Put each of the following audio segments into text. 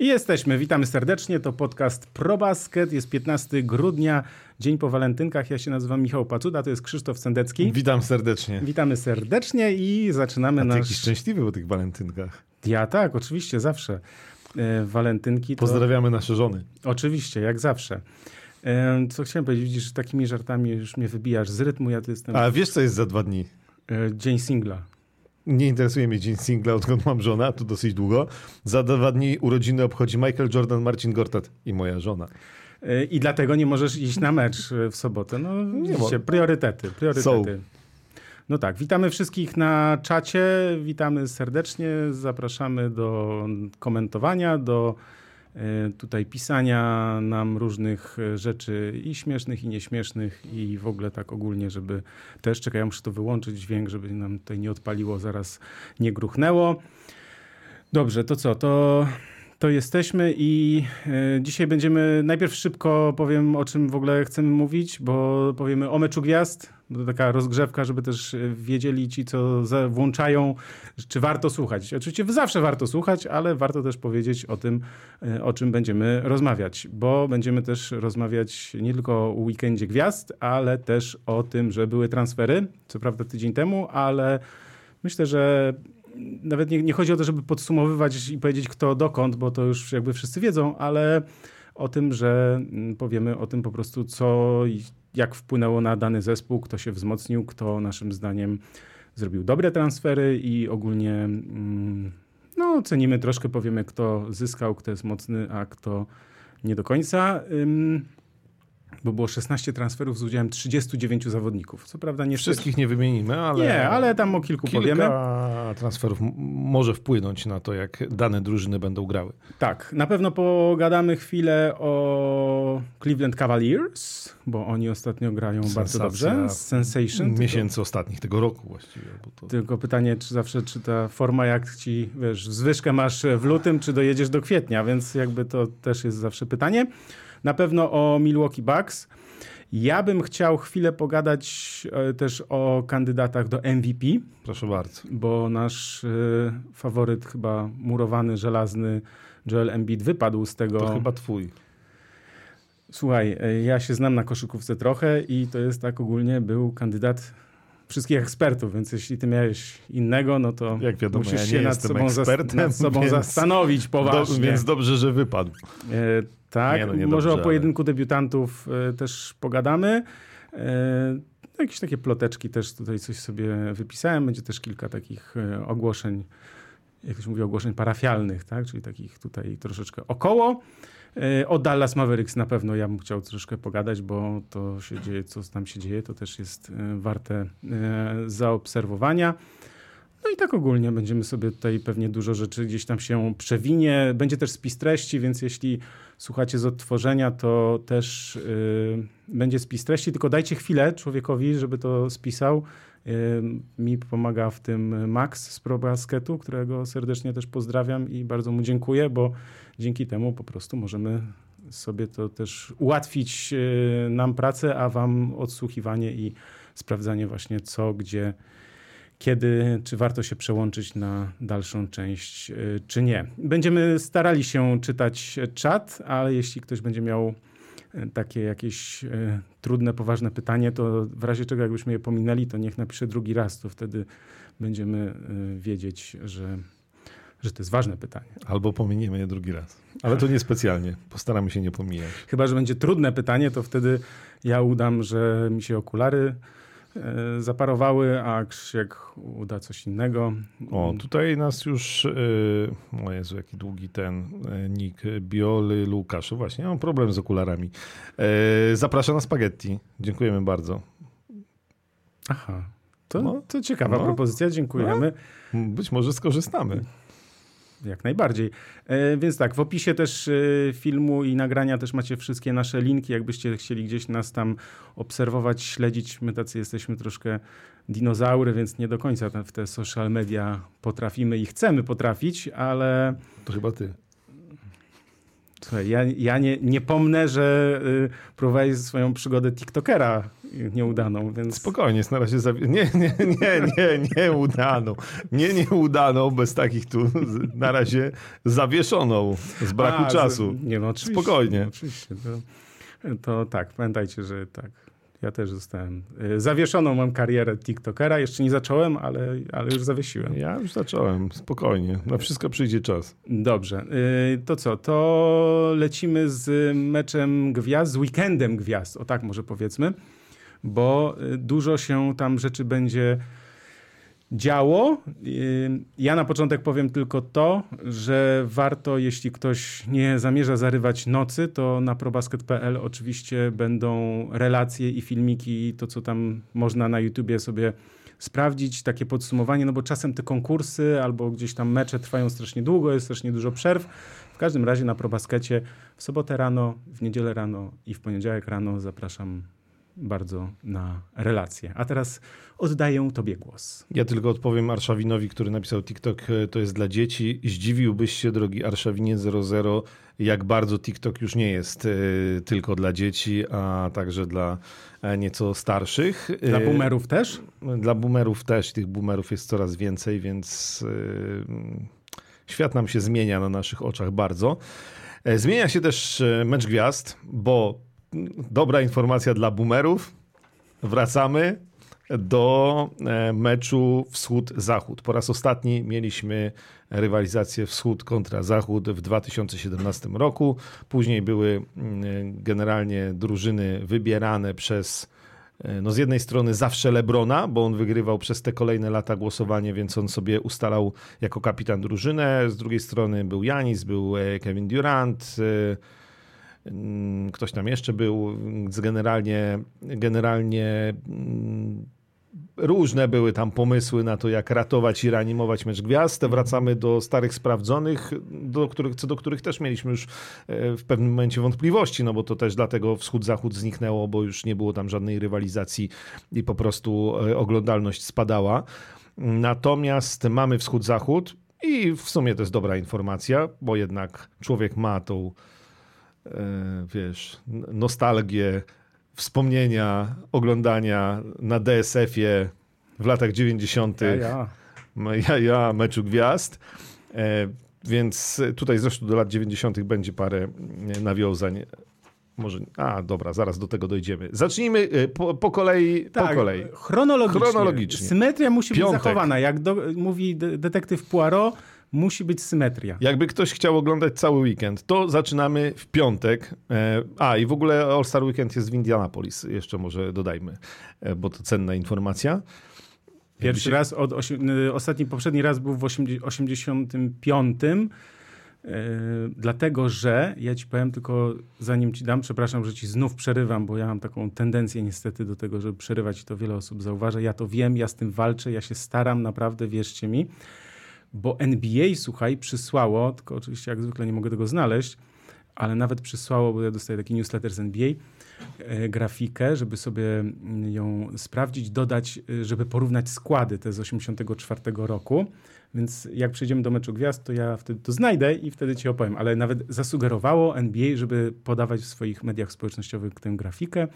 I jesteśmy, witamy serdecznie. To podcast ProBasket. Jest 15 grudnia, dzień po walentynkach. Ja się nazywam Michał Pacuda, to jest Krzysztof Sendecki. Witam serdecznie. Witamy serdecznie i zaczynamy A ty nasz... jakiś szczęśliwy po tych walentynkach. Ja tak, oczywiście, zawsze. E, walentynki to... Pozdrawiamy nasze żony. Oczywiście, jak zawsze. E, co chciałem powiedzieć, widzisz, że takimi żartami już mnie wybijasz z rytmu, ja to jestem... A wiesz, co jest za dwa dni? E, dzień singla. Nie interesuje mnie dzień singla, odkąd mam żonę, a to dosyć długo. Za dwa dni urodziny obchodzi Michael Jordan, Marcin Gortat i moja żona. I dlatego nie możesz iść na mecz e, w sobotę. No, widzicie, mo- priorytety, priorytety. No tak, witamy wszystkich na czacie, witamy serdecznie, zapraszamy do komentowania, do tutaj pisania nam różnych e, rzeczy i śmiesznych, i nieśmiesznych i w ogóle tak ogólnie, żeby też, czekaj, muszę to wyłączyć dźwięk, żeby nam tutaj nie odpaliło, zaraz nie gruchnęło. Dobrze, to co, to, to jesteśmy i e, dzisiaj będziemy, najpierw szybko powiem o czym w ogóle chcemy mówić, bo powiemy o meczu gwiazd, to taka rozgrzewka, żeby też wiedzieli ci, co za- włączają, czy warto słuchać. Oczywiście zawsze warto słuchać, ale warto też powiedzieć o tym, e, o czym będziemy rozmawiać, bo będziemy też rozmawiać nie tylko o weekendzie gwiazd, ale też o tym, że były transfery, co prawda tydzień temu, ale myślę, że nawet nie, nie chodzi o to, żeby podsumowywać i powiedzieć kto dokąd, bo to już jakby wszyscy wiedzą, ale o tym, że mm, powiemy o tym po prostu, co jak wpłynęło na dany zespół, kto się wzmocnił, kto naszym zdaniem zrobił dobre transfery i ogólnie mm, no, cenimy troszkę, powiemy kto zyskał, kto jest mocny, a kto nie do końca. Ym, bo było 16 transferów z udziałem 39 zawodników. Co prawda nie Wszystkich nie wymienimy, ale... Nie, ale tam o kilku Kilka powiemy. transferów może wpłynąć na to, jak dane drużyny będą grały. Tak, na pewno pogadamy chwilę o Cleveland Cavaliers, bo oni ostatnio grają bardzo Sensacja dobrze. Sensation. Tylko, Miesięcy ostatnich, tego roku właściwie. To... tylko pytanie, czy zawsze, czy ta forma jak ci, wiesz, zwyżkę masz w lutym, czy dojedziesz do kwietnia, więc jakby to też jest zawsze pytanie. Na pewno o Milwaukee Bucks. Ja bym chciał chwilę pogadać e, też o kandydatach do MVP Proszę bardzo. bo nasz y, faworyt chyba murowany, żelazny Joel Embiid wypadł z tego. To chyba twój. Słuchaj, y, ja się znam na koszykówce trochę i to jest tak ogólnie był kandydat wszystkich ekspertów, więc jeśli ty miałeś innego, no to Jak wiadomo, musisz ja się nad sobą, nad sobą więc- zastanowić Do, poważnie. więc dobrze, że wypadł. Tak, Nie, no może dobrze, o pojedynku debiutantów e, też pogadamy. E, jakieś takie ploteczki też tutaj coś sobie wypisałem. Będzie też kilka takich e, ogłoszeń, jak to się mówi, ogłoszeń parafialnych, tak? czyli takich tutaj troszeczkę około. O Dallas Mavericks na pewno ja bym chciał troszkę pogadać, bo to się dzieje, co tam się dzieje, to też jest warte zaobserwowania. No i tak ogólnie będziemy sobie tutaj pewnie dużo rzeczy gdzieś tam się przewinie. Będzie też spis treści, więc jeśli słuchacie z odtworzenia, to też y, będzie spis treści, tylko dajcie chwilę człowiekowi, żeby to spisał. Y, mi pomaga w tym Max z ProBasketu, którego serdecznie też pozdrawiam i bardzo mu dziękuję, bo dzięki temu po prostu możemy sobie to też ułatwić y, nam pracę, a wam odsłuchiwanie i sprawdzanie właśnie co, gdzie, kiedy, czy warto się przełączyć na dalszą część, y, czy nie. Będziemy starali się czytać czat, ale jeśli ktoś będzie miał y, takie jakieś y, trudne, poważne pytanie, to w razie czego jakbyśmy je pominęli, to niech napisze drugi raz, to wtedy będziemy wiedzieć, że, że to jest ważne pytanie. Albo pominiemy je drugi raz. Ale to niespecjalnie. Postaramy się nie pomijać. Chyba, że będzie trudne pytanie, to wtedy ja udam, że mi się okulary zaparowały, a Krzysiek uda coś innego. O, tutaj nas już, yy, o Jezu, jaki długi ten yy, nick, Bioli Łukasz. Właśnie, mam problem z okularami. Yy, zaprasza na spaghetti. Dziękujemy bardzo. Aha. To, No. to ciekawa No. propozycja, dziękujemy. Być może skorzystamy. Jak najbardziej. E, więc tak, w opisie też e, filmu i nagrania też macie wszystkie nasze linki, jakbyście chcieli gdzieś nas tam obserwować, śledzić. My tacy jesteśmy troszkę dinozaury, więc nie do końca w te social media potrafimy i chcemy potrafić, ale To chyba ty. Słuchaj, ja, ja nie, nie pomnę, że y, próbowałeś swoją przygodę TikTokera nieudaną, więc... Spokojnie, na razie zawi- nie, nie, nie, nie, nie udaną. Nie, nie udaną, bez takich tu na razie zawieszoną z braku A, czasu. Nie, no oczywiście. Spokojnie. No, oczywiście. To, to tak, pamiętajcie, że tak. Ja też zostałem. y, Zawieszoną mam karierę TikTokera. Jeszcze nie zacząłem, ale, ale już zawiesiłem. Ja już zacząłem, spokojnie. Na wszystko przyjdzie czas. Dobrze. y, To co? To lecimy z meczem gwiazd, z weekendem gwiazd. O tak może powiedzmy. Bo y, dużo się tam rzeczy będzie działo. Y, Ja na początek powiem tylko to, że warto, jeśli ktoś nie zamierza zarywać nocy, to na probasket.pl oczywiście będą relacje i filmiki, to co tam można na YouTubie sobie sprawdzić, takie podsumowanie, no bo czasem te konkursy albo gdzieś tam mecze trwają strasznie długo, jest strasznie dużo przerw. W każdym razie na probaskecie w sobotę rano, w niedzielę rano i w poniedziałek rano zapraszam bardzo na relacje. A teraz oddaję tobie głos. Ja tylko odpowiem Arszawinowi, który napisał TikTok e, to jest dla dzieci. Zdziwiłbyś się, drogi Arszawinie 00, jak bardzo TikTok już nie jest e, tylko dla dzieci, a także dla e, nieco starszych. Dla boomerów też? Dla boomerów też, tych boomerów jest coraz więcej, więc świat nam się zmienia na naszych oczach bardzo. Zmienia się też mecz gwiazd, bo dobra informacja dla boomerów. Wracamy do e, meczu wschód-zachód. Po raz ostatni mieliśmy rywalizację wschód kontra zachód w 2017 roku. Później były generalnie drużyny wybierane przez E, no z jednej strony zawsze Lebrona, bo on wygrywał przez te kolejne lata głosowanie, więc on sobie ustalał jako kapitan drużynę. Z drugiej strony był Janis, był e, Kevin Durant, ktoś tam jeszcze był, generalnie, generalnie mm, różne były tam pomysły na to, jak ratować i reanimować mecz gwiazd. Wracamy do starych sprawdzonych, do których, co do których też mieliśmy już e, w pewnym momencie wątpliwości, no bo to też dlatego wschód-zachód zniknęło, bo już nie było tam żadnej rywalizacji i po prostu e, oglądalność spadała. Natomiast mamy wschód-zachód i w sumie to jest dobra informacja, bo jednak człowiek ma tą, wiesz, n- nostalgię, wspomnienia oglądania na DSF-ie w latach 90. Ja, ja. Ja, meczu gwiazd. E, więc tutaj zresztą do lat 90. będzie parę e, nawiązań. Może. A, dobra, zaraz do tego dojdziemy. Zacznijmy e, po, po kolei. po kolei. Tak, Chronologicznie. Chronologicznie. Symetria musi Piątek. być zachowana. Jak do, mówi de- detektyw Poirot, musi być symetria. Jakby ktoś chciał oglądać cały weekend, to zaczynamy w piątek. E, A, i w ogóle All Star Weekend jest w Indianapolis, jeszcze może dodajmy, e, bo to cenna informacja. Pierwszy się- raz, od y, ostatni, poprzedni raz był w 80 85. Yy, dlatego, że ja ci powiem tylko, zanim ci dam, przepraszam, że ci znów przerywam, bo ja mam taką tendencję niestety do tego, żeby przerywać i to wiele osób zauważa. Ja to wiem, ja z tym walczę, ja się staram, naprawdę, wierzcie mi. Bo NBA, słuchaj, przysłało, tylko oczywiście jak zwykle nie mogę tego znaleźć, ale nawet przysłało, bo ja dostaję taki newsletter z NBA, e, grafikę, żeby sobie mm, ją sprawdzić, dodać, e, żeby porównać składy te z 84 roku. Więc jak przejdziemy do meczu gwiazd, to ja wtedy to znajdę i wtedy ci opowiem. Ale nawet zasugerowało NBA, żeby podawać w swoich mediach społecznościowych tę grafikę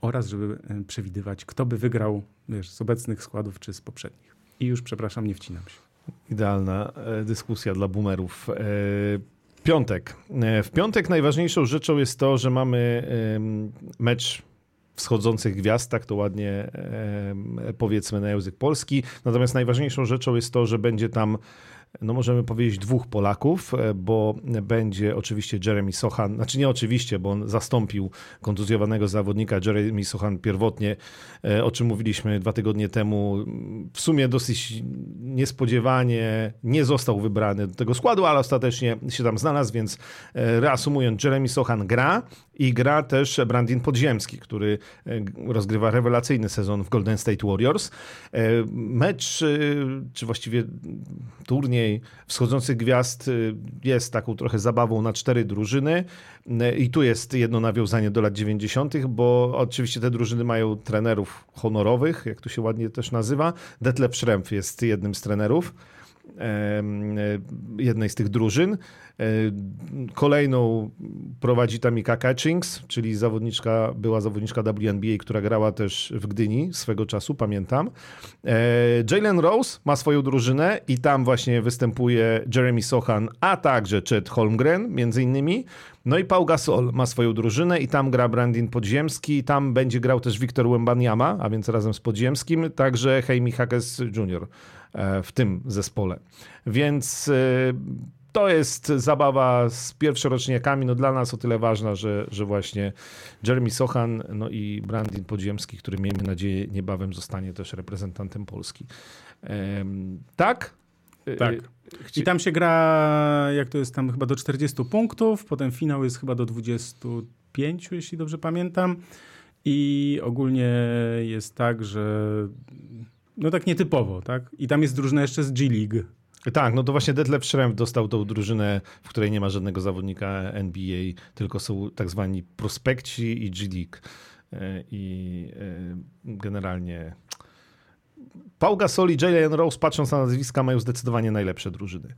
oraz żeby e, przewidywać, kto by wygrał wiesz, z obecnych składów czy z poprzednich. I już, przepraszam, nie wcinam się. Idealna e, dyskusja dla boomerów. E, Piątek. E, W piątek najważniejszą rzeczą jest to, że mamy mecz wschodzących gwiazd, tak to ładnie powiedzmy na język polski. Natomiast najważniejszą rzeczą jest to, że będzie tam no możemy powiedzieć dwóch Polaków, e, bo będzie oczywiście Jeremy Sochan, znaczy nie oczywiście, bo on zastąpił kontuzjowanego zawodnika Jeremy Sochan pierwotnie, e, o czym mówiliśmy dwa tygodnie temu. W sumie dosyć niespodziewanie nie został wybrany do tego składu, ale ostatecznie się tam znalazł, więc e, reasumując, Jeremy Sochan gra i gra też Brandin Podziemski, który rozgrywa rewelacyjny sezon w Golden State Warriors. Mecz, czy właściwie turniej wschodzących gwiazd y, jest taką trochę zabawą na cztery drużyny. Y, I tu jest jedno nawiązanie do lat 90., bo oczywiście te drużyny mają trenerów honorowych, jak to się ładnie też nazywa. Detlef Schrempf jest jednym z trenerów. Jednej z tych drużyn. Kolejną prowadzi Tamika Catchings, czyli zawodniczka, była zawodniczka WNBA, która grała też w Gdyni swego czasu, pamiętam. Jalen Rose ma swoją drużynę i tam właśnie występuje Jeremy Sochan, a także Chet Holmgren między innymi. No i Pau Gasol ma swoją drużynę i tam gra Brandin Podziemski tam będzie grał też Wiktor Wembaniama, a więc razem z Podziemskim, także Heimi Hakes Jr. E, w tym zespole. Więc e, to jest zabawa z pierwszoroczniakami, no dla nas o tyle ważna, że, że właśnie Jeremy Sochan no i Brandin Podziemski, który miejmy nadzieję niebawem zostanie też reprezentantem Polski. Tak? E, tak. I tam się gra, jak to jest tam chyba do 40 punktów, potem finał jest chyba do 25, jeśli dobrze pamiętam. I ogólnie jest tak, że no tak nietypowo, tak? I tam jest drużyna jeszcze z G-League. Tak, no to właśnie Detlef Schrempf dostał tą drużynę, w której nie ma żadnego zawodnika NBA, tylko są tak zwani prospekci i G-League. E, I e, generalnie Paul Gasol i Jalen Rose, patrząc na nazwiska, mają zdecydowanie najlepsze drużyny.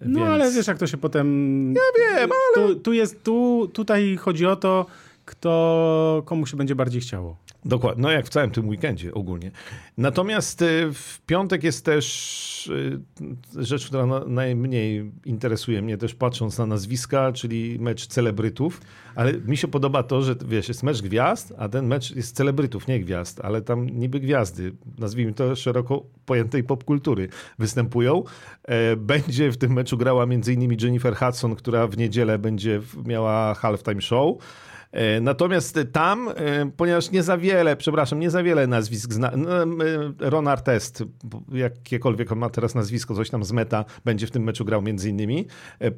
No Więc... ale wiesz, jak to się potem... Ja wiem, ale... Tu, tu jest, tu, tutaj chodzi o to, kto, komu się będzie bardziej chciało. Dokładnie, no jak w całym tym weekendzie ogólnie. Natomiast y, w piątek jest też y, rzecz, która najmniej interesuje mnie, też patrząc na nazwiska, czyli mecz celebrytów, ale mi się podoba to, że wiesz, jest mecz gwiazd, a ten mecz jest celebrytów, nie gwiazd, ale tam niby gwiazdy, nazwijmy to szeroko pojętej popkultury, występują. E, będzie w tym meczu grała m.in. Jennifer Hudson, która w niedzielę będzie miała halftime show. E, natomiast tam, e, ponieważ nie za wiele, przepraszam, nie za wiele nazwisk zna, no, Ron Artest, jakiekolwiek on ma teraz nazwisko, coś tam z meta, będzie w tym meczu grał między innymi, e,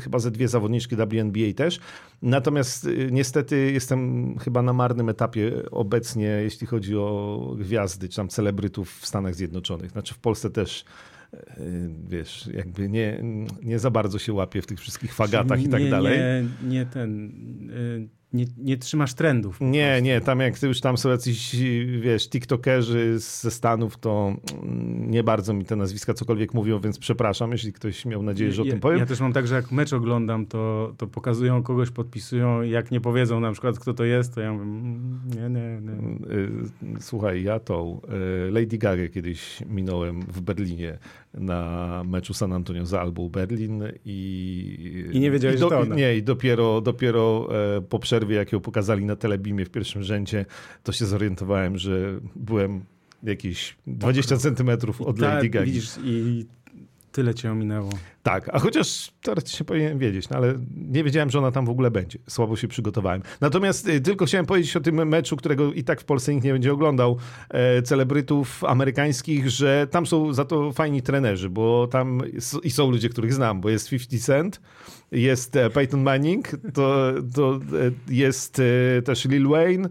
chyba ze dwie zawodniczki WNBA też. Natomiast niestety jestem chyba na marnym etapie obecnie, jeśli chodzi o gwiazdy, czy tam celebrytów w Stanach Zjednoczonych. Znaczy w Polsce też wiesz, jakby nie, nie za bardzo się łapie w tych wszystkich fagatach i tak dalej. Nie, nie ten, y, nie, nie trzymasz trendów. Nie, prostu. nie, tam jak już tam są jacyś, wiesz, tiktokerzy ze Stanów, to nie bardzo mi te nazwiska cokolwiek mówią, więc przepraszam, jeśli ktoś miał nadzieję, że o ja, tym powiem. Ja też mam tak, że jak mecz oglądam, to, to pokazują kogoś, podpisują, jak nie powiedzą na przykład, kto to jest, to ja mówię, mm, nie, nie, nie. Y, słuchaj, ja tą y, Lady Gaga kiedyś minąłem w Berlinie na meczu San Antonio z Albą Berlin i... I nie wiedziałeś, i do, że to ona. Nie, i dopiero, dopiero e, po przerwie, jak ją pokazali na Telebimie w pierwszym rzędzie, to się zorientowałem, że byłem jakieś 20 centymetrów od Lady Gaga. Widzisz, i tyle cię ominęło. Tak, a chociaż teoretycznie powinien wiedzieć, no ale nie wiedziałem, że ona tam w ogóle będzie. Słabo się przygotowałem. Natomiast y, tylko chciałem powiedzieć o tym meczu, którego i tak w Polsce nikt nie będzie oglądał, e, celebrytów amerykańskich, że tam są za to fajni trenerzy, bo tam i są ludzie, których znam, bo jest 50 Cent, jest e, Peyton Manning, to, to e, jest e, też Lil Wayne,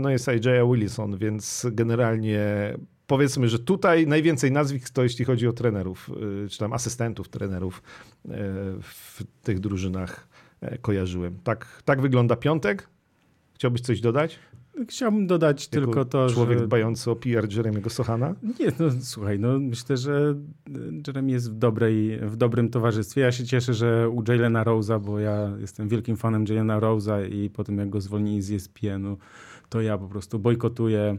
no jest Isaiah Wilson, więc generalnie powiedzmy, że tutaj najwięcej nazwisk to jeśli chodzi o trenerów, y, czy tam asystentów trenerów y, w tych drużynach e, kojarzyłem. Tak, tak wygląda piątek. Chciałbyś coś dodać? Chciałbym dodać jako tylko to, człowiek że... dbający o PR Jeremy'ego Sochana? Nie, no słuchaj, no myślę, że Jeremy jest w, dobrej, w dobrym towarzystwie. Ja się cieszę, że u Jalena Rose'a, bo ja jestem wielkim fanem Jalena Rose'a i po tym jak go zwolnili z ESPN-u, to ja po prostu bojkotuję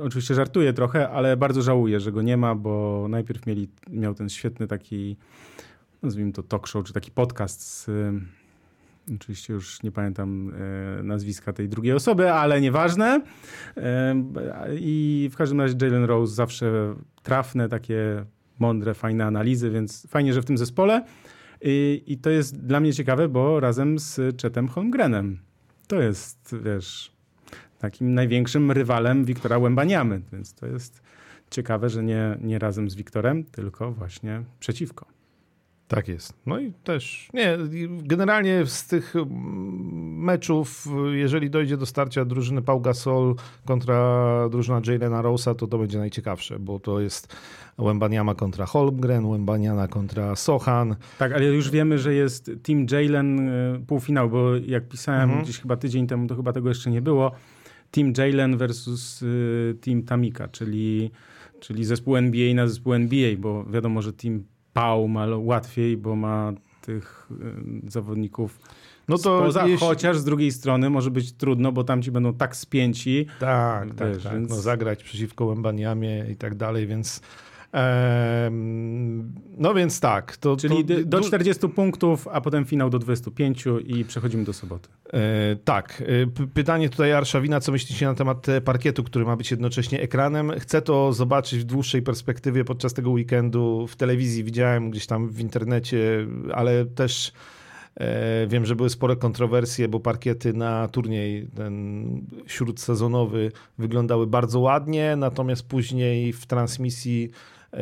Oczywiście żartuję trochę, ale bardzo żałuję, że go nie ma, bo najpierw mieli, miał ten świetny taki, nazwijmy to talk show, czy taki podcast z, oczywiście już nie pamiętam e, nazwiska tej drugiej osoby, ale nieważne. I w każdym razie Jalen Rose zawsze trafne, takie mądre, fajne analizy, więc fajnie, że w tym zespole. I, i to jest dla mnie ciekawe, bo razem z Chetem Holmgrenem. To jest, wiesz, takim największym rywalem Wiktora Łębaniamy. Więc to jest ciekawe, że nie, nie razem z Wiktorem, tylko właśnie przeciwko. Tak jest. No i też, nie, generalnie z tych meczów, jeżeli dojdzie do starcia drużyny Pau Gasol kontra drużyna Jalena Rosa, to to będzie najciekawsze, bo to jest Łębaniama kontra Holmgren, Łębaniana kontra Sochan. Tak, ale już wiemy, że jest Team Jalen y, półfinał, bo jak pisałem mhm. gdzieś chyba tydzień temu, to chyba tego jeszcze nie było Team Jalen versus y, Team Tamika, czyli, czyli zespół NBA na zespół NBA, bo wiadomo, że Team Pau ma łatwiej, bo ma tych y, zawodników no to spoza, jeśli... chociaż z drugiej strony może być trudno, bo tam ci będą tak spięci. Tak, tak, tak. Więc... No, zagrać przeciwko Łębaniamie i tak dalej, więc no więc tak. To, Czyli to, do 40 punktów, a potem finał do 25 i przechodzimy do soboty. E, tak. E, pytanie tutaj Arszawina, co myślicie na temat parkietu, który ma być jednocześnie ekranem? Chcę to zobaczyć w dłuższej perspektywie podczas tego weekendu. W telewizji widziałem gdzieś tam w internecie, ale też e, Wiem, że były spore kontrowersje, bo parkiety na turniej ten śródsezonowy wyglądały bardzo ładnie, natomiast później w transmisji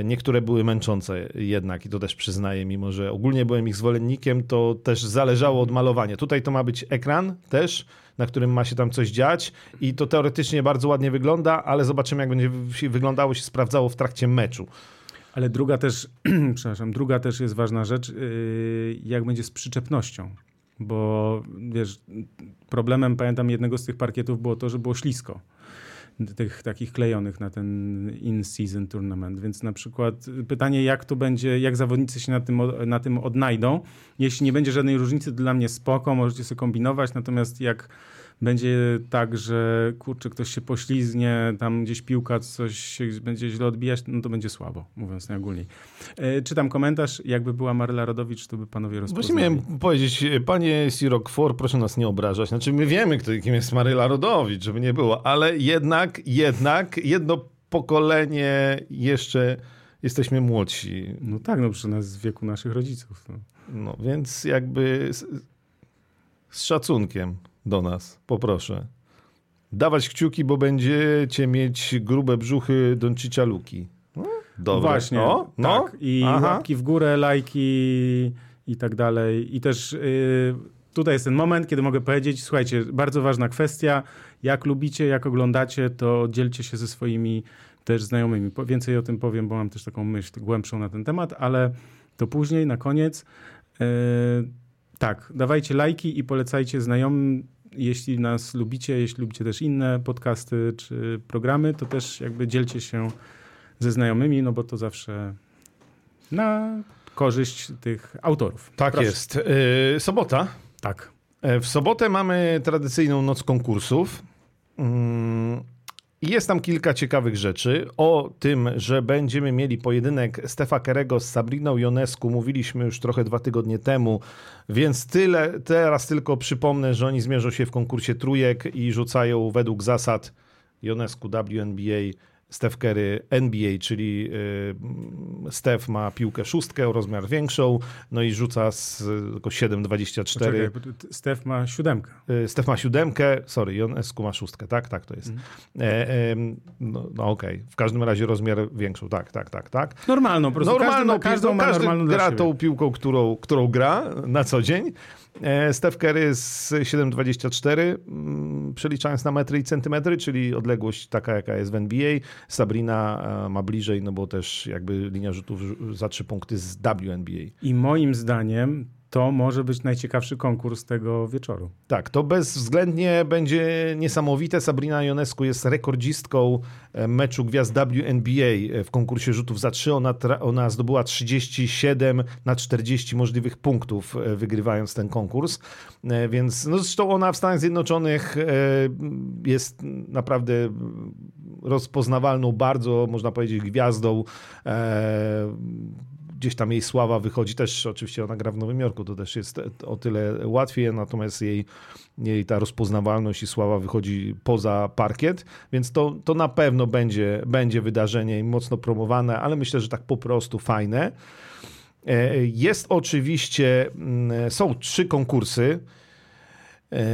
Niektóre były męczące jednak i to też przyznaję, mimo że ogólnie byłem ich zwolennikiem, to też zależało od malowania. Tutaj to ma być ekran też, na którym ma się tam coś dziać i to teoretycznie bardzo ładnie wygląda, ale zobaczymy jak będzie wyglądało, się sprawdzało w trakcie meczu. Ale druga też, przepraszam, druga też jest ważna rzecz, yy, jak będzie z przyczepnością. Bo wiesz, problemem pamiętam jednego z tych parkietów było to, że było ślisko tych takich klejonych na ten in-season tournament. Więc na przykład pytanie, jak to będzie, jak zawodnicy się na tym, na tym odnajdą. Jeśli nie będzie żadnej różnicy, dla mnie spoko, możecie sobie kombinować, natomiast jak będzie tak, że kurczę, ktoś się poślizgnie, tam gdzieś piłka coś będzie źle odbijać, no to będzie słabo, mówiąc najogólniej. E, czytam komentarz, jakby była Maryla Rodowicz, to by panowie rozpoznali. Właśnie miałem powiedzieć, panie Sirok For, proszę nas nie obrażać. Znaczy my wiemy, kto, kim jest Maryla Rodowicz, żeby nie było, ale jednak, jednak jedno pokolenie jeszcze jesteśmy młodsi. No tak, no przy nas z wieku naszych rodziców. No, no więc jakby z, z szacunkiem do nas, poproszę. Dawać kciuki, bo będziecie mieć grube brzuchy Doncicia Luki. No, Dobra. Właśnie, o, no. tak. I Aha. łapki w górę, lajki i tak dalej. I też yy, tutaj jest ten moment, kiedy mogę powiedzieć, słuchajcie, bardzo ważna kwestia, jak lubicie, jak oglądacie, to dzielcie się ze swoimi też znajomymi. Więcej o tym powiem, bo mam też taką myśl głębszą na ten temat, ale to później, na koniec. Yy, tak, dawajcie lajki i polecajcie znajomym. Jeśli nas lubicie, jeśli lubicie też inne podcasty czy programy, to też jakby dzielcie się ze znajomymi, no bo to zawsze na korzyść tych autorów. Tak Proszę. jest. Yy, sobota. Tak. E, w sobotę mamy tradycyjną noc konkursów. Yy, jest tam kilka ciekawych rzeczy. O tym, że będziemy mieli pojedynek Stefa Kerego z Sabriną Jonesku mówiliśmy już trochę dwa tygodnie temu, więc tyle. Teraz tylko przypomnę, że oni zmierzą się w konkursie trójek i rzucają według zasad Jonesku WNBA Steph Curry NBA, czyli y, Steph ma piłkę szóstkę o rozmiar większą, no i rzuca z tylko 7,24. Steph ma siódemkę. Y, Steph ma siódemkę, sorry, Jonesku ma szóstkę, tak, tak to jest. Mm. E, e, no, no okej, okay. w każdym razie rozmiar większą, tak, tak, tak, tak. Normalną, po prostu normalną, każdy, każdą ma każdy normalną gra tą piłką, którą, którą gra na co dzień. E, Steph Curry z 7,24, mm, przeliczając na metry i centymetry, czyli odległość taka, jaka jest w NBA. Sabrina e, ma bliżej, no bo też jakby linia rzutów za trzy punkty z WNBA. I moim zdaniem to może być najciekawszy konkurs tego wieczoru. Tak, to bezwzględnie będzie niesamowite. Sabrina Ionescu jest rekordzistką e, meczu gwiazd WNBA e, w konkursie rzutów za trzy. Ona, ona zdobyła 37 na 40 możliwych punktów, e, wygrywając ten konkurs. Więc no zresztą ona w Stanach Zjednoczonych jest naprawdę rozpoznawalną, bardzo można powiedzieć gwiazdą gdzieś tam jej sława wychodzi. Też oczywiście ona gra w Nowym Jorku, to też jest o tyle łatwiej, natomiast jej, jej ta rozpoznawalność i sława wychodzi poza parkiet, więc to, to na pewno będzie, będzie wydarzenie i mocno promowane, ale myślę, że tak po prostu fajne. E, jest oczywiście, mm, są trzy konkursy. E,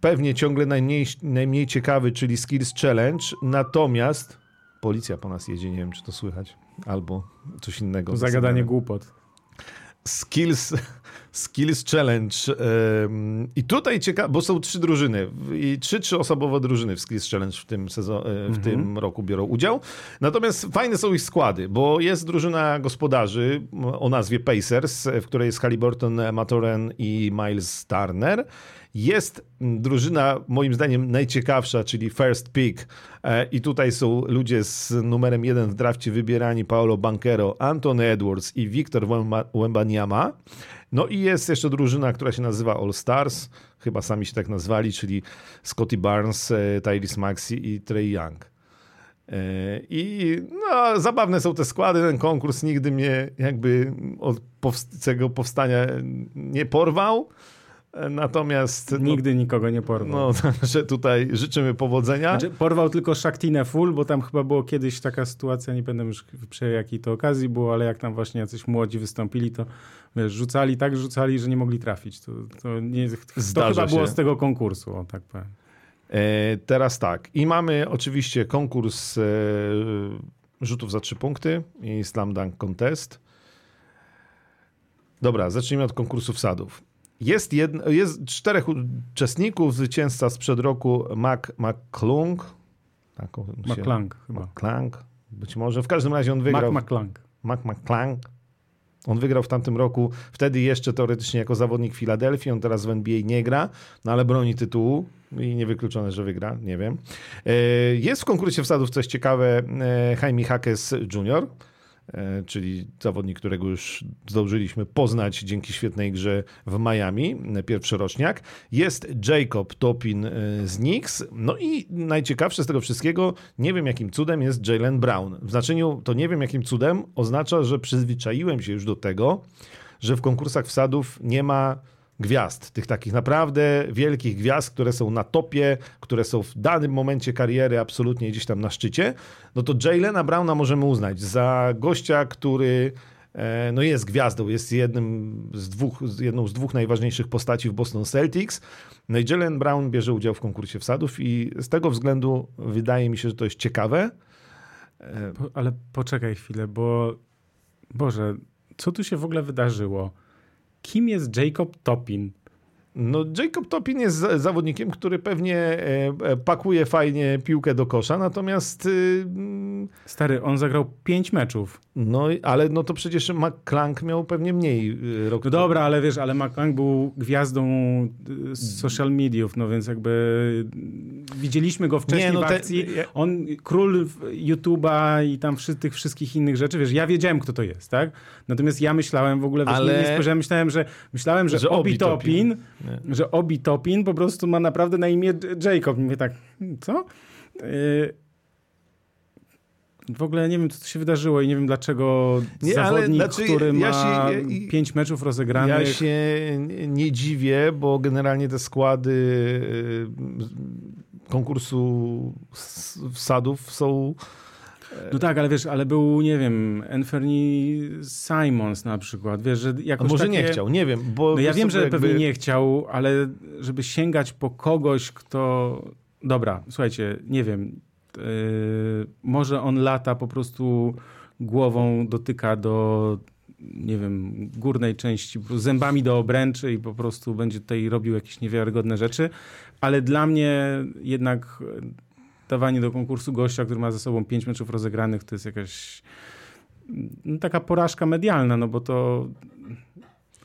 pewnie ciągle najmniej, najmniej ciekawy, czyli Skills Challenge, natomiast policja po nas jedzie, nie wiem czy to słychać albo coś innego. Zagadanie głupot. Skills, Skills Challenge. I tutaj ciekawe, bo są trzy drużyny i trzy trzyosobowe drużyny w Skills Challenge w tym, sezon, w tym roku biorą udział. Natomiast fajne są ich składy, bo jest drużyna gospodarzy o nazwie Pacers, w której jest Halliburton, Matoren i Miles Turner. Jest drużyna, moim zdaniem, najciekawsza, czyli First Pick. E, I tutaj są ludzie z numerem jeden w drafcie wybierani: Paolo Banquero, Anthony Edwards i Victor Wembanyama. No i jest jeszcze drużyna, która się nazywa All Stars, chyba sami się tak nazwali, czyli Scotty Barnes, e, Tyrese Maxey i Trey Young. E, I no, zabawne są te składy. Ten konkurs nigdy mnie jakby od tego powstania nie porwał. Natomiast. Nigdy no, nikogo nie porwał. No, że tutaj życzymy powodzenia. Znaczy, porwał tylko Shaktinę Full, bo tam chyba było kiedyś taka sytuacja, nie będę już przy jakiej to okazji było, ale jak tam właśnie jacyś młodzi wystąpili, to wiesz, rzucali tak, rzucali, że nie mogli trafić. To, to, nie, to chyba było z tego konkursu, o tak powiem. E, teraz tak. I mamy oczywiście konkurs e, rzutów za trzy punkty i Slam Dunk Contest. Dobra, zacznijmy od konkursu wsadów. Jest, jedno, jest czterech uczestników, zwycięzca sprzed roku Mac McClung. Tak, McClung chyba. McClung, być może. W każdym razie on wygrał. Mac McClung. Mac McClung. On wygrał w tamtym roku, wtedy jeszcze teoretycznie jako zawodnik Filadelfii, on teraz w NBA nie gra, no ale broni tytułu i niewykluczone, że wygra, nie wiem. E, jest w konkursie wsadów coś ciekawe e, Jaime Hackes Jr., czyli zawodnik, którego już zdążyliśmy poznać dzięki świetnej grze w Miami, e, pierwszy roczniak. Jest Jacob Topin e, z Knicks. No i najciekawsze z tego wszystkiego, nie wiem jakim cudem jest Jalen Brown. W znaczeniu to nie wiem jakim cudem oznacza, że przyzwyczaiłem się już do tego, że w konkursach wsadów nie ma gwiazd, tych takich naprawdę wielkich gwiazd, które są na topie, które są w danym momencie kariery absolutnie gdzieś tam na szczycie, no to Jalena Browna możemy uznać za gościa, który e, no jest gwiazdą, jest jednym z dwóch, jedną z dwóch najważniejszych postaci w Boston Celtics. No i Jalen Brown bierze udział w konkursie wsadów i z tego względu wydaje mi się, że to jest ciekawe. Ale poczekaj chwilę, bo Boże, co tu się w ogóle wydarzyło? Kim jest Jacob Topin? No, Jacob Topin jest zawodnikiem, który pewnie e, e, pakuje fajnie piłkę do kosza, natomiast. Y, Stary, on zagrał pięć meczów. No, ale no to przecież McClung miał pewnie mniej y, roku. No dobra, ale wiesz, ale McClung był gwiazdą y, social mediów, no więc jakby widzieliśmy go wcześniej Nie, no w akcji. Te... On, król YouTube'a i tam tych wszystkich innych rzeczy, wiesz, ja wiedziałem, kto to jest, tak? Natomiast ja myślałem w ogóle, wiesz, ale... nie, myślałem, że myślałem, że, że Obi Topin, że Obi Topin po prostu ma naprawdę na imię Jacob. Mówię tak, hmm, co? Yy w ogóle nie wiem, co się wydarzyło i nie wiem, dlaczego nie, zawodnik, znaczy, który ma ja się, pięć meczów rozegranych... Ja się nie dziwię, bo generalnie te składy y, konkursu wsadów są... No tak, ale wiesz, ale był, nie wiem, Anthony Simons na przykład, wiesz, że jakoś A może takie... nie chciał, nie wiem, bo... No ja wiem, że jakby... pewnie nie chciał, ale żeby sięgać po kogoś, kto... Dobra, słuchajcie, nie wiem, Yy, może on lata po prostu głową dotyka do nie wiem, górnej części, zębami do obręczy i po prostu będzie tutaj robił jakieś niewiarygodne rzeczy, ale dla mnie jednak dawanie do konkursu gościa, który ma ze sobą pięć meczów rozegranych, to jest jakaś no, taka porażka medialna, no bo to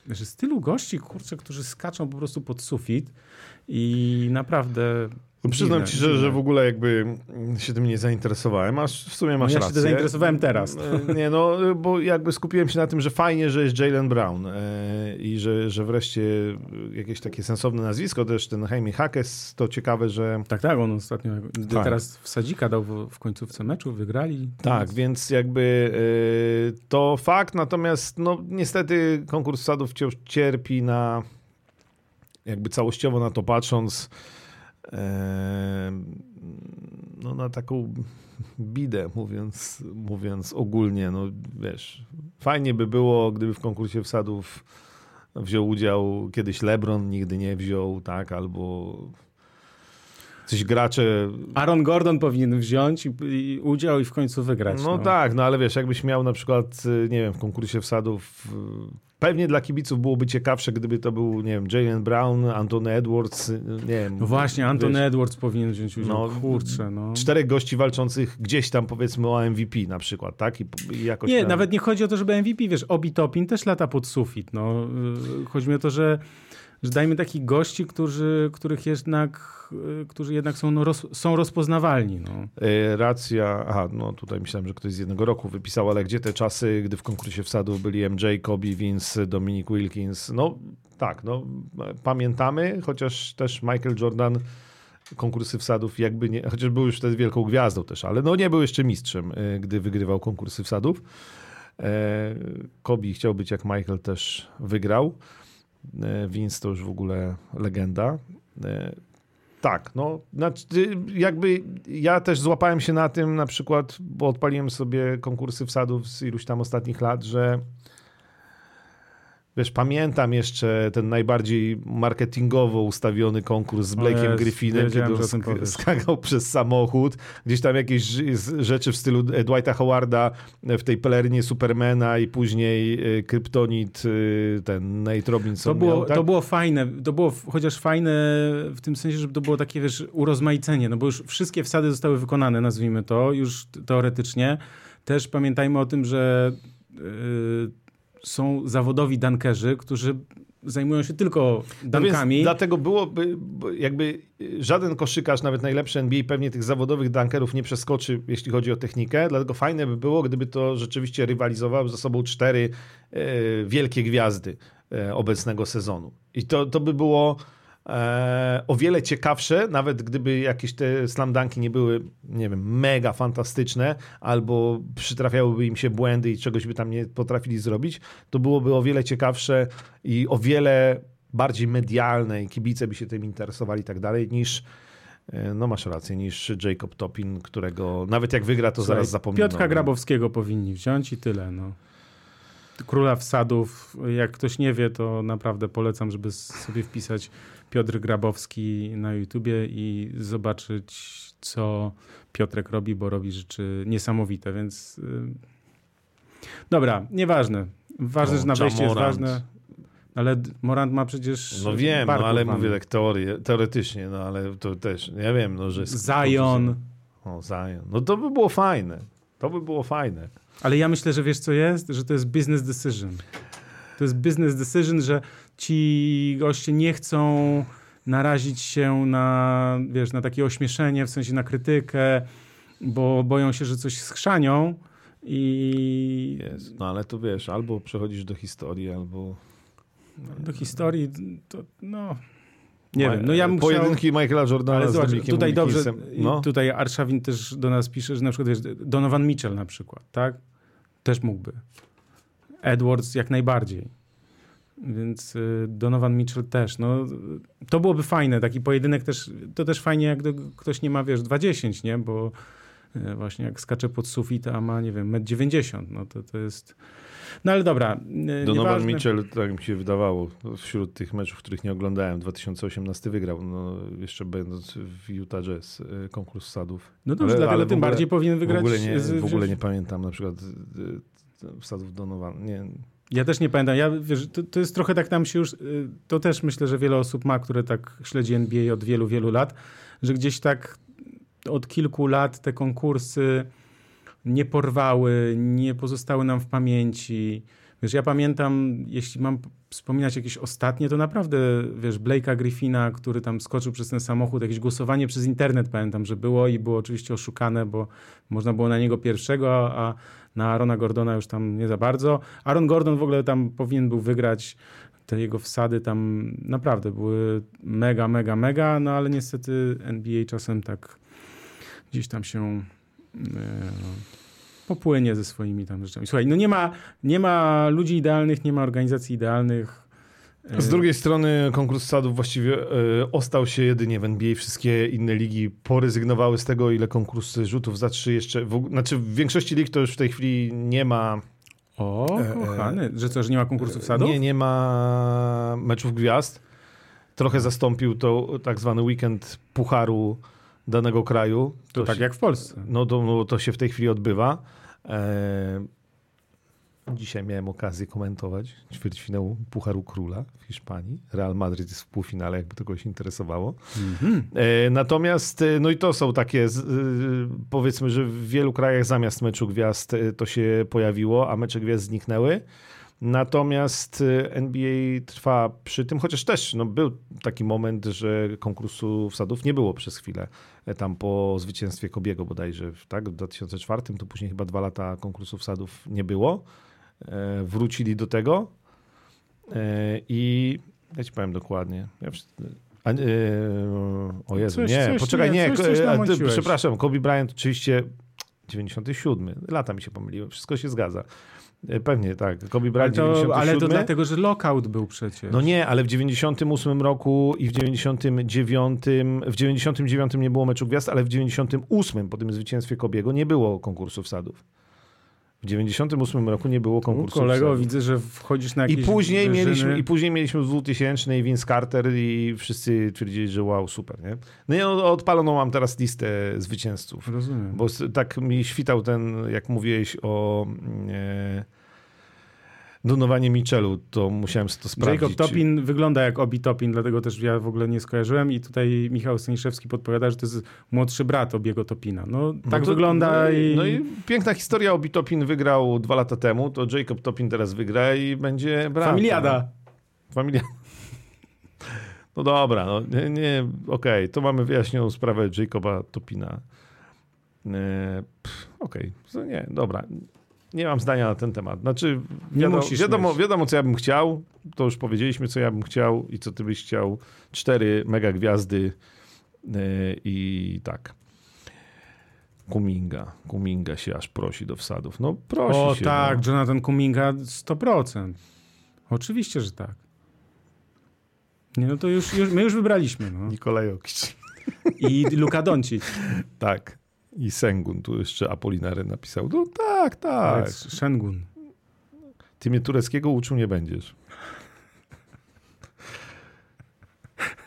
że z tylu gości, kurczę, którzy skaczą po prostu pod sufit i naprawdę no przyznam ci, że, że w ogóle jakby się tym nie zainteresowałem, a w sumie masz no ja rację. Ja się zainteresowałem teraz. E, nie, no, bo jakby skupiłem się na tym, że fajnie, że jest Jalen Brown e, i że, że wreszcie jakieś takie sensowne nazwisko, też ten Jaime Hackes, to ciekawe, że... Tak, tak, on ostatnio tak. teraz wsadzika dał w, końcówce meczu, wygrali. Tak, więc, więc jakby e, to fakt, natomiast no niestety konkurs sadów wciąż cierpi na jakby całościowo na to patrząc, no, na taką bidę, mówiąc, mówiąc ogólnie. No, wiesz, fajnie by było, gdyby w konkursie wsadów wziął udział kiedyś LeBron, nigdy nie wziął, tak, albo coś gracze... Aaron Gordon powinien wziąć i, i udział i w końcu wygrać. No, no, tak, no ale wiesz, jakbyś miał na przykład, nie wiem, w konkursie wsadów Pewnie dla kibiców byłoby ciekawsze, gdyby to był, nie wiem, Jalen Brown, Antony Edwards, nie wiem. No właśnie, Antony wiesz, Edwards powinien wziąć udział. No, Kurczę, no. Czterech gości walczących gdzieś tam powiedzmy o MVP na przykład, tak? I, i jakoś Nie, tam... nawet nie chodzi o to, żeby MVP, wiesz, Obi Topin też lata pod sufit, no. Y, Chodzi mi o to, że, że dajmy takich gości, którzy, których jednak, y, którzy jednak są, no, roz, są rozpoznawalni, no. E, Racja, aha, no tutaj myślałem, że ktoś z jednego roku wypisał, ale gdzie te czasy, gdy w konkursie wsadów byli MJ, Kobe, Vince, Dominic Wilkins? No tak, no pamiętamy, chociaż też Michael Jordan konkursy wsadów jakby nie, chociaż był już wtedy wielką gwiazdą też, ale no nie był jeszcze mistrzem, e, gdy wygrywał konkursy wsadów. E, Kobe chciał być jak Michael też wygrał. E, Vince to już w ogóle legenda. E, tak, no, znaczy, jakby ja też złapałem się na tym na przykład, bo odpaliłem sobie konkursy wsadów z iluś tam ostatnich lat, że wiesz, pamiętam jeszcze ten najbardziej marketingowo ustawiony konkurs z O Blake'em Jezu, Griffinem, kiedy on sk- skakał przez samochód, gdzieś tam jakieś rzeczy w stylu Dwighta Howarda w tej pelerynie Supermana i później y, Kryptonit, y, ten Nate Robinson To było, miał, tak? to było fajne, to było chociaż fajne w tym sensie, że to było takie, wiesz, urozmaicenie, no bo już wszystkie wsady zostały wykonane, nazwijmy to, już teoretycznie. Też pamiętajmy o tym, że yy, są zawodowi dankerzy, którzy zajmują się tylko No dankami. więc dlatego byłoby, jakby żaden koszykarz, nawet najlepszy NBA, pewnie tych zawodowych dunkerów nie przeskoczy, jeśli chodzi o technikę. Dlatego fajne by było, gdyby to rzeczywiście rywalizowały ze sobą cztery e, wielkie gwiazdy e, obecnego sezonu. I to, to by było o wiele ciekawsze, nawet gdyby jakieś te slam dunki nie były, nie wiem, mega fantastyczne, albo przytrafiałyby im się błędy i czegoś by tam nie potrafili zrobić, to byłoby o wiele ciekawsze i o wiele bardziej medialne i kibice by się tym interesowali i tak dalej, niż e, no masz rację, niż Jacob Topin, którego nawet jak wygra, to Słuchaj, zaraz zapomnimy. Piotrka Grabowskiego powinni wziąć i tyle, no. Króla wsadów, jak ktoś nie wie, to naprawdę polecam, żeby sobie wpisać Piotr Grabowski na YouTubie i zobaczyć, co Piotrek robi, bo robi rzeczy niesamowite, więc... y, Dobra, nieważne. Ważne, O, że na wejście jest ważne. Ale Morant ma przecież... No wiem, no, ale mamy. mówię tak teorie, teoretycznie, no ale to też, ja wiem, no, że... jest- Zion. O, Zion. No to by było fajne. To by było fajne. Ale ja myślę, że wiesz co jest? Że to jest business decision. To jest business decision, że ci goście nie chcą narazić się na, wiesz, na takie ośmieszenie, w sensie na krytykę, bo boją się, że coś schrzanią i Jest. No ale to wiesz, albo przechodzisz do historii, albo... do historii to, no... Nie wiem, no ja chciał... Pojedynki Michaela Jordana Ale z zobacz, Dominikiem tutaj dobrze. No. tutaj Arszawin też do nas pisze, że na przykład wiesz, Donovan Mitchell na przykład, tak? Też mógłby. Edwards jak najbardziej. Więc y, Donovan Mitchell też. No, to byłoby fajne, taki pojedynek też, to też fajnie, jak ktoś nie ma, wiesz, 2,10, nie? Bo y, właśnie jak skacze pod sufit, a ma, nie wiem, 1,90 m, no to, to jest... No ale dobra. y, Donovan nieważne. Mitchell, tak mi się wydawało, wśród tych meczów, których nie oglądałem, 2018 wygrał, no, jeszcze będąc w Utah Jazz, konkurs sadów. No dobrze, Ale- dlatego ale w tym ogóle- bardziej powinien W wygrać. ogóle nie, w ogóle nie pamiętam na przykład wsadów Donovan. Nie, Ja też nie pamiętam. Ja, wiesz, to, to jest trochę tak nam się już, y, to też myślę, że wiele osób ma, które tak śledzi NBA od wielu, wielu lat, że gdzieś tak od kilku lat te konkursy nie porwały, nie pozostały nam w pamięci. Wiesz, ja pamiętam, jeśli mam wspominać jakieś ostatnie, to naprawdę, wiesz, Blake'a Griffina, który tam skoczył przez ten samochód, jakieś głosowanie przez internet pamiętam, że było i było oczywiście oszukane, bo można było na niego pierwszego, a na Arona Gordona już tam nie za bardzo. Aaron Gordon w ogóle tam powinien był wygrać. Te jego wsady tam naprawdę były mega, mega, mega, no ale niestety NBA czasem tak gdzieś tam się e, popłynie ze swoimi tam rzeczami. Słuchaj, no nie ma, nie ma ludzi idealnych, nie ma organizacji idealnych. E, Z drugiej strony konkurs sadów właściwie e, ostał się jedynie w NBA. Wszystkie inne ligi porezygnowały z tego, ile konkursy rzutów za trzy jeszcze... W, znaczy w większości lig to już w tej chwili nie ma... O, E, e, kochany, że co, że nie ma konkursów sadów? Nie, nie ma meczów gwiazd. Trochę zastąpił to tak zwany weekend pucharu danego kraju. to tak się, jak w Polsce. No to, no to się w tej chwili odbywa. E, Dzisiaj miałem okazję komentować ćwierćfinał Pucharu Króla w Hiszpanii. Real Madrid jest w półfinale, jakby to kogoś interesowało. Mm-hmm. Natomiast, e, no i to są takie, e, powiedzmy, że w wielu krajach zamiast meczu gwiazd to się pojawiło, a mecze gwiazd zniknęły. Natomiast NBA trwa przy tym, chociaż też no, był taki moment, że konkursu wsadów nie było przez chwilę. Tam po zwycięstwie Kobiego bodajże, tak? W 2004, to później chyba dwa lata konkursu wsadów nie było. E, wrócili do tego e, i ja ci powiem dokładnie. Ja a, e, o Jezu, coś, nie, coś, poczekaj, nie, nie coś, przepraszam, Kobe Bryant oczywiście 97, lata mi się pomyliły, wszystko się zgadza. Pewnie tak, Kobe Bryant ale to, 97. Ale to dlatego, że lockout był przecież. No nie, ale w 98 roku i w 99, w 99 nie było meczu gwiazd, ale w 98 po tym zwycięstwie Kobiego nie było konkursu wsadów. W 98 roku nie było konkursu. kolego, widzę, że wchodzisz na jakieś I później, mieliśmy, I później mieliśmy w 2000 Vince Carter i wszyscy twierdzili, że wow, super, nie? No i odpaloną mam teraz listę zwycięzców. Rozumiem. Bo tak mi świtał ten, jak mówiłeś o... E, Donowanie Michelu, to musiałem to sprawdzić. Jacob Topin wygląda jak Obi Topin, dlatego też ja w ogóle nie skojarzyłem i tutaj Michał Staniszewski podpowiada, że to jest młodszy brat Obiego Topina. No tak no to, wygląda no, i... No i piękna historia, Obi Topin wygrał dwa lata temu, to Jacob Topin teraz wygra i będzie brat. Familiada. Familiada. No dobra, no nie, nie okej, okay, to mamy wyjaśnioną sprawę Jacoba Topina. E, okej, okay. nie, dobra nie mam zdania na ten temat. Znaczy, wiadomo, wiadomo, wiadomo, co ja bym chciał. To już powiedzieliśmy, co ja bym chciał i co ty byś chciał. Cztery mega gwiazdy yy, i tak. Kuminga. Kuminga się aż prosi do wsadów. No prosi o, się. tak, no. Jonathan Kuminga 100%. Oczywiście, że tak. Nie, no to już, już my już wybraliśmy. No. Nikolaj Jokic. I Luka Doncic. tak. I Sengun, tu jeszcze Apolinary napisał. No tak, tak. Szengun. Ty mnie tureckiego uczył nie będziesz.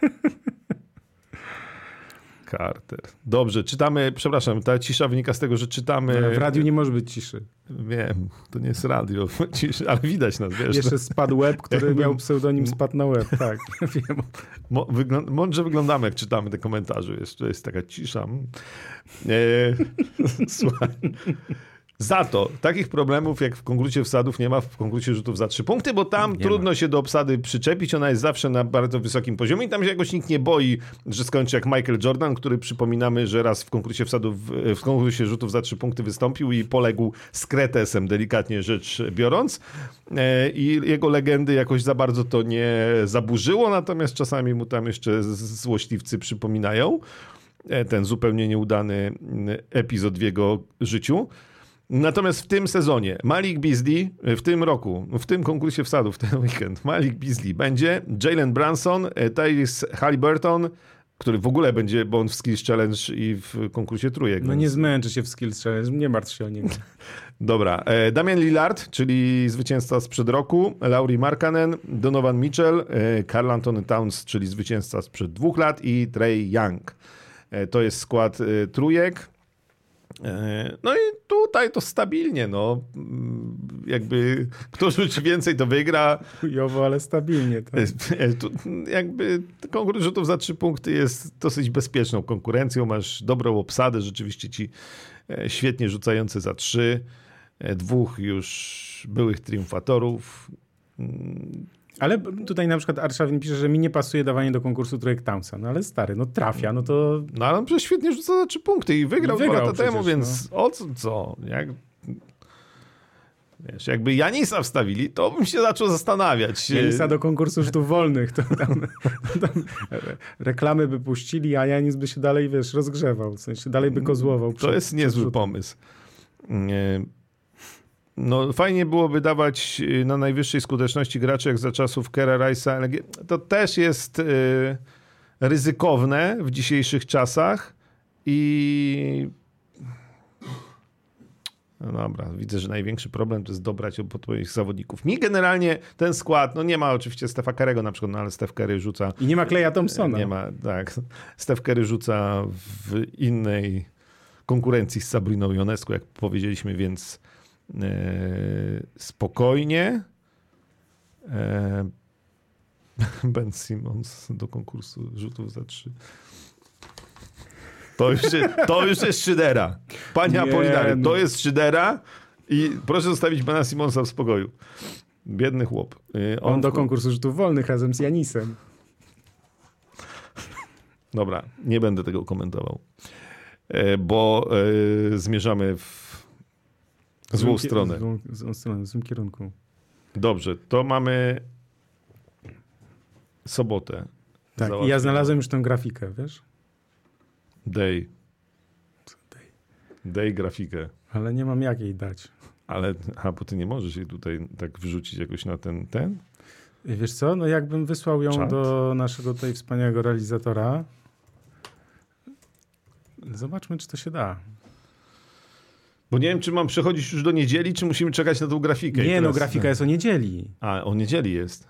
Carter. Dobrze, czytamy, przepraszam, ta cisza wynika z tego, że czytamy... W radiu nie może być ciszy. Wiem, to nie jest radio, ale widać nas, wiesz. Jeszcze no. spadł web, który miał pseudonim spadł na web, tak, wiem. Mo, wygląd mądrze wyglądamy, jak czytamy te komentarze, jest, jest taka cisza. E, słuchaj. Za to takich problemów jak w konkursie wsadów nie ma w konkursie rzutów za trzy punkty, bo tam nie trudno ma. się do obsady przyczepić. Ona jest zawsze na bardzo wysokim poziomie i tam się jakoś nikt nie boi, że skończy jak Michael Jordan, który przypominamy, że raz w konkursie wsadów, w konkursie rzutów za trzy punkty wystąpił i poległ z kretesem, delikatnie rzecz biorąc. E, I jego legendy jakoś za bardzo to nie zaburzyło, natomiast czasami mu tam jeszcze złośliwcy przypominają e, ten zupełnie nieudany epizod w jego życiu. Natomiast w tym sezonie Malik Beasley, w tym roku, w tym konkursie wsadów, w ten weekend, Malik Beasley będzie, Jalen Branson, e, Tyrese Halliburton, który w ogóle będzie, bo on w Skills Challenge i w konkursie trójek. No więc... nie zmęczy się w Skills Challenge, nie martw się o niego. Dobra. E, Damian Lillard, czyli zwycięzca sprzed roku, Lauri Markanen, Donovan Mitchell, e, Carl Anthony Towns, czyli zwycięzca sprzed dwóch lat i Trey Young. To jest skład trójek. E, no i tutaj to stabilnie, no. Jakby kto rzuci więcej, to wygra. Chujowo, ale stabilnie. Tak. E, tu jakby konkurs rzutów za trzy punkty jest dosyć bezpieczną konkurencją. Masz dobrą obsadę, rzeczywiście ci e, świetnie rzucający za trzy. Dwóch już byłych triumfatorów. Ale tutaj na przykład Arszawin pisze, że mi nie pasuje dawanie do konkursu trójek Townsa. No ale stary, no trafia, no to... No ale on przecież świetnie rzuca za trzy punkty i wygrał, I wygrał dwa lata temu, więc no. o co? co? Jak... Wiesz, jakby Janisa wstawili, to bym się zaczął zastanawiać. Janisa do konkursu rzutów wolnych. To tam, tam reklamy by puścili, a Janis by się dalej, wiesz, rozgrzewał. W sensie dalej by kozłował. To jest niezły pomysł. No, fajnie byłoby dawać y, na najwyższej skuteczności graczy jak za czasów Kera Rice'a. To też jest y, ryzykowne w dzisiejszych czasach i no dobra, widzę, że największy problem to jest dobrać odpowiednich zawodników. Mi generalnie ten skład, no nie ma oczywiście Stefa Kerego na przykład, no ale Stef Kerry rzuca... I nie ma Kleja Thompsona. Nie ma, tak. Stef Kerry rzuca w innej konkurencji z Sabriną Ionescu, jak powiedzieliśmy, więc spokojnie. E, ben Simmons do konkursu rzutów za trzy. To już, jest, to już jest szydera. Panie Apolinary, to jest szydera i proszę zostawić pana Simonsa w spokoju. Biedny chłop. Y, on, On do konkursu rzutów wolnych razem z Janisem. Dobra, nie będę tego komentował, e, bo e, zmierzamy w złą stronę. W złą, złą stronę, w złym kierunku. Dobrze, to mamy sobotę. Tak, i ja znalazłem już tę grafikę, wiesz? Day. Day. Day grafikę. Ale nie mam jak jej dać. Ale, a bo ty nie możesz jej tutaj tak wrzucić jakoś na ten, ten? Wiesz co, no jakbym wysłał ją do naszego tutaj wspaniałego realizatora. Zobaczmy, czy to się da. Bo nie wiem, czy mam przechodzić już do niedzieli, czy musimy czekać na tą grafikę. Nie, no grafika jest o niedzieli. A, o niedzieli jest.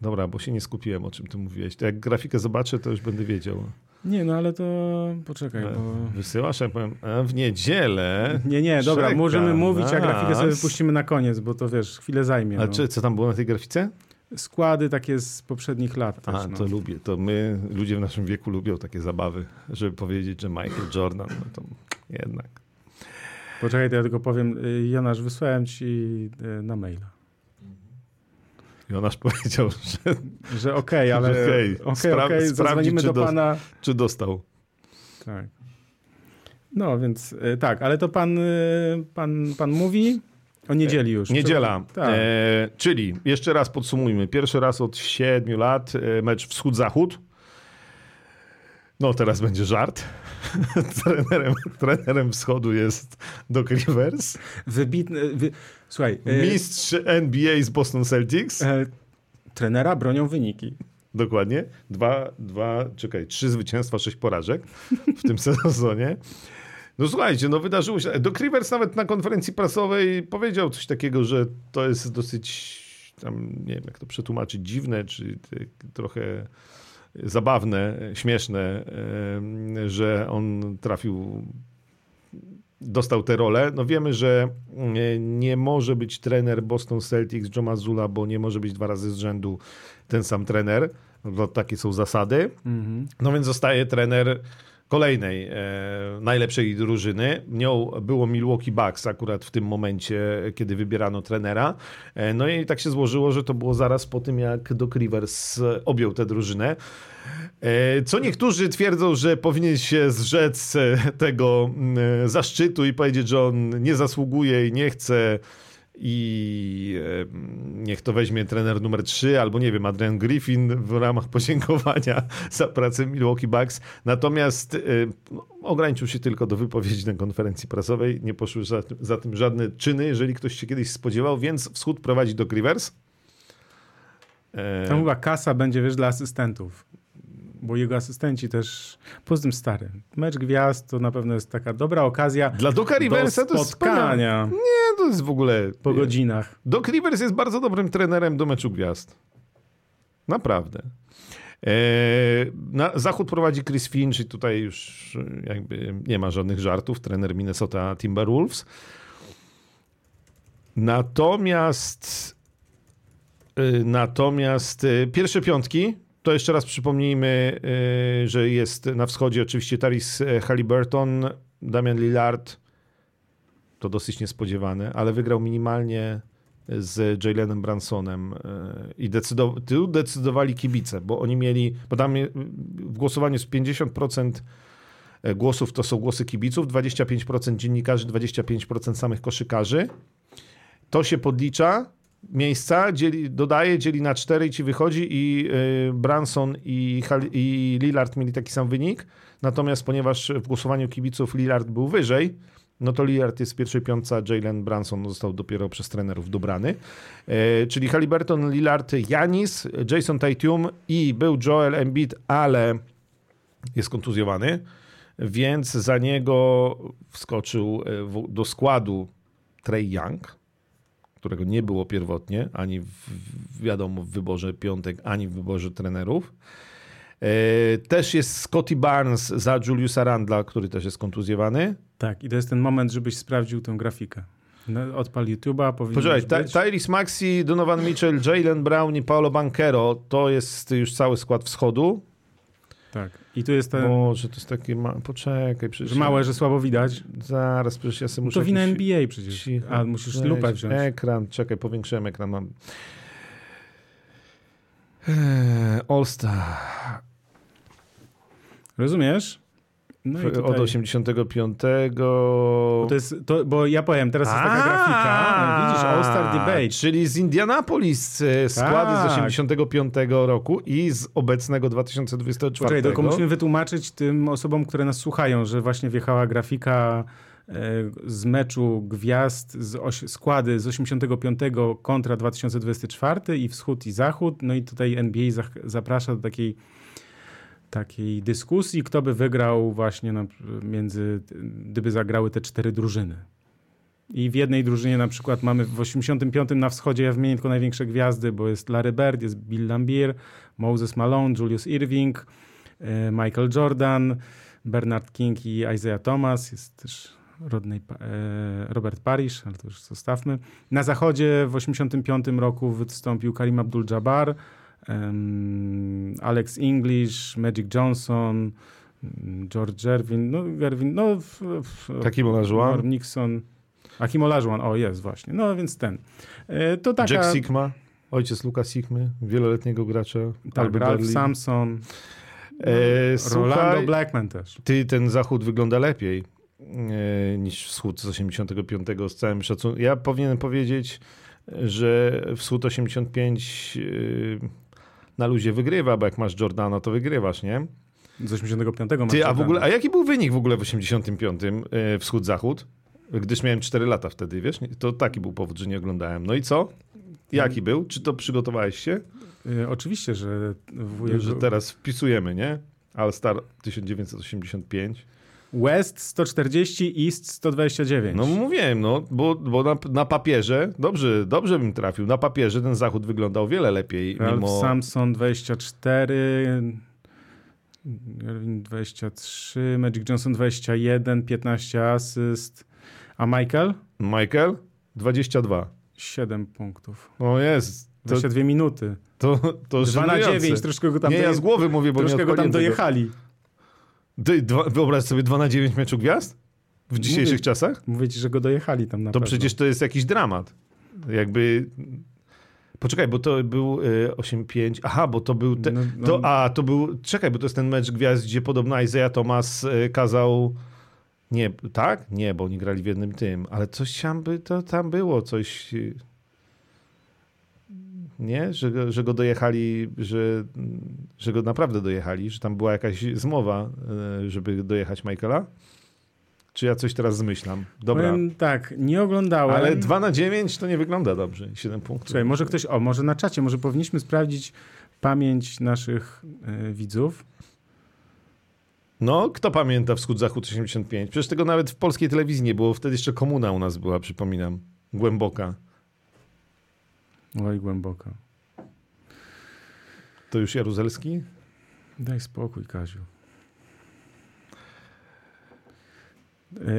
Dobra, bo się nie skupiłem, o czym ty mówiłeś. To jak grafikę zobaczę, to już będę wiedział. Nie, no ale to poczekaj. E, bo... Wysyłasz, ja powiem, a w niedzielę. Nie, nie, dobra, możemy mówić, a grafikę sobie wypuścimy na koniec, bo to wiesz, chwilę zajmie. A no. czy, co tam było na tej grafice? Składy takie z poprzednich lat. Też, a, no. to lubię. To my, ludzie w naszym wieku lubią takie zabawy, żeby powiedzieć, że Michael Jordan, no to jednak. Poczekaj, to ja tylko powiem, y, Jonasz, wysłałem ci y, na maila. Jonasz powiedział, że, że okej, okay, ale że okay, okay, Spra okay, zadzwonimy do, pana. Czy dostał. Tak. No więc y, tak, ale to pan, pan, pan mówi o niedzieli już. Niedziela. Tak. E, czyli jeszcze raz podsumujmy. Pierwszy raz od siedmiu lat mecz wschód-zachód. No teraz będzie żart. trenerem, trenerem wschodu jest Doc Rivers. Wybitny. Wy... Słuchaj. E, Mistrz NBA z Boston Celtics. E, trenera bronią wyniki. Dokładnie. Dwa, dwa, czekaj, trzy zwycięstwa, sześć porażek w tym sezonie. No słuchajcie, no wydarzyło się. Doc Rivers nawet na konferencji prasowej powiedział coś takiego, że to jest dosyć tam, nie wiem jak to przetłumaczyć, dziwne, czy trochę zabawne, śmieszne, że on trafił, dostał tę rolę. No wiemy, że nie może być trener Boston Celtics Joe Mazzulla, bo nie może być dwa razy z rzędu ten sam trener. No, takie są zasady. Mhm. No więc zostaje trener kolejnej e, najlepszej drużyny. Nią było Milwaukee Bucks akurat w tym momencie, kiedy wybierano trenera. E, no i tak się złożyło, że to było zaraz po tym, jak Doc Rivers objął tę drużynę. E, co niektórzy twierdzą, że powinien się zrzec tego mm, zaszczytu i powiedzieć, że on nie zasługuje i nie chce i niech to weźmie trener numer 3 albo nie wiem, Adrian Griffin w ramach podziękowania za pracę Milwaukee Bucks. Natomiast no, ograniczył się tylko do wypowiedzi na konferencji prasowej. Nie poszły za, za tym żadne czyny, jeżeli ktoś się kiedyś spodziewał, więc wschód prowadzi do Rivers. Tam chyba kasa będzie, wiesz, dla asystentów bo jego asystenci też, poza tym stary, mecz gwiazd to na pewno jest taka dobra okazja Dla Doka Riversa do spotkania. To nie, to jest w ogóle... Po godzinach. Doc Rivers jest bardzo dobrym trenerem do meczu gwiazd. Naprawdę. E, na zachód prowadzi Chris Finch i tutaj już jakby nie ma żadnych żartów. Trener Minnesota Timberwolves. Natomiast e, natomiast e, pierwsze piątki to jeszcze raz przypomnijmy, y, że jest na wschodzie oczywiście Taris Halliburton, Damian Lillard, to dosyć niespodziewane, ale wygrał minimalnie z Jalenem Bransonem y, i decydow tu decydowali kibice, bo oni mieli, bo tam w głosowaniu jest 50% głosów to są głosy kibiców, 25% dziennikarzy, 25% samych koszykarzy. To się podlicza miejsca, dzieli, dodaje, dzieli na cztery i ci wychodzi i y, Branson i, i Lillard mieli taki sam wynik. Natomiast ponieważ w głosowaniu kibiców Lillard był wyżej, no to Lillard jest w pierwszej piątce, Jalen Branson został dopiero przez trenerów dobrany. E, czyli Halliburton, Lillard, Janis, Jason Tatum i był Joel Embiid, ale jest kontuzjowany, więc za niego wskoczył e, do składu Trey Young którego nie było pierwotnie, ani w, wiadomo w wyborze piątek, ani w wyborze trenerów. E, też jest Scotty Barnes za Juliusa Randla, który też jest kontuzjowany. Tak, i to jest ten moment, żebyś sprawdził tę grafikę. No, odpal YouTube'a, Poczekaj, być. Tyrese Maxi, Donovan Mitchell, Jalen Brown i Paolo Banquero to jest już cały skład wschodu. Tak. I tu jest ten, Boże, to jest takie... Ma... Poczekaj, przecież... że małe, że słabo widać. Zaraz, przecież ja sobie muszę... to wina jakiś- NBA przecież. Cicho, A musisz weź lupę wziąć. Ekran, czekaj, powiększyłem ekran. Mam. Eee, All Star. Rozumiesz? No tutaj, Od 85. bo, to jest, to, bo ja powiem, teraz jest taka grafika. Widzisz, All Star Debate. Czyli z Indianapolis e, składy z Tak. 85 roku i z obecnego 2024. Poczekaj, tylko musimy wytłumaczyć tym osobom, które nas słuchają, że właśnie wjechała grafika e, z meczu gwiazd, z oś, składy z 85 kontra 2024 i wschód i zachód. No i tutaj NBA zaprasza do takiej, takiej dyskusji, kto by wygrał właśnie na, między, gdyby zagrały te cztery drużyny. I w jednej drużynie na przykład mamy w 85 na wschodzie, ja wymienię tylko największe gwiazdy, bo jest Larry Bird, jest Bill Lambier, Moses Malone, Julius Irving, e, Michael Jordan, Bernard King i Isaiah Thomas, jest też Rodney, e, Robert Parish, ale to już zostawmy. Na zachodzie w 85 roku wystąpił Karim Abdul-Jabbar, Alex English, Magic Johnson, George Gervin, no, Gervin, no w, w, Hakim Olajuwon. Nixon, Hakim Olajuwon, o jest właśnie, no więc ten. E, To taka, Jack Sigma, ojciec Luka Sigmy, wieloletniego gracza. tak, Albert Ralph. Samson, E, Rolando słuchaj, Blackman też. ty ten zachód wygląda lepiej e, niż wschód z 85 z całym szacunkiem. Ja powinienem powiedzieć, że wschód 85 e, na luzie wygrywa, bo jak masz Jordana, to wygrywasz, nie? Z 85 masz Ty, a w ogóle, a jaki był wynik w ogóle w 85 e, wschód-zachód? Gdyż miałem 4 lata wtedy, wiesz? To taki był powód, że nie oglądałem. No i co? Jaki był? Czy to przygotowałeś się? Y, Oczywiście, że wujek... Że teraz wpisujemy, nie? All Star 1985. West 140, East 129. No mówiłem, no, bo, bo na, na papierze, dobrze, dobrze bym trafił, na papierze ten zachód wyglądał wiele lepiej, Ralph mimo... Samson 24, Gervin 23, Magic Johnson 21, 15 asyst, a Michael? Michael? 22. 7 punktów. O jest, to, 22 minuty. to, to 2 na żenujące. 9, troszkę go tam, Nie, ja z głowy mówię, bo nie troszkę go tam odpaliłem tego. Dojechali. Ty, dwa, wyobraź sobie 2 na 9 meczu gwiazd? W dzisiejszych Mówię- czasach? Mówię ci, że go dojechali tam na To pewno. przecież to jest jakiś dramat. Jakby... Poczekaj, bo to był y, 8-5. Aha, bo to był... Te... No, no, To, a, to był... Czekaj, bo to jest ten mecz gwiazd, gdzie podobno Isaiah Thomas y, kazał... Nie, tak? Nie, bo oni grali w jednym tym, ale coś tam, by, to tam było, coś... Nie? Że, go- że go dojechali, że, że go naprawdę dojechali, że tam była jakaś zmowa, y, żeby dojechać Michaela? Czy ja coś teraz zmyślam? Dobra. Powiem tak, nie oglądałem. Ale 2 na 9 to nie wygląda dobrze. 7 punktów. Słuchaj, może ktoś, o, może na czacie, może powinniśmy sprawdzić pamięć naszych y, widzów. No, kto pamięta Wschód-Zachód 85? Przecież tego nawet w polskiej telewizji nie było. Wtedy jeszcze komuna u nas była, przypominam. Głęboka. Oj, głęboko. To już Jaruzelski? Daj spokój, Kaziu.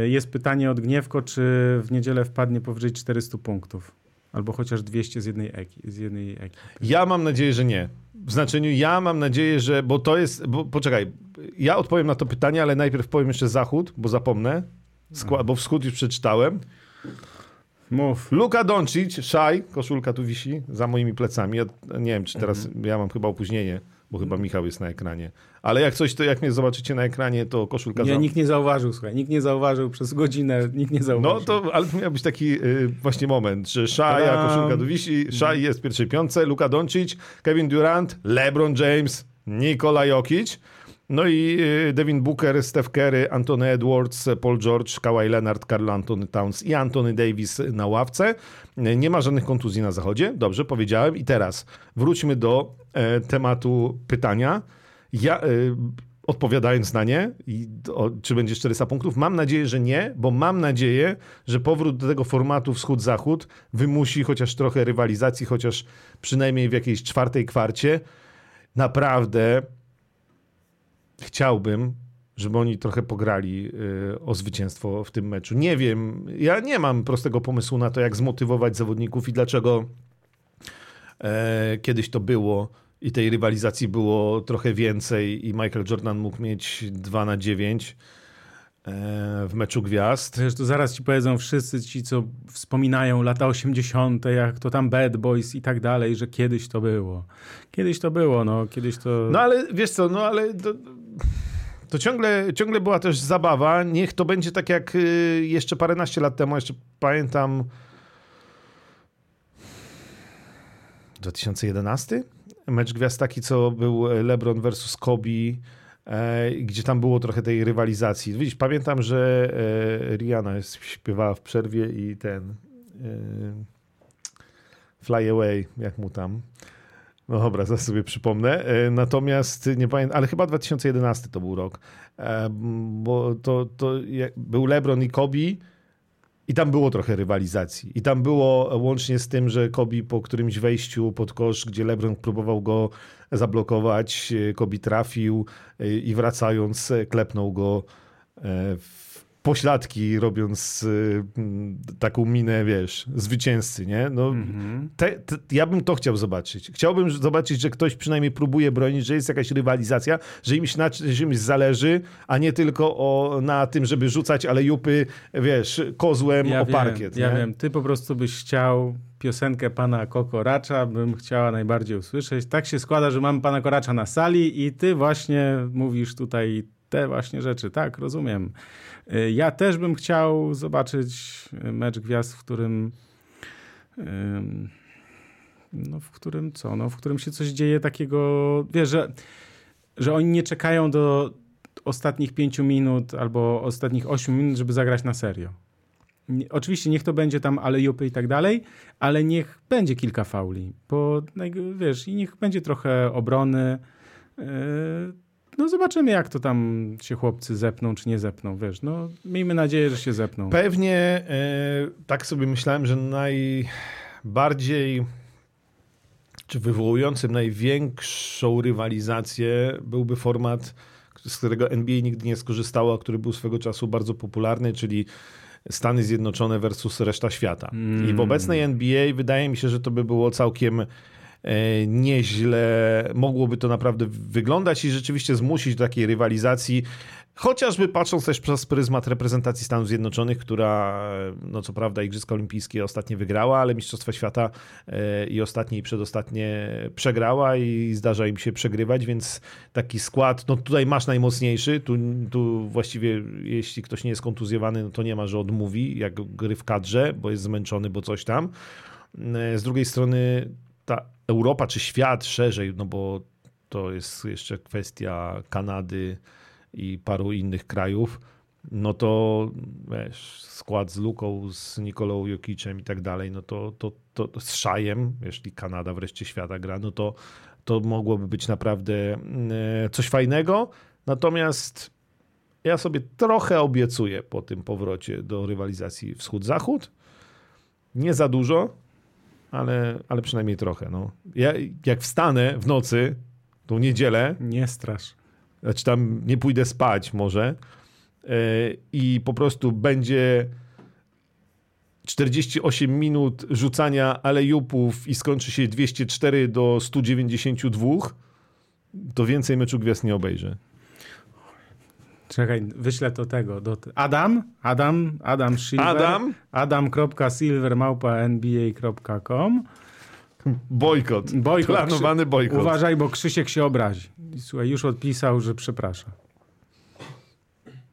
Y, Jest pytanie od Gniewko, czy w niedzielę wpadnie powyżej 400 punktów? Albo chociaż 200 z jednej eki. Z jednej eki. Ja mam nadzieję, że nie. W znaczeniu ja mam nadzieję, że... Bo to jest... Bo, poczekaj. Ja odpowiem na to pytanie, ale najpierw powiem jeszcze Zachód, bo zapomnę. Skła- bo Wschód już przeczytałem. Mów. Luka Doncic, Szaj, koszulka tu wisi za moimi plecami. Ja nie wiem, czy teraz ja mam chyba opóźnienie, bo chyba Michał jest na ekranie. Ale jak coś, to jak mnie zobaczycie na ekranie, to koszulka Nie, za... nikt nie zauważył, słuchaj. Nikt nie zauważył przez godzinę, nikt nie zauważył. No to, ale to miał być taki y, właśnie moment, że Szaj, a Tadam. koszulka tu wisi, Szaj jest w pierwszej piątce, Luka Doncic, Kevin Durant, LeBron James, Nikola Jokic, no i y, Devin Booker, Steph Curry, Anthony Edwards, Paul George, Kawhi Leonard, Carl Anthony Towns i Anthony Davis na ławce. Nie ma żadnych kontuzji na zachodzie, dobrze powiedziałem. I teraz wróćmy do e, tematu pytania. Ja, e, odpowiadając na nie, czy będzie 400 punktów, mam nadzieję, że nie, bo mam nadzieję, że powrót do tego formatu wschód-zachód wymusi chociaż trochę rywalizacji, chociaż przynajmniej w jakiejś czwartej kwarcie. Naprawdę chciałbym, żeby oni trochę pograli y, o zwycięstwo w tym meczu. Nie wiem, ja nie mam prostego pomysłu na to, jak zmotywować zawodników i dlaczego e, kiedyś to było i tej rywalizacji było trochę więcej i Michael Jordan mógł mieć 2 na 9 e, w meczu gwiazd. Wiesz, to zaraz ci powiedzą wszyscy ci, co wspominają lata 80., jak to tam Bad Boys i tak dalej, że kiedyś to było. Kiedyś to było, no, kiedyś to... No ale wiesz co, no ale to, to ciągle, ciągle była też zabawa. Niech to będzie tak jak y, jeszcze paręnaście lat temu, jeszcze pamiętam 2011? Mecz gwiazd taki, co był LeBron versus Kobe, e, gdzie tam było trochę tej rywalizacji. Widzisz, pamiętam, że e, Rihanna śpiewała w przerwie i ten e, Fly Away, jak mu tam. No dobra, zaraz sobie przypomnę. E, natomiast nie pamiętam, ale chyba 2011 to był rok, e, bo to, to był LeBron i Kobe i tam było trochę rywalizacji. I tam było łącznie z tym, że Kobe po którymś wejściu pod kosz, gdzie LeBron próbował go zablokować, e, Kobe trafił i wracając klepnął go w pośladki, robiąc y, taką minę, wiesz, zwycięzcy, nie? No, mm-hmm. te, te, ja bym to chciał zobaczyć. Chciałbym zobaczyć, że ktoś przynajmniej próbuje bronić, że jest jakaś rywalizacja, że im się na czymś zależy, a nie tylko o, na tym, żeby rzucać ale jupy, wiesz, kozłem ja o wiem, parkiet. Ja wiem, ty po prostu byś chciał piosenkę pana Kokoracza bym chciała najbardziej usłyszeć. Tak się składa, że mam pana Koracza na sali i ty właśnie mówisz tutaj te właśnie rzeczy. Tak, rozumiem. Y, ja też bym chciał zobaczyć mecz gwiazd, w którym no w którym co, no w którym się coś dzieje takiego, wiesz, że, że oni nie czekają do ostatnich pięciu minut albo ostatnich ośmiu minut, żeby zagrać na serio. Oczywiście niech to będzie tam ale jupy i tak dalej, ale niech będzie kilka fauli, bo wiesz, i niech będzie trochę obrony, yy, no zobaczymy, jak to tam się chłopcy zepną, czy nie zepną, wiesz. No miejmy nadzieję, że się zepną. Pewnie e, tak sobie myślałem, że najbardziej czy wywołującym największą rywalizację byłby format, z którego NBA nigdy nie skorzystało, a który był swego czasu bardzo popularny, czyli Stany Zjednoczone versus reszta świata. Mm. I w mm. obecnej NBA wydaje mi się, że to by było całkiem nieźle mogłoby to naprawdę wyglądać i rzeczywiście zmusić do takiej rywalizacji. Chociażby patrząc też przez pryzmat reprezentacji Stanów Zjednoczonych, która, no co prawda, Igrzyska Olimpijskie ostatnie wygrała, ale Mistrzostwa Świata e, i ostatnie i przedostatnie przegrała i zdarza im się przegrywać, więc taki skład, no tutaj masz najmocniejszy, tu, tu właściwie jeśli ktoś nie jest kontuzjowany, no to nie ma, że odmówi, jak gry w kadrze, bo jest zmęczony, bo coś tam. E, z drugiej strony Europa czy świat szerzej, no bo to jest jeszcze kwestia Kanady i paru innych krajów, no to wiesz, skład z Luką, z Nikolą Jokicem i tak dalej, no to, to, to z Szajem, jeśli Kanada wreszcie świata gra, no to, to mogłoby być naprawdę e, coś fajnego. Natomiast ja sobie trochę obiecuję po tym powrocie do rywalizacji wschód-zachód. Nie za dużo, ale, ale przynajmniej trochę. No. Ja, jak wstanę w nocy, tą niedzielę. Nie strasz. Znaczy tam nie pójdę spać może yy, i po prostu będzie 48 minut rzucania alejupów i skończy się 204 do 192, to więcej meczu gwiazd nie obejrzę. Czekaj, wyślę to tego. Do Adam, Adam, Adam Silver. Adam? Adam.silver.nba.com Bojkot. bojkot. Planowany bojkot. Uważaj, bo Krzysiek się obrazi. Słuchaj, już odpisał, że przepraszam.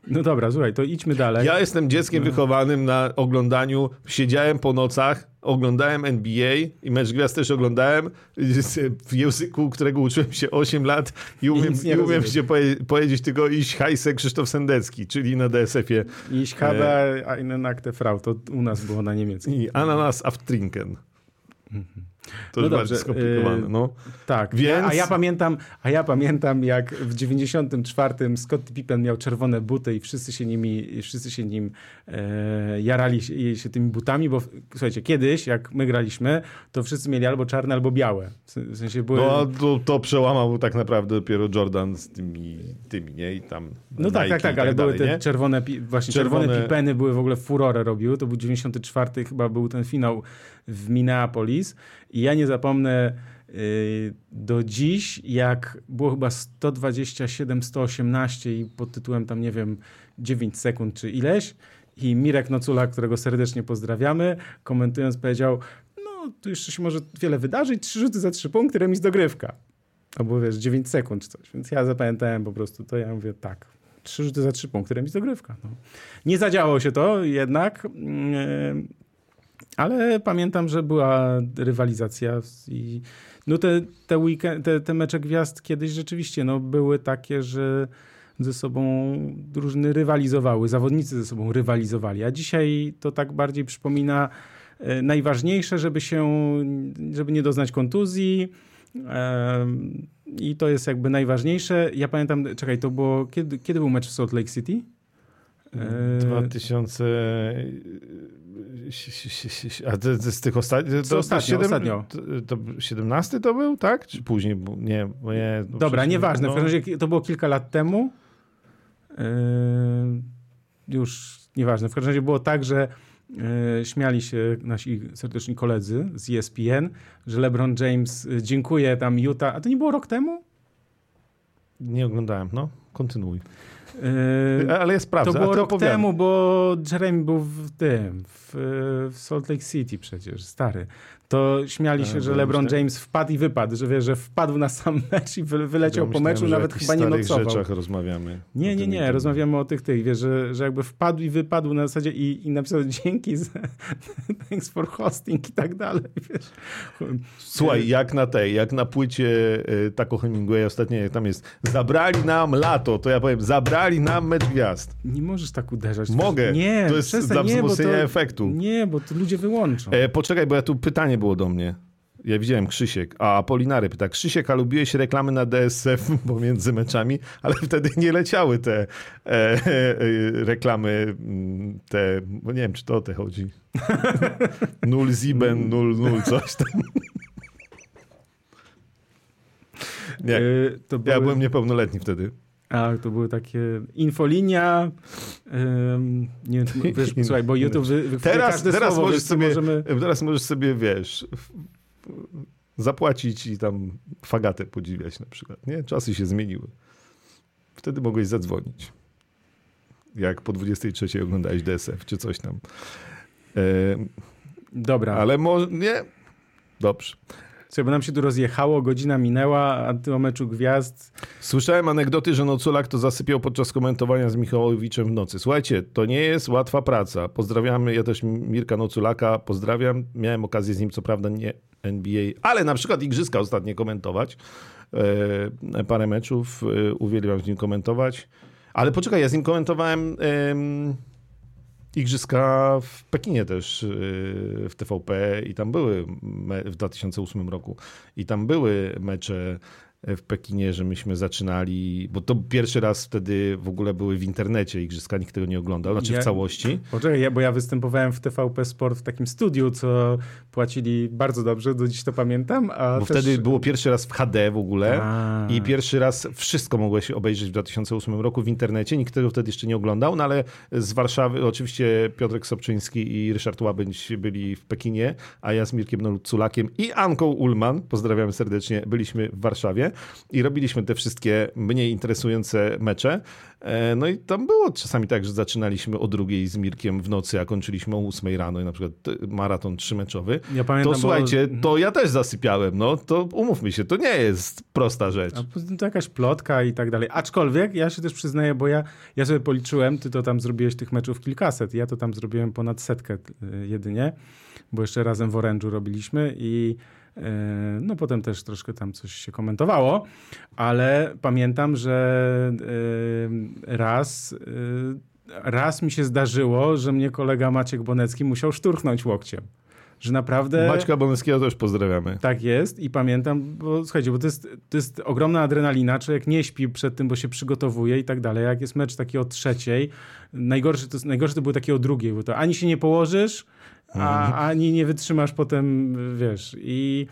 No dobra, słuchaj, to idźmy dalej. Ja jestem dzieckiem no. wychowanym na oglądaniu, siedziałem po nocach, oglądałem NBA i mecz gwiazd też oglądałem w języku, którego uczyłem się 8 lat i umiem, i umiem się powiedzieć tylko iść hajse Krzysztof Sendecki, czyli na DSF-ie. Iść habe e... eine nackte Frau, to u nas było na niemieckim. I Ananas auf Trinken. Mhm. To no już bardziej skomplikowane. No. Tak, Więc... a, ja pamiętam, a ja pamiętam jak w 94 Scott Pippen miał czerwone buty i wszyscy się nimi, wszyscy się nim e, jarali się, się, tymi butami, bo słuchajcie, kiedyś jak my graliśmy, to wszyscy mieli albo czarne, albo białe. W sensie były... No to, to przełamał tak naprawdę dopiero Jordan z tymi, tymi nie? I tam No tak, tak, tak, ale tak były te czerwone, właśnie czerwone, czerwone Pippeny były w ogóle furorę robiły. To był 94 chyba był ten finał w Minneapolis i ja nie zapomnę y, do dziś, jak było chyba 127-118 i pod tytułem tam, nie wiem, 9 sekund czy ileś i Mirek Nocula, którego serdecznie pozdrawiamy, komentując powiedział, no tu jeszcze się może wiele wydarzyć, trzy rzuty za trzy punkty, remis dogrywka. Albo wiesz, 9 sekund czy coś. Więc ja zapamiętałem po prostu to, ja mówię tak, trzy rzuty za trzy punkty, remis dogrywka. No. Nie zadziałało się to jednak. Yy, ale pamiętam, że była rywalizacja i no te, te, weekend, te, te mecze gwiazd kiedyś rzeczywiście no, były takie, że ze sobą drużyny rywalizowały, zawodnicy ze sobą rywalizowali, a dzisiaj to tak bardziej przypomina e, najważniejsze, żeby się, żeby nie doznać kontuzji i to jest jakby najważniejsze. Ja pamiętam, czekaj, to było, kiedy, kiedy był mecz w Salt Lake City? 2000 a to, to z tych ostatnich. To, ostatnio, 7, ostatnio. To, to 17 to był, tak? Czy później? Nie, nie Dobra, nieważne. No. W każdym razie to było kilka lat temu. Yy, już nieważne. W każdym razie było tak, że yy, śmiali się nasi serdeczni koledzy z ESPN, że LeBron James dziękuję tam Utah. A to nie było rok temu? Nie oglądałem, no. Kontynuuj. Yy, Ale jest prawda. To było rok opowiadam. temu, bo Jeremy był w tym, w, w Salt Lake City przecież, stary to śmiali się, że LeBron James wpadł i wypadł, że wie, że wpadł na sam mecz i wyleciał po meczu, nawet chyba nie nocował. O rzeczach rozmawiamy. Nie, nie, nie, rozmawiamy o tych tych, wiesz, że, że jakby wpadł i wypadł na zasadzie i, i napisał dzięki za, thanks for hosting i tak dalej, wiesz. Słuchaj, jak na tej, jak na płycie y, Taco Hemingway ostatnio, jak tam jest, zabrali nam lato, to ja powiem, zabrali nam mecz gwiazd. Nie możesz tak uderzać. Mogę, nie, to jest dla wzmocnienia efektu. Nie, bo to ludzie wyłączą. E, poczekaj, bo ja tu pytanie było do mnie. Ja widziałem Krzysiek, a Apolinary pyta, Krzysiek, a lubiłeś reklamy na DSF pomiędzy meczami, ale wtedy nie leciały te e, e, reklamy, mm, te, bo nie wiem, czy to o te chodzi. Nul Ziben, nul, nul, coś tam. Nie, yy, były... ja byłem niepełnoletni wtedy. A, to były takie infolinia. Um, nie, wiesz, słuchaj, bo YouTube wy, teraz, teraz słowo, możesz sobie, możemy... Teraz możesz sobie, wiesz, zapłacić i tam fagatę podziwiać na przykład. Nie? Czasy się zmieniły. Wtedy mogłeś zadzwonić. Jak po 23 oglądałeś DSF czy coś tam. E, Dobra. Ale może nie. Dobrze. Słuchaj, bo nam się tu rozjechało, godzina minęła, a ty o meczu gwiazd. Słyszałem anegdoty, że Noculak to zasypiał podczas komentowania z Michałowiczem w nocy. Słuchajcie, to nie jest łatwa praca. Pozdrawiamy, ja też Mirka Noculaka pozdrawiam. Miałem okazję z nim, co prawda nie NBA, ale na przykład Igrzyska ostatnio komentować. E, parę meczów e, uwielbiam z nim komentować. Ale poczekaj, ja z nim komentowałem... E, Igrzyska w Pekinie też y, w TVP i tam były w 2008 roku. I tam były mecze w Pekinie, że myśmy zaczynali, bo to pierwszy raz wtedy w ogóle były w internecie igrzyska, nikt tego nie oglądał, znaczy ja, w całości. Poczekaj, ja, bo ja występowałem w TVP Sport w takim studiu, co płacili bardzo dobrze, do dziś to pamiętam. Bo też... wtedy było pierwszy raz w HD w ogóle a. i pierwszy raz wszystko mogłeś obejrzeć w 2008 roku w internecie, nikt tego wtedy jeszcze nie oglądał, no ale z Warszawy oczywiście Piotrek Sobczyński i Ryszard Łabędź byli w Pekinie, a ja z Mirkiem Noluculakiem i Anką Ulman, pozdrawiam serdecznie, byliśmy w Warszawie i robiliśmy te wszystkie mniej interesujące mecze. E, no i tam było czasami tak, że zaczynaliśmy o drugiej z Mirkiem w nocy, a kończyliśmy o ósmej rano i na przykład maraton trzymeczowy. Ja pamiętam, to słuchajcie, bo... to ja też zasypiałem, no to umówmy się, to nie jest prosta rzecz. A to jakaś plotka i tak dalej. Aczkolwiek ja się też przyznaję, bo ja, ja sobie policzyłem, ty to tam zrobiłeś tych meczów kilkaset, ja to tam zrobiłem ponad setkę e, jedynie, bo jeszcze razem w Orange'u robiliśmy i E, no potem też troszkę tam coś się komentowało, ale pamiętam, że e, raz, e, raz mi się zdarzyło, że mnie kolega Maciek Bonecki musiał szturchnąć łokciem. Że naprawdę... Maćka Boneskiego też pozdrawiamy. Tak jest i pamiętam, bo słuchajcie, bo to jest, to jest ogromna adrenalina, człowiek nie śpi przed tym, bo się przygotowuje i tak dalej. Jak jest mecz taki o trzeciej, najgorszy to, najgorszy to był taki o drugiej, bo to ani się nie położysz, a, Mhm. ani nie wytrzymasz potem, wiesz, i...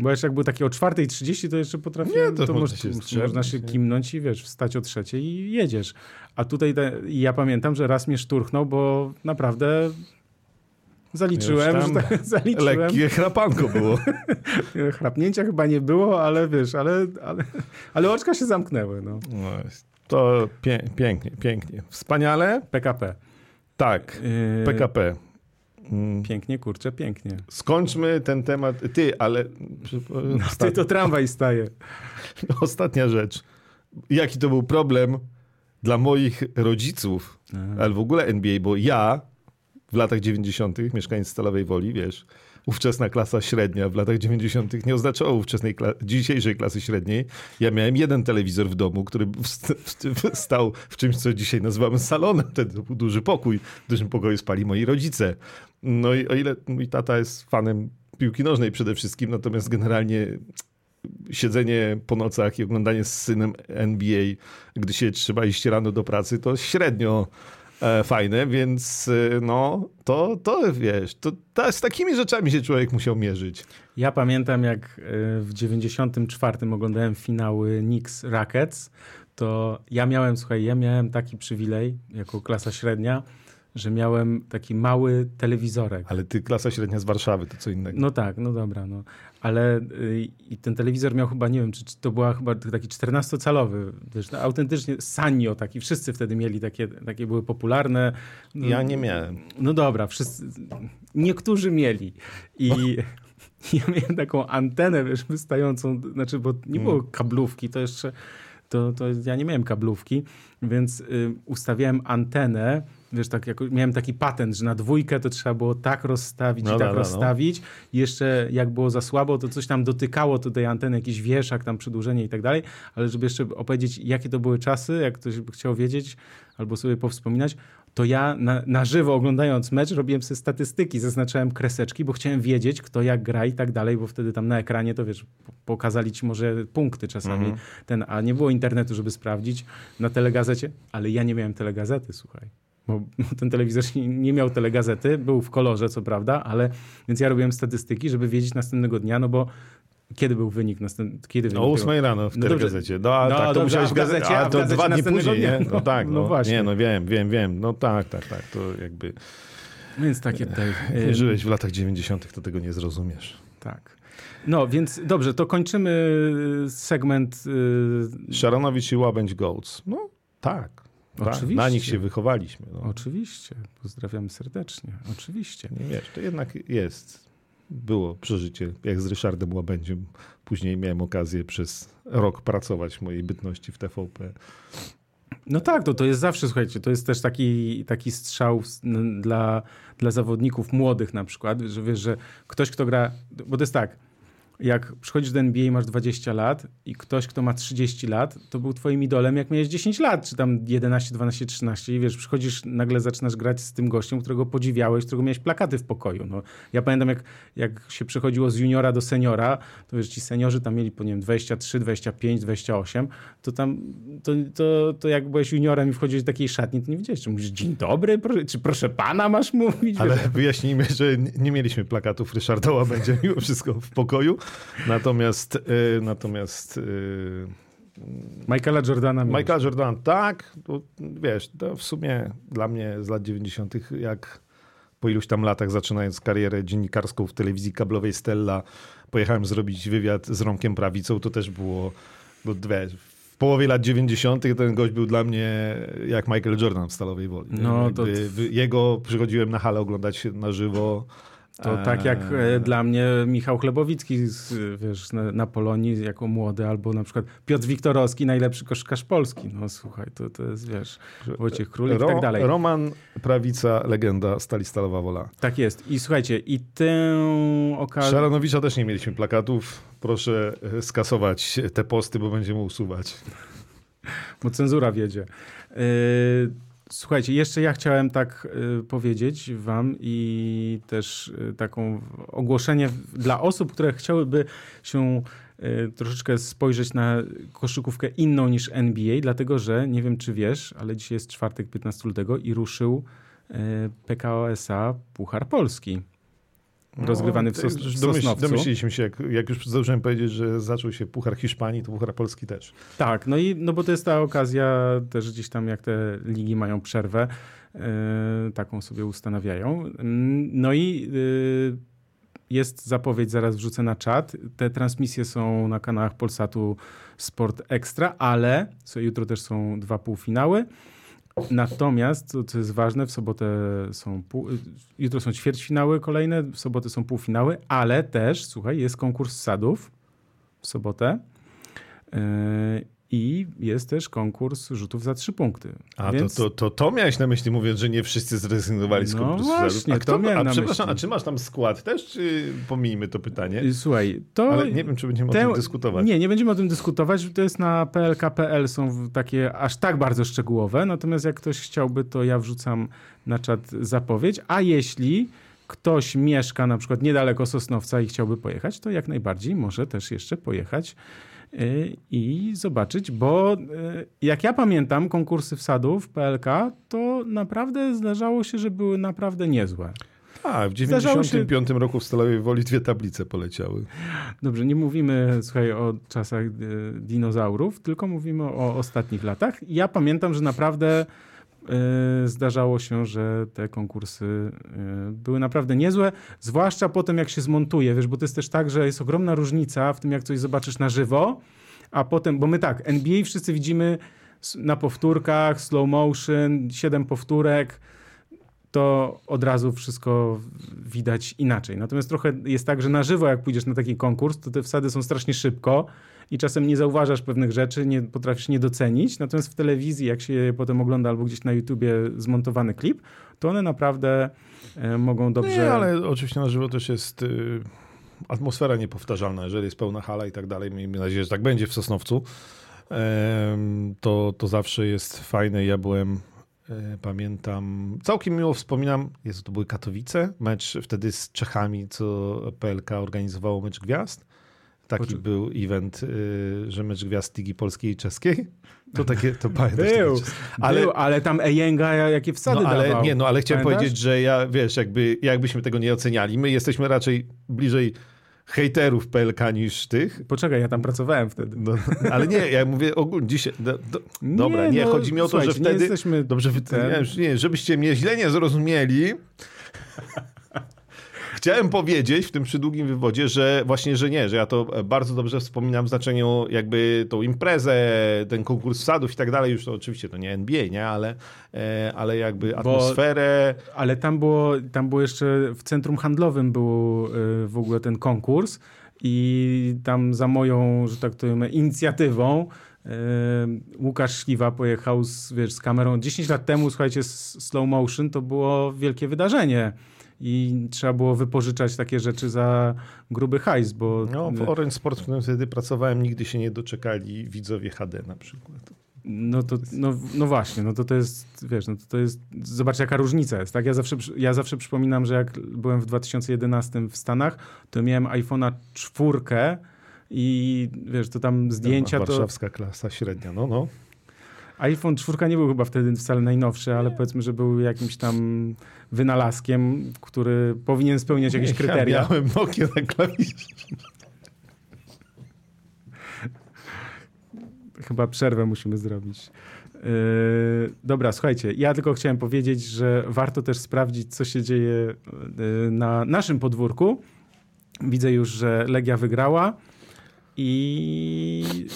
Bo jeszcze jak był taki o 4.30, to jeszcze potrafiłem, Nie, to to, można moż- się można strzemnąć, się kimnąć i wiesz, wstać o trzeciej i jedziesz. A tutaj te, ja pamiętam, że raz mnie szturchnął, bo naprawdę zaliczyłem, że tak, zaliczyłem. Lekkie chrapanko było. Chrapnięcia chyba nie było, ale wiesz, ale, ale, ale oczka się zamknęły, no. No, to pie pięknie, pięknie. Wspaniale? PKP. Tak, Yy, PKP. Mm, Pięknie, kurczę, pięknie. Skończmy ten temat. Ty, ale Ty to tramwaj staje. ostatnia rzecz. Jaki to był problem dla moich rodziców, ale w ogóle NBA, bo ja w latach 90., mieszkaniec Stalowej Woli, wiesz, ówczesna klasa średnia w latach 90. nie oznaczało ówczesnej kla dzisiejszej klasy średniej. Ja miałem jeden telewizor w domu, który stał w czymś, co dzisiaj nazywamy salonem. Był duży pokój. W dużym pokoju spali moi rodzice. No i o ile mój tata jest fanem piłki nożnej przede wszystkim, natomiast generalnie siedzenie po nocach i oglądanie z synem NBA, gdy się trzeba iść rano do pracy, to średnio e, więc e, no, to, to wiesz, to, to z takimi rzeczami się człowiek musiał mierzyć. Ja pamiętam, jak y, w 94 oglądałem finały Knicks Rackets, to ja miałem, słuchaj, ja miałem taki przywilej, jako klasa średnia, że miałem taki mały telewizorek. Ale ty, klasa średnia z Warszawy, to co innego. No tak, no dobra, no. Ale y, i ten telewizor miał chyba, nie wiem, czy, czy to była chyba taki 14-calowy, wiesz, no, autentycznie Sanyo taki, wszyscy wtedy mieli takie, takie były popularne. No, Ja nie miałem. No dobra, wszyscy, niektórzy mieli i ja miałem taką antenę, wiesz, wystającą, znaczy, bo nie było kablówki, to jeszcze, to, to ja nie miałem kablówki, więc y, ustawiałem antenę, wiesz, tak jako, miałem taki patent, że na dwójkę to trzeba było tak rozstawić No i tak no. rozstawić. I jeszcze jak było za słabo, to coś tam dotykało do tej anteny, jakiś wieszak, tam przedłużenie i tak dalej, ale żeby jeszcze opowiedzieć, jakie to były czasy, jak ktoś by chciał wiedzieć albo sobie powspominać, to ja na, na żywo oglądając mecz robiłem sobie statystyki, zaznaczałem kreseczki, bo chciałem wiedzieć, kto jak gra i tak dalej, bo wtedy tam na ekranie to wiesz, po- pokazali ci może punkty czasami, Mhm. ten, a nie było internetu, żeby sprawdzić na telegazecie, ale ja nie miałem telegazety, słuchaj. Bo ten telewizor nie- nie miał telegazety, był w kolorze, co prawda, ale więc ja robiłem statystyki, żeby wiedzieć następnego dnia, no bo kiedy był wynik następny, kiedy wynik O tego- 8 rano w No telegazecie. No, No tak, to dobrze, musiałeś w gazecie, gazecie- a to gazecie dwa dni później, nie? dnia. No tak, No no, właśnie. Nie, no wiem, wiem, wiem. No tak, tak, tak. To jakby Więc takie tutaj... nie żyłeś w latach 90., to tego nie zrozumiesz. Tak. No, więc dobrze, to kończymy y, segment. y, Szaranowicz i Łabędź Goats. No tak. Oczywiście. Na nich się wychowaliśmy. No. Oczywiście. Pozdrawiam serdecznie. Oczywiście. Nie wiesz, to jednak jest. Było przeżycie, jak z Ryszardem Łabędziem. Później miałem okazję przez rok pracować w mojej bytności w TVP. No tak, to, to jest zawsze, słuchajcie, to jest też taki, taki strzał dla, dla zawodników młodych na przykład, że wiesz, że ktoś, kto gra, bo to jest tak, jak przychodzisz do NBA i masz 20 lat i ktoś, kto ma 30 lat, to był twoim idolem, jak miałeś 10 lat, czy tam 11, 12, 13 i wiesz, przychodzisz, nagle zaczynasz grać z tym gościem, którego podziwiałeś, którego miałeś plakaty w pokoju. No, ja pamiętam, jak, jak się przechodziło z juniora do seniora, to wiesz, ci seniorzy tam mieli, po nie wiem, 23, 25, 28, to tam, to, to, to jak byłeś juniorem i wchodziłeś do takiej szatni, to nie wiedziałeś, czy mówisz dzień dobry, proszę, czy proszę pana masz mówić? Ale wyjaśnijmy, że nie- mieliśmy plakatów Ryszarda Łabędzia mimo wszystko w pokoju. Natomiast, y, natomiast y, Michaela Jordana miałeś. Michael Jordan, tak, to, wiesz, to w sumie dla mnie z lat 90., jak po iluś tam latach, zaczynając karierę dziennikarską w telewizji kablowej Stella, pojechałem zrobić wywiad z Romkiem Prawicą, to też było, no, wiesz, w połowie lat 90. ten gość był dla mnie jak Michael Jordan w Stalowej Woli. No, to- Jego przychodziłem na halę oglądać na żywo. To tak jak e, dla mnie Michał Chlebowicki z, wiesz, na, na Polonii jako młody, albo na przykład Piotr Wiktorowski, najlepszy koszkarz Polski. No słuchaj, to, to jest, wiesz, Wojciech Królik i Ro- tak dalej. Roman Prawica, legenda Stali Stalowa Wola. Tak jest. I słuchajcie, i tę okazję... Szaranowicza też nie mieliśmy plakatów. Proszę e, skasować te posty, bo będziemy usuwać. bo cenzura wiedzie. Yy, Słuchajcie, jeszcze ja chciałem tak y, powiedzieć wam i też y, taką ogłoszenie dla osób, które chciałyby się y, troszeczkę spojrzeć na koszykówkę inną niż NBA, dlatego że nie wiem czy wiesz, ale dzisiaj jest czwartek 15 lutego i ruszył y, PKO SA Puchar Polski. Rozgrywany w, No, Sos w Sosnowcu. Domyśliliśmy się, jak, jak już zdążyłem powiedzieć, że zaczął się Puchar Hiszpanii, to Puchar Polski też. Tak, no i no bo to jest ta okazja też gdzieś tam, jak te ligi mają przerwę, yy, taką sobie ustanawiają. No i yy, jest zapowiedź, zaraz wrzucę na czat. Te transmisje są na kanałach Polsatu Sport Extra, ale so, jutro też są dwa półfinały. Natomiast, to, co jest ważne, w sobotę są pół, jutro są ćwierćfinały kolejne, w sobotę są półfinały, ale też, słuchaj, jest konkurs sadów w sobotę. Yy, I jest też konkurs rzutów za trzy punkty. A Więc to, to, to, to miałeś na myśli, mówiąc, że nie wszyscy zrezygnowali z No konkursu. właśnie, a to kto, miałem a na przepraszam, myśli. a czy masz tam skład też, czy pomijmy to pytanie? y, słuchaj, to. Ale nie wiem, czy będziemy te- o tym dyskutować. Nie, nie będziemy o tym dyskutować. To jest na plk.pl, są takie aż tak bardzo szczegółowe. Natomiast jak ktoś chciałby, to ja wrzucam na czat zapowiedź. A jeśli ktoś mieszka na przykład niedaleko Sosnowca i chciałby pojechać, to jak najbardziej może też jeszcze pojechać i zobaczyć, bo y, jak ja pamiętam konkursy wsadów PLK, to naprawdę zdarzało się, że były naprawdę niezłe. A, w Zdarzało się- 95 roku w Stalowej Woli dwie tablice poleciały. Dobrze, nie mówimy słuchaj, o czasach e, dinozaurów, tylko mówimy o ostatnich latach. Ja pamiętam, że naprawdę zdarzało się, że te konkursy e, były naprawdę niezłe, zwłaszcza po tym, jak się zmontuje, wiesz, bo to jest też tak, że jest ogromna różnica w tym, jak coś zobaczysz na żywo, a potem, bo my tak, NBA wszyscy widzimy na powtórkach, slow motion, siedem powtórek, to od razu wszystko widać inaczej. Natomiast trochę jest tak, że na żywo, jak pójdziesz na taki konkurs, to te wsady są strasznie szybko i czasem nie zauważasz pewnych rzeczy, nie potrafisz nie docenić. Natomiast w telewizji, jak się je potem ogląda albo gdzieś na YouTubie zmontowany klip, to one naprawdę e, mogą dobrze... Nie, ale oczywiście na żywo też jest y, atmosfera niepowtarzalna, jeżeli jest pełna hala i tak dalej. Miejmy nadzieję, że tak będzie w Sosnowcu. To, to zawsze jest fajne. Ja byłem, e, pamiętam, całkiem miło wspominam, Jezu, to były Katowice, mecz wtedy z Czechami, co PLK organizowało mecz gwiazd. Taki był event, y, że mecz gwiazd Ligi Polskiej i Czeskiej. To takie, to pamiętasz. Był, ale, Był, ale tam Ejenga jakie wsady no, ale dawał. nie, no ale chciałem Pamiętasz? powiedzieć, że ja, wiesz, jakby, jakbyśmy tego nie oceniali, my jesteśmy raczej bliżej hejterów PLK niż tych. Poczekaj, ja tam pracowałem wtedy. No, ale nie, ja mówię ogólnie dzisiaj. Do, do, Nie, dobra, nie, no, chodzi mi o to, że słuchajcie, nie wtedy. jesteśmy Dobrze, ten- nie, żebyście mnie źle nie zrozumieli. Chciałem powiedzieć w tym przydługim wywodzie, że właśnie, że nie, że ja to bardzo dobrze wspominam w znaczeniu jakby tą imprezę, ten konkurs sadów i tak dalej, już to oczywiście to nie NBA, nie, ale, e, ale jakby atmosferę. Ale tam było, tam było jeszcze w centrum handlowym był y, w ogóle ten konkurs i tam za moją, że tak to powiem, inicjatywą y, Łukasz Śliwa pojechał z, wiesz, z kamerą. 10 lat temu, słuchajcie, slow motion to było wielkie wydarzenie i trzeba było wypożyczać takie rzeczy za gruby hajs, bo No, w Orange Sport, w którym wtedy pracowałem, nigdy się nie doczekali widzowie HD na przykład. No to, no, no właśnie, no to to jest, wiesz, no to, to jest, zobacz jaka różnica jest, tak? Ja zawsze, ja zawsze przypominam, że jak byłem w 2011 w Stanach, to miałem iPhone'a czwórkę i wiesz, to tam zdjęcia, to Warszawska klasa średnia, no, no. iPhone czwórka nie był chyba wtedy wcale najnowszy, ale powiedzmy, że był jakimś tam wynalazkiem, który powinien spełniać jakieś Ja kryteria. miałem Nokia na klawisz. Chyba przerwę musimy zrobić. Yy, dobra, słuchajcie, ja tylko chciałem powiedzieć, że warto też sprawdzić, co się dzieje yy, na naszym podwórku. Widzę już, że Legia wygrała i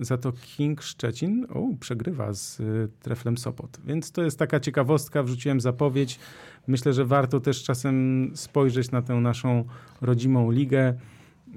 za to King Szczecin o, przegrywa z y, Treflem Sopot. Więc to jest taka ciekawostka, wrzuciłem zapowiedź. Myślę, że warto też czasem spojrzeć na tę naszą rodzimą ligę.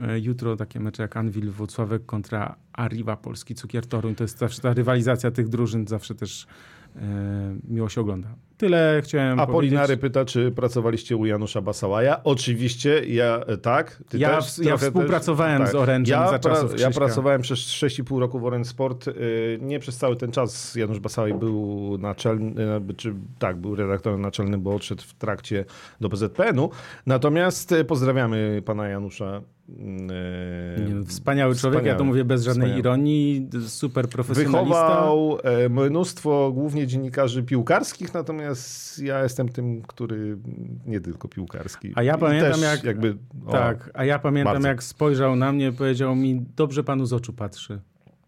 E, Jutro takie mecze jak Anwil Włocławek kontra Arriva Polski Cukier Toruń. To jest zawsze ta rywalizacja tych drużyn, zawsze też e, miło się ogląda. Tyle chciałem Apolinary powiedzieć. pyta, czy pracowaliście u Janusza Basałaja. Oczywiście, ja tak. Ty Ja też ja współpracowałem też, z Orange'em ja za czasów Ja Krzyśka. pracowałem przez 6,5 roku w Orange Sport. y, Nie przez cały ten czas Janusz Basałaj był naczelny, e, czy tak, był redaktorem naczelnym, bo odszedł w trakcie do PZPN-u. Natomiast e, pozdrawiamy pana Janusza. Y, Nie, no, wspaniały człowiek, ja to Wspaniały. mówię bez żadnej Wspaniały. ironii, super profesjonalista. Wychował e, mnóstwo głównie dziennikarzy piłkarskich, natomiast ja jestem tym, który nie tylko piłkarski. A ja I pamiętam, jak- jakby, o, Tak, a ja pamiętam bardzo. jak spojrzał na mnie, powiedział mi, dobrze panu z oczu patrzy.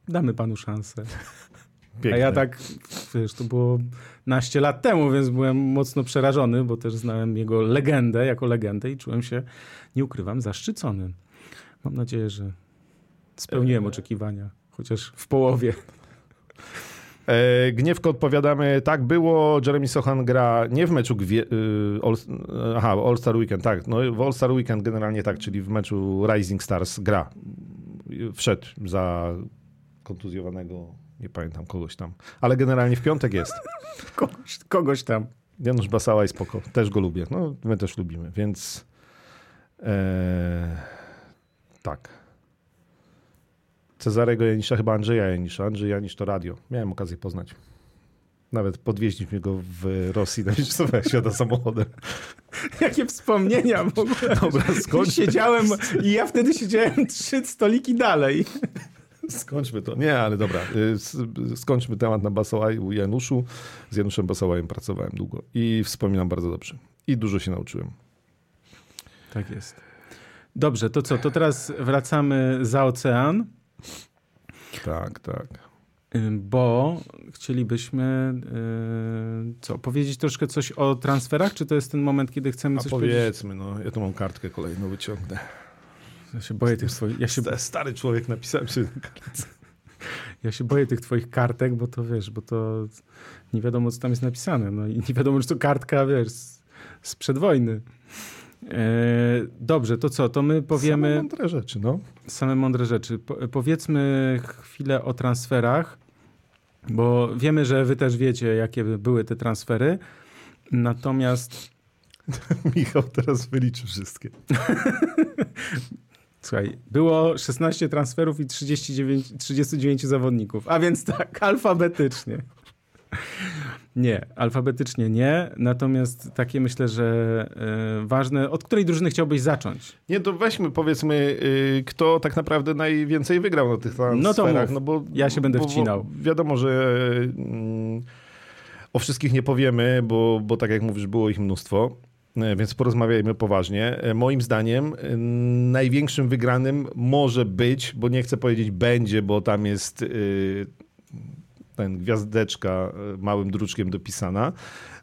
Damy panu szansę. piękne. A ja tak, wiesz, to było naście lat temu, więc byłem mocno przerażony, bo też znałem jego legendę jako legendę i czułem się, nie ukrywam, zaszczycony. Mam nadzieję, że spełniłem oczekiwania, chociaż w połowie. E, Gniewko odpowiadamy, tak było, Jeremy Sochan gra nie w meczu gwie, y, all, aha, All Star Weekend, tak, no w All Star Weekend generalnie tak, czyli w meczu Rising Stars gra. Wszedł za kontuzjowanego, nie pamiętam kogoś tam, ale generalnie w piątek jest. Kogoś, kogoś tam. Janusz Basała i spoko. Też go lubię. No, my też lubimy, więc e, tak. Cezarego Janisza, chyba Andrzeja Janisza. Andrzej Janisz to radio. Miałem okazję poznać. Nawet podwieźliśmy go w Rosji na Mistrzostwach Świata samochodem. Jakie wspomnienia w ogóle. Dobra, skończmy. Siedziałem i ja wtedy siedziałem trzy stoliki dalej. Skończmy to. Nie, ale dobra. y, Skończmy temat na Basałaju Januszu. Z Januszem Basałajem pracowałem długo i wspominam bardzo dobrze. I dużo się nauczyłem. Tak jest. Dobrze, to co? To teraz wracamy za ocean, Tak, tak. bo chcielibyśmy y, co? Powiedzieć troszkę coś o transferach? Czy to jest ten moment, kiedy chcemy A coś powiedzieć? powiedzmy, no, ja tu mam kartkę kolejną, wyciągnę. Ja się boję tych twoich, ja się, Sta- Stary człowiek napisałem sobie na kartce. ja się boję tych twoich kartek, bo to wiesz, bo to nie wiadomo, co tam jest napisane. No i nie wiadomo, czy to kartka, wiesz, z- sprzed wojny. E, dobrze, to co? To my powiemy... Same mądre rzeczy, no. Same mądre rzeczy. Po, powiedzmy chwilę o transferach, bo wiemy, że wy też wiecie, jakie były te transfery. Natomiast Michał teraz wyliczy wszystkie. słuchaj, było 16 transferów i 39, 39 zawodników, a więc tak, alfabetycznie. Nie, alfabetycznie nie. Natomiast takie myślę, że e, ważne. Od której drużyny chciałbyś zacząć? Nie, to weźmy, powiedzmy, y, kto tak naprawdę najwięcej wygrał na tych transferach. mów. bo, Ja się będę bo, wcinał. Bo wiadomo, że mm, o wszystkich nie powiemy, bo, bo tak jak mówisz, było ich mnóstwo. E, Więc porozmawiajmy poważnie. E, Moim zdaniem e, największym wygranym może być, bo nie chcę powiedzieć będzie, bo tam jest y, ten gwiazdeczka y, małym druczkiem dopisana.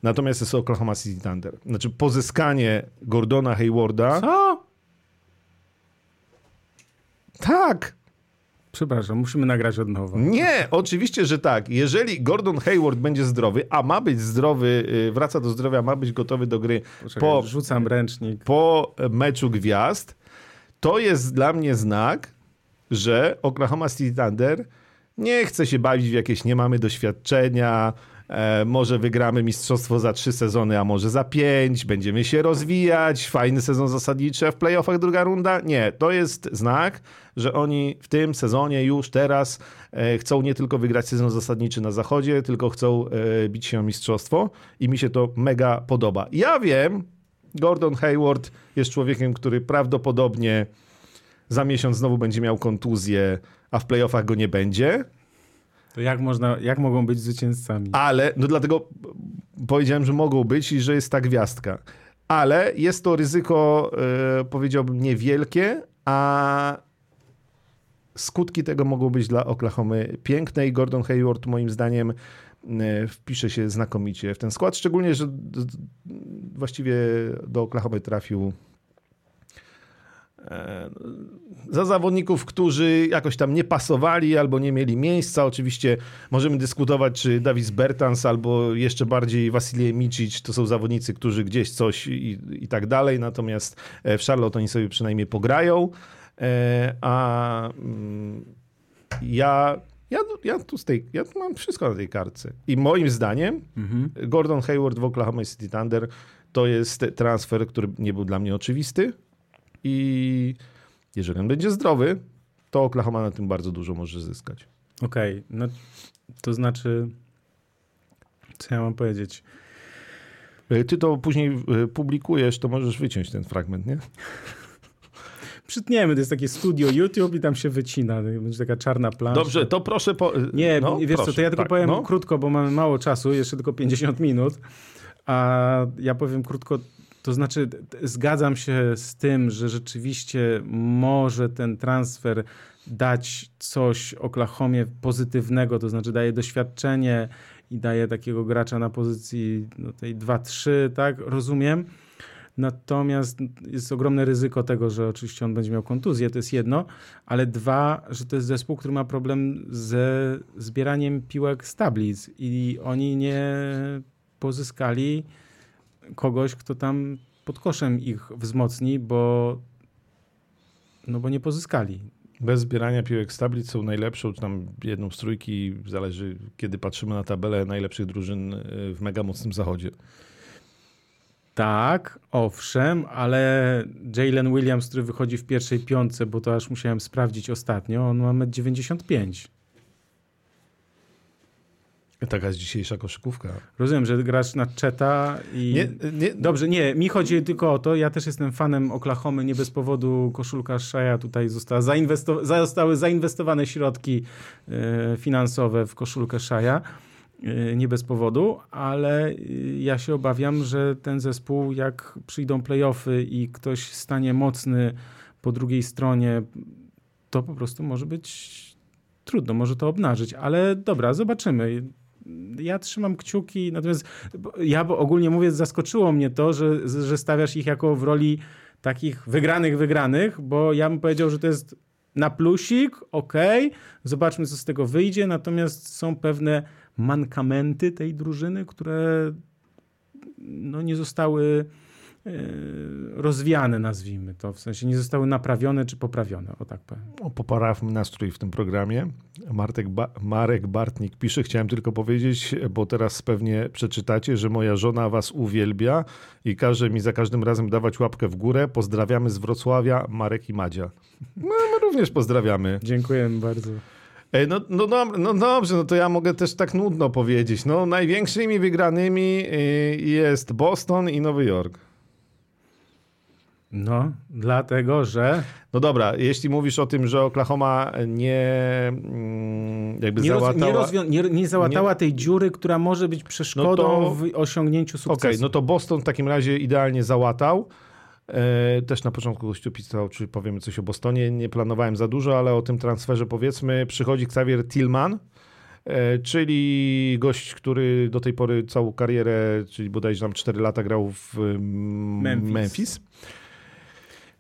Natomiast jest Oklahoma City Thunder. Znaczy pozyskanie Gordona Haywarda. Co? Tak, Przepraszam, musimy nagrać od nowa. Nie, oczywiście, że tak. Jeżeli Gordon Hayward będzie zdrowy, a ma być zdrowy, y, wraca do zdrowia, ma być gotowy do gry Poczekaj, po, rzucam ręcznik. po meczu gwiazd, to jest dla mnie znak, że Oklahoma City Thunder nie chce się bawić w jakieś nie mamy doświadczenia, e, może wygramy mistrzostwo za trzy sezony, a może za pięć, będziemy się rozwijać, fajny sezon zasadniczy, a w playoffach druga runda. Nie, to jest znak, że oni w tym sezonie już teraz e, chcą nie tylko wygrać sezon zasadniczy na zachodzie, tylko chcą e, bić się o mistrzostwo. I mi się to mega podoba. Ja wiem, Gordon Hayward jest człowiekiem, który prawdopodobnie za miesiąc znowu będzie miał kontuzję, a w playoffach go nie będzie. To jak, można, jak mogą być zwycięzcami? Ale, no dlatego powiedziałem, że mogą być i że jest ta gwiazdka. Ale jest to ryzyko, e, powiedziałbym, niewielkie, a skutki tego mogą być dla Oklahomy piękne i Gordon Hayward moim zdaniem e, wpisze się znakomicie w ten skład, szczególnie, że właściwie do Oklahomy trafił za zawodników, którzy jakoś tam nie pasowali albo nie mieli miejsca. Oczywiście możemy dyskutować, czy Davis Bertans albo jeszcze bardziej Wasilij Micic to są zawodnicy, którzy gdzieś coś i, i tak dalej. Natomiast e, w Charlotte oni sobie przynajmniej pograją. E, A mm, ja Ja, ja tu z tej, ja tu mam wszystko na tej kartce. I moim zdaniem Mhm. Gordon Hayward w Oklahoma City Thunder to jest transfer, który nie był dla mnie oczywisty i jeżeli on będzie zdrowy, to Oklahoma na tym bardzo dużo może zyskać. Okej, no to znaczy, co ja mam powiedzieć? E, Ty to później e, publikujesz, to możesz wyciąć ten fragment, nie? Przytniemy, to jest takie studio YouTube i tam się wycina, będzie taka czarna plansza. Dobrze, to proszę po... Nie, no, wiesz co, proszę, to ja tylko tak, powiem no. krótko, bo mamy mało czasu, jeszcze tylko 50 minut. A ja powiem krótko, to znaczy zgadzam się z tym, że rzeczywiście może ten transfer dać coś Oklahomie pozytywnego, to znaczy daje doświadczenie i daje takiego gracza na pozycji no, tej 2-3, tak? Rozumiem. Natomiast jest ogromne ryzyko tego, że oczywiście on będzie miał kontuzję, to jest jedno, ale dwa, że to jest zespół, który ma problem ze zbieraniem piłek z tablic i oni nie pozyskali kogoś, kto tam pod koszem ich wzmocni, bo no bo nie pozyskali. Bez zbierania piłek z tablic są najlepszą, czy tam jedną z trójki, zależy kiedy patrzymy na tabelę najlepszych drużyn e, w mega mocnym zachodzie. Tak, owszem, ale Jalen Williams, który wychodzi w pierwszej piątce, bo to aż musiałem sprawdzić ostatnio, on ma 1,95 m. Taka jest dzisiejsza koszykówka. Rozumiem, że grasz na czeta i... Nie, nie, Dobrze, nie, mi chodzi tylko o to, ja też jestem fanem Oklahomy, nie bez powodu koszulka Shea tutaj została zainwesto- zostały zainwestowane środki e, finansowe w koszulkę Shea, e, nie bez powodu, ale e, ja się obawiam, że ten zespół, jak przyjdą playoffy i ktoś stanie mocny po drugiej stronie, to po prostu może być trudno, może to obnażyć, ale dobra, zobaczymy. Ja trzymam kciuki, natomiast ja ogólnie mówię, zaskoczyło mnie to, że, że stawiasz ich jako w roli takich wygranych, wygranych, bo ja bym powiedział, że to jest na plusik, okej, zobaczmy, co z tego wyjdzie, natomiast są pewne mankamenty tej drużyny, które no, nie zostały rozwiane, nazwijmy to, w sensie nie zostały naprawione czy poprawione, o tak powiem. O, Poprawmy nastrój w tym programie. Martek ba- Marek Bartnik pisze, chciałem tylko powiedzieć, bo teraz pewnie przeczytacie, że moja żona was uwielbia i każe mi za każdym razem dawać łapkę w górę. Pozdrawiamy z Wrocławia, Marek i Madzia. No, my również pozdrawiamy. Dziękujemy bardzo. Ej, no, no, dob- no dobrze, no to ja mogę też tak nudno powiedzieć. No, największymi wygranymi y, jest Boston i Nowy Jork. No, dlatego, że No dobra, jeśli mówisz o tym, że Oklahoma nie mm, jakby nie, roz, załatała... nie, rozwią- nie, nie załatała tej dziury, która może być przeszkodą No to- w osiągnięciu Okej, sukcesu. no to Boston w takim razie idealnie załatał. E, też na początku gościu pisał, czy powiemy coś o Bostonie. Nie planowałem za dużo, ale o tym transferze powiedzmy. Przychodzi Xavier Tillman, e, czyli gość, który do tej pory całą karierę, czyli bodajże tam 4 lata grał w mm, Memphis. Memphis.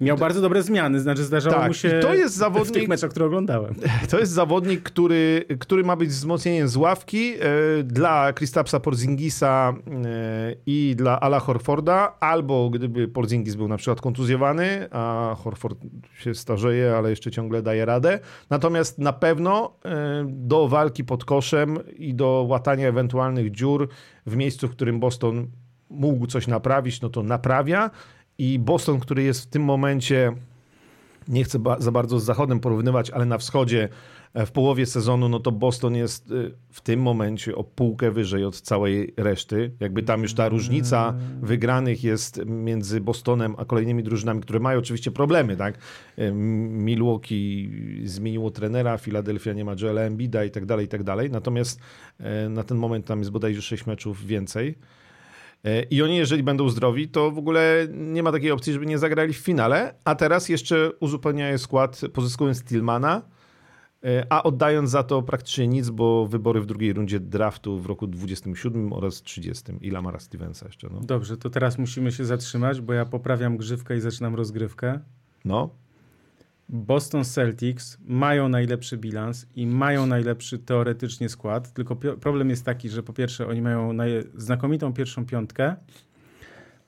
Miał bardzo dobre zmiany, znaczy zdarzało Tak, mu się i to jest w zawodnik- tych meczach, które oglądałem. To jest zawodnik, który, który ma być wzmocnieniem z ławki e, dla Kristapsa Porzingisa e, i dla Ala Horforda, albo gdyby Porzingis był na przykład kontuzjowany, a Horford się starzeje, ale jeszcze ciągle daje radę. Natomiast na pewno e, do walki pod koszem i do łatania ewentualnych dziur w miejscu, w którym Boston mógł coś naprawić, no to naprawia. I Boston, który jest w tym momencie nie chcę ba- za bardzo z Zachodem porównywać, ale na wschodzie e, w połowie sezonu, no to Boston jest y, w tym momencie o półkę wyżej od całej reszty. Jakby tam już ta różnica wygranych jest między Bostonem a kolejnymi drużynami, które mają oczywiście problemy, tak? E, Milwaukee zmieniło trenera, Philadelphia nie ma Joela Embida i tak dalej, i tak dalej. Natomiast e, na ten moment tam jest bodajże 6 meczów więcej. E, I oni, jeżeli będą zdrowi, to w ogóle nie ma takiej opcji, żeby nie zagrali w finale. A teraz jeszcze uzupełniają skład, pozyskując Tillmana, e, a oddając za to praktycznie nic, bo wybory w drugiej rundzie draftu w roku 27 oraz 30 i Lamara Stevensa jeszcze. No. Dobrze, to teraz musimy się zatrzymać, bo ja poprawiam grzywkę i zaczynam rozgrywkę. no. Boston Celtics mają najlepszy bilans i mają najlepszy teoretycznie skład, tylko problem jest taki, że po pierwsze oni mają znakomitą pierwszą piątkę,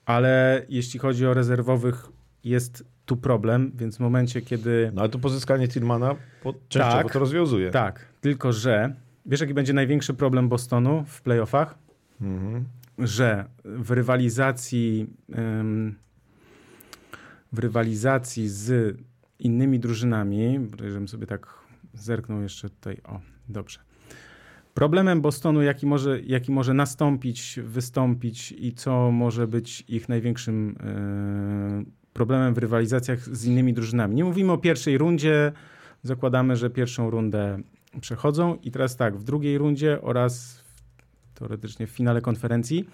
ale jeśli chodzi o rezerwowych, jest tu problem, więc w momencie, kiedy... No ale to pozyskanie Tillmana po, częściowo Tak. to rozwiązuje. Tak, tylko że wiesz, jaki będzie największy problem Bostonu w playoffach? Mhm. Że w rywalizacji em, w rywalizacji z innymi drużynami, żebym sobie tak zerknął jeszcze tutaj, o, dobrze. Problemem Bostonu, jaki może, jaki może nastąpić, wystąpić i co może być ich największym e, problemem w rywalizacjach z innymi drużynami. Nie mówimy o pierwszej rundzie, zakładamy, że pierwszą rundę przechodzą i teraz tak, w drugiej rundzie oraz teoretycznie w finale konferencji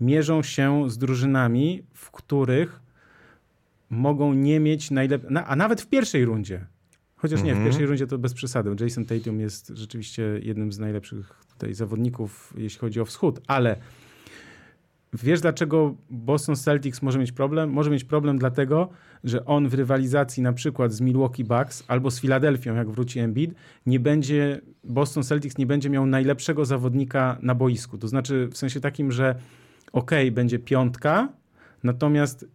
mierzą się z drużynami, w których mogą nie mieć najlepiej, a nawet w pierwszej rundzie. Chociaż nie, w Mhm. pierwszej rundzie to bez przesady. Jason Tatum jest rzeczywiście jednym z najlepszych tutaj zawodników, jeśli chodzi o wschód, ale wiesz dlaczego Boston Celtics może mieć problem? Może mieć problem dlatego, że on w rywalizacji na przykład z Milwaukee Bucks albo z Filadelfią, jak wróci Embiid, nie będzie, Boston Celtics nie będzie miał najlepszego zawodnika na boisku. To znaczy w sensie takim, że okej, będzie piątka, natomiast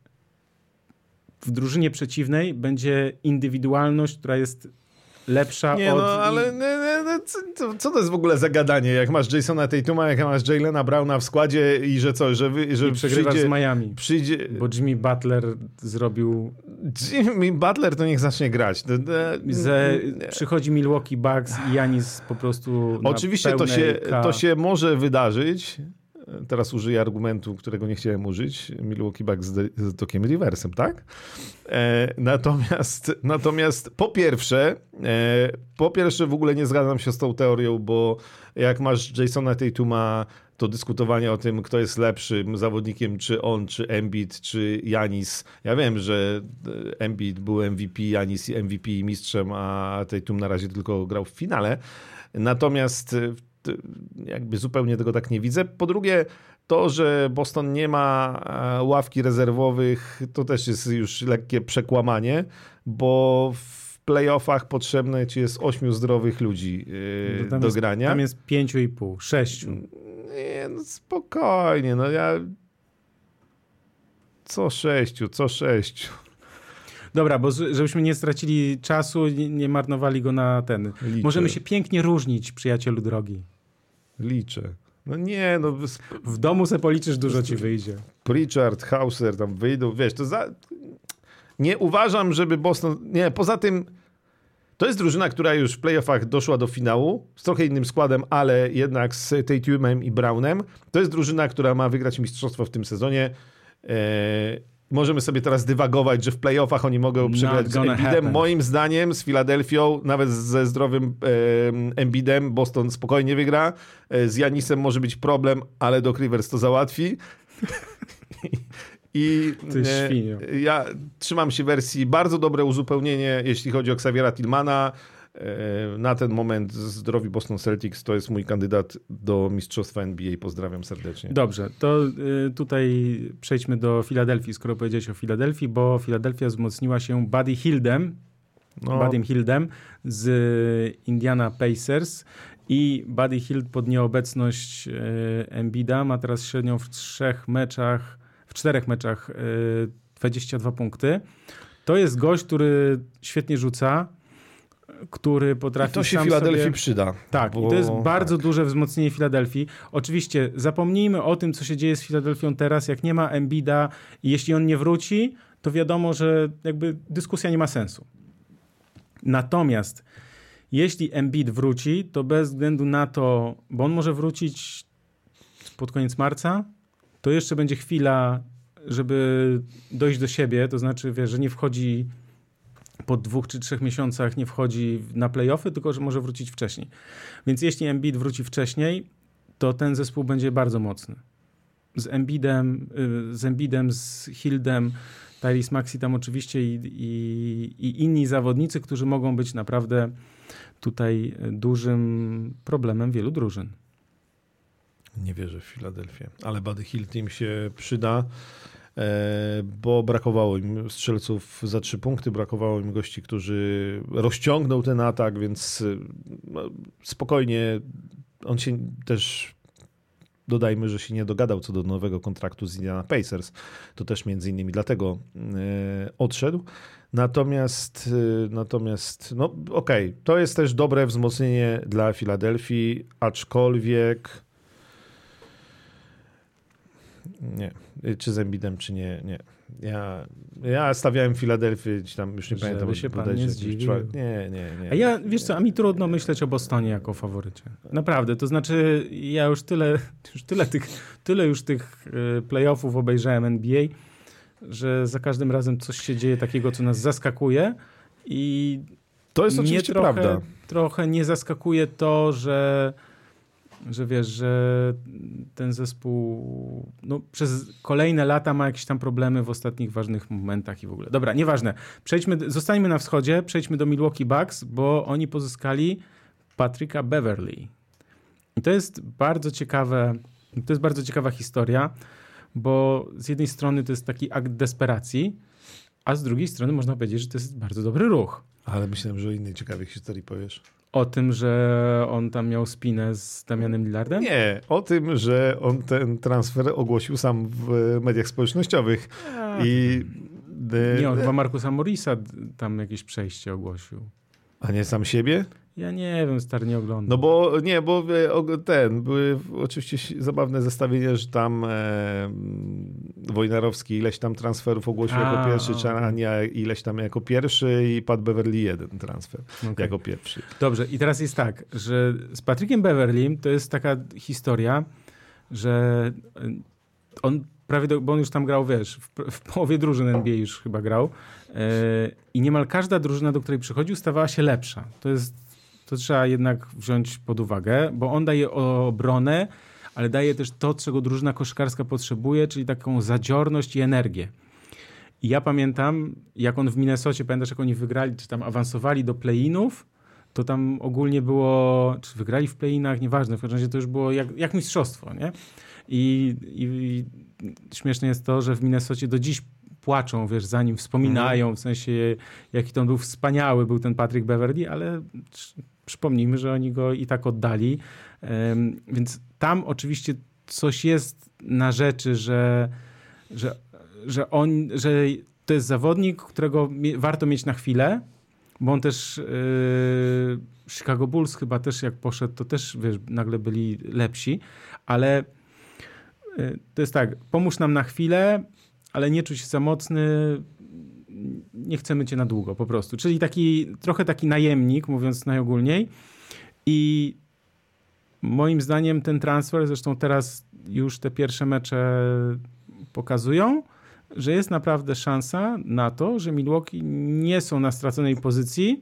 w drużynie przeciwnej będzie indywidualność, która jest lepsza Nie od... no, ale nie, nie, no, co, co- to jest w ogóle za gadanie? Jak masz Jasona Tatuma, jak masz Jalena Browna w składzie i że co, że, wy, że I przegrywasz przyjdzie... z Miami. Przyjdzie... Bo Jimmy Butler zrobił. Jimmy Butler to niech zacznie grać. Że nie. przychodzi Milwaukee Bucks i Janis po prostu. Oczywiście to się, to się może wydarzyć. Teraz użyję argumentu, którego nie chciałem użyć. Milwaukee Bucks z, Dokiem Riversem, tak? E, natomiast, natomiast po pierwsze, e, po pierwsze w ogóle nie zgadzam się z tą teorią, bo jak masz Jasona Tatuma, to dyskutowanie o tym, kto jest lepszym zawodnikiem, czy on, czy Embiid, czy Janis. Ja wiem, że e, Embiid był MVP, Janis MVP mistrzem, a Tatum na razie tylko grał w finale. Natomiast e, jakby zupełnie tego tak nie widzę. Po drugie, to, że Boston nie ma e, ławki rezerwowych, to też jest już lekkie przekłamanie, bo w playoffach potrzebne ci jest ośmiu zdrowych ludzi yy, do jest, grania. Tam jest pięciu i pół, sześciu. Nie, no spokojnie, no ja... Co sześciu, co sześciu. Dobra, bo żebyśmy nie stracili czasu, nie, nie marnowali go na ten. Liczę, Możemy się pięknie różnić, przyjacielu drogi. Liczę. No nie, no W domu se policzysz, dużo ci wyjdzie. Pritchard, Hauser tam wyjdą, wiesz, to za... Nie uważam, żeby Boston... Nie, poza tym to jest drużyna, która już w playoffach doszła do finału z trochę innym składem, ale jednak z Tatumem i Brownem. To jest drużyna, która ma wygrać mistrzostwo w tym sezonie. Eee, możemy sobie teraz dywagować, że w playoffach oni mogą przegrać z happen. Moim zdaniem z Filadelfią, nawet ze zdrowym em, Embiidem, Boston spokojnie wygra. E, Z Janisem może być problem, ale Doc Rivers to załatwi. I e, ja trzymam się wersji bardzo dobre uzupełnienie, jeśli chodzi o Xaviera Tillmana. E, Na ten moment zdrowi Boston Celtics to jest mój kandydat do Mistrzostwa NBA. Pozdrawiam serdecznie. Dobrze, to y, tutaj przejdźmy do Filadelfii, skoro powiedziałeś o Filadelfii, bo Filadelfia wzmocniła się Buddy Hildem, No, Buddy Hildem z Indiana Pacers i Buddy Hield pod nieobecność e, Embida ma teraz średnią w trzech meczach, w czterech meczach e, 22 punkty. To jest gość, który świetnie rzuca, który I potrafi to się Filadelfii sobie... przyda. Tak, bo- i to jest bardzo tak. duże wzmocnienie Filadelfii. Oczywiście zapomnijmy o tym, co się dzieje z Filadelfią teraz, jak nie ma Embida i jeśli on nie wróci, to wiadomo, że jakby dyskusja nie ma sensu. Natomiast jeśli Embiid wróci, to bez względu na to, bo on może wrócić pod koniec marca, to jeszcze będzie chwila, żeby dojść do siebie, to znaczy, wiesz, że nie wchodzi po dwóch czy trzech miesiącach nie wchodzi na playoffy, tylko że może wrócić wcześniej. Więc jeśli Embiid wróci wcześniej, to ten zespół będzie bardzo mocny. Z Embidem, y, z, Embidem, z Hildem, Tyrese Maxi tam oczywiście i, i, i inni zawodnicy, którzy mogą być naprawdę tutaj dużym problemem wielu drużyn. Nie wierzę w Filadelfię, ale Buddy Hill im się przyda, bo brakowało im strzelców za trzy punkty, brakowało im gości, którzy rozciągną ten atak, więc e, no, spokojnie on się też dodajmy, że się nie dogadał co do nowego kontraktu z Indiana Pacers. To też między innymi dlatego e, odszedł. Natomiast, e, natomiast no okej, okay. to jest też dobre wzmocnienie dla Filadelfii, aczkolwiek nie. Czy z Embidem, czy nie, nie. Ja, ja stawiałem Filadelfię, tam już nie Żeby pamiętam. się pan nie zdziwił. Nie, nie, nie. A ja, wiesz co, a mi trudno myśleć o Bostonie jako faworycie. Naprawdę, to znaczy ja już tyle, już tyle tych, tyle już tych y, playoffów obejrzałem NBA, że za każdym razem coś się dzieje takiego, co nas zaskakuje i to jest oczywiście trochę, prawda. trochę nie zaskakuje to, że że wiesz, że ten zespół no, przez kolejne lata ma jakieś tam problemy w ostatnich ważnych momentach i w ogóle. Dobra, nieważne. Przejdźmy, zostańmy na wschodzie, przejdźmy do Milwaukee Bucks, bo oni pozyskali Patryka Beverly. I to jest bardzo ciekawe, to jest bardzo ciekawa historia, bo z jednej strony to jest taki akt desperacji, a z drugiej strony można powiedzieć, że to jest bardzo dobry ruch. Ale myślałem, że o innej ciekawej historii powiesz. O tym, że on tam miał spinę z Damianem Lillardem? Nie, o tym, że on ten transfer ogłosił sam w mediach społecznościowych. A, I... Nie, on chyba Markusa Morisa tam jakieś przejście ogłosił. A nie sam siebie? Ja nie wiem, stary nie oglądam. No bo nie, bo e, ten, były oczywiście zabawne zestawienie, że tam e, Wojnarowski ileś tam transferów ogłosił A, jako pierwszy, Czarania ileś tam jako pierwszy i Pat Beverly jeden transfer okay. jako pierwszy. Dobrze, i teraz jest tak, że z Patrykiem Beverly to jest taka historia, że on prawie, do, bo on już tam grał, wiesz, w, w połowie drużyn NBA już chyba grał yy, i niemal każda drużyna, do której przychodził, stawała się lepsza. To jest to trzeba jednak wziąć pod uwagę, bo on daje obronę, ale daje też to, czego drużyna koszykarska potrzebuje, czyli taką zadziorność i energię. I ja pamiętam, jak on w Minnesocie, pamiętasz, jak oni wygrali, czy tam awansowali do play-inów, to tam ogólnie było, czy wygrali w play-inach, nieważne, w każdym razie to już było jak, jak mistrzostwo, nie? I, i, I, śmieszne jest to, że w Minnesocie do dziś płaczą, wiesz, za nim wspominają, w sensie jaki to on był wspaniały, był ten Patrick Beverly, ale przypomnijmy, że oni go i tak oddali. Więc tam oczywiście coś jest na rzeczy, że, że, że on, że to jest zawodnik, którego warto mieć na chwilę, bo on też yy, Chicago Bulls chyba też jak poszedł, to też wiesz, nagle byli lepsi, ale yy, to jest tak, pomóż nam na chwilę, ale nie czuć się za mocny, nie chcemy cię na długo po prostu. Czyli taki, trochę taki najemnik, mówiąc najogólniej. I moim zdaniem ten transfer, zresztą teraz już te pierwsze mecze pokazują, że jest naprawdę szansa na to, że Milwaukee nie są na straconej pozycji,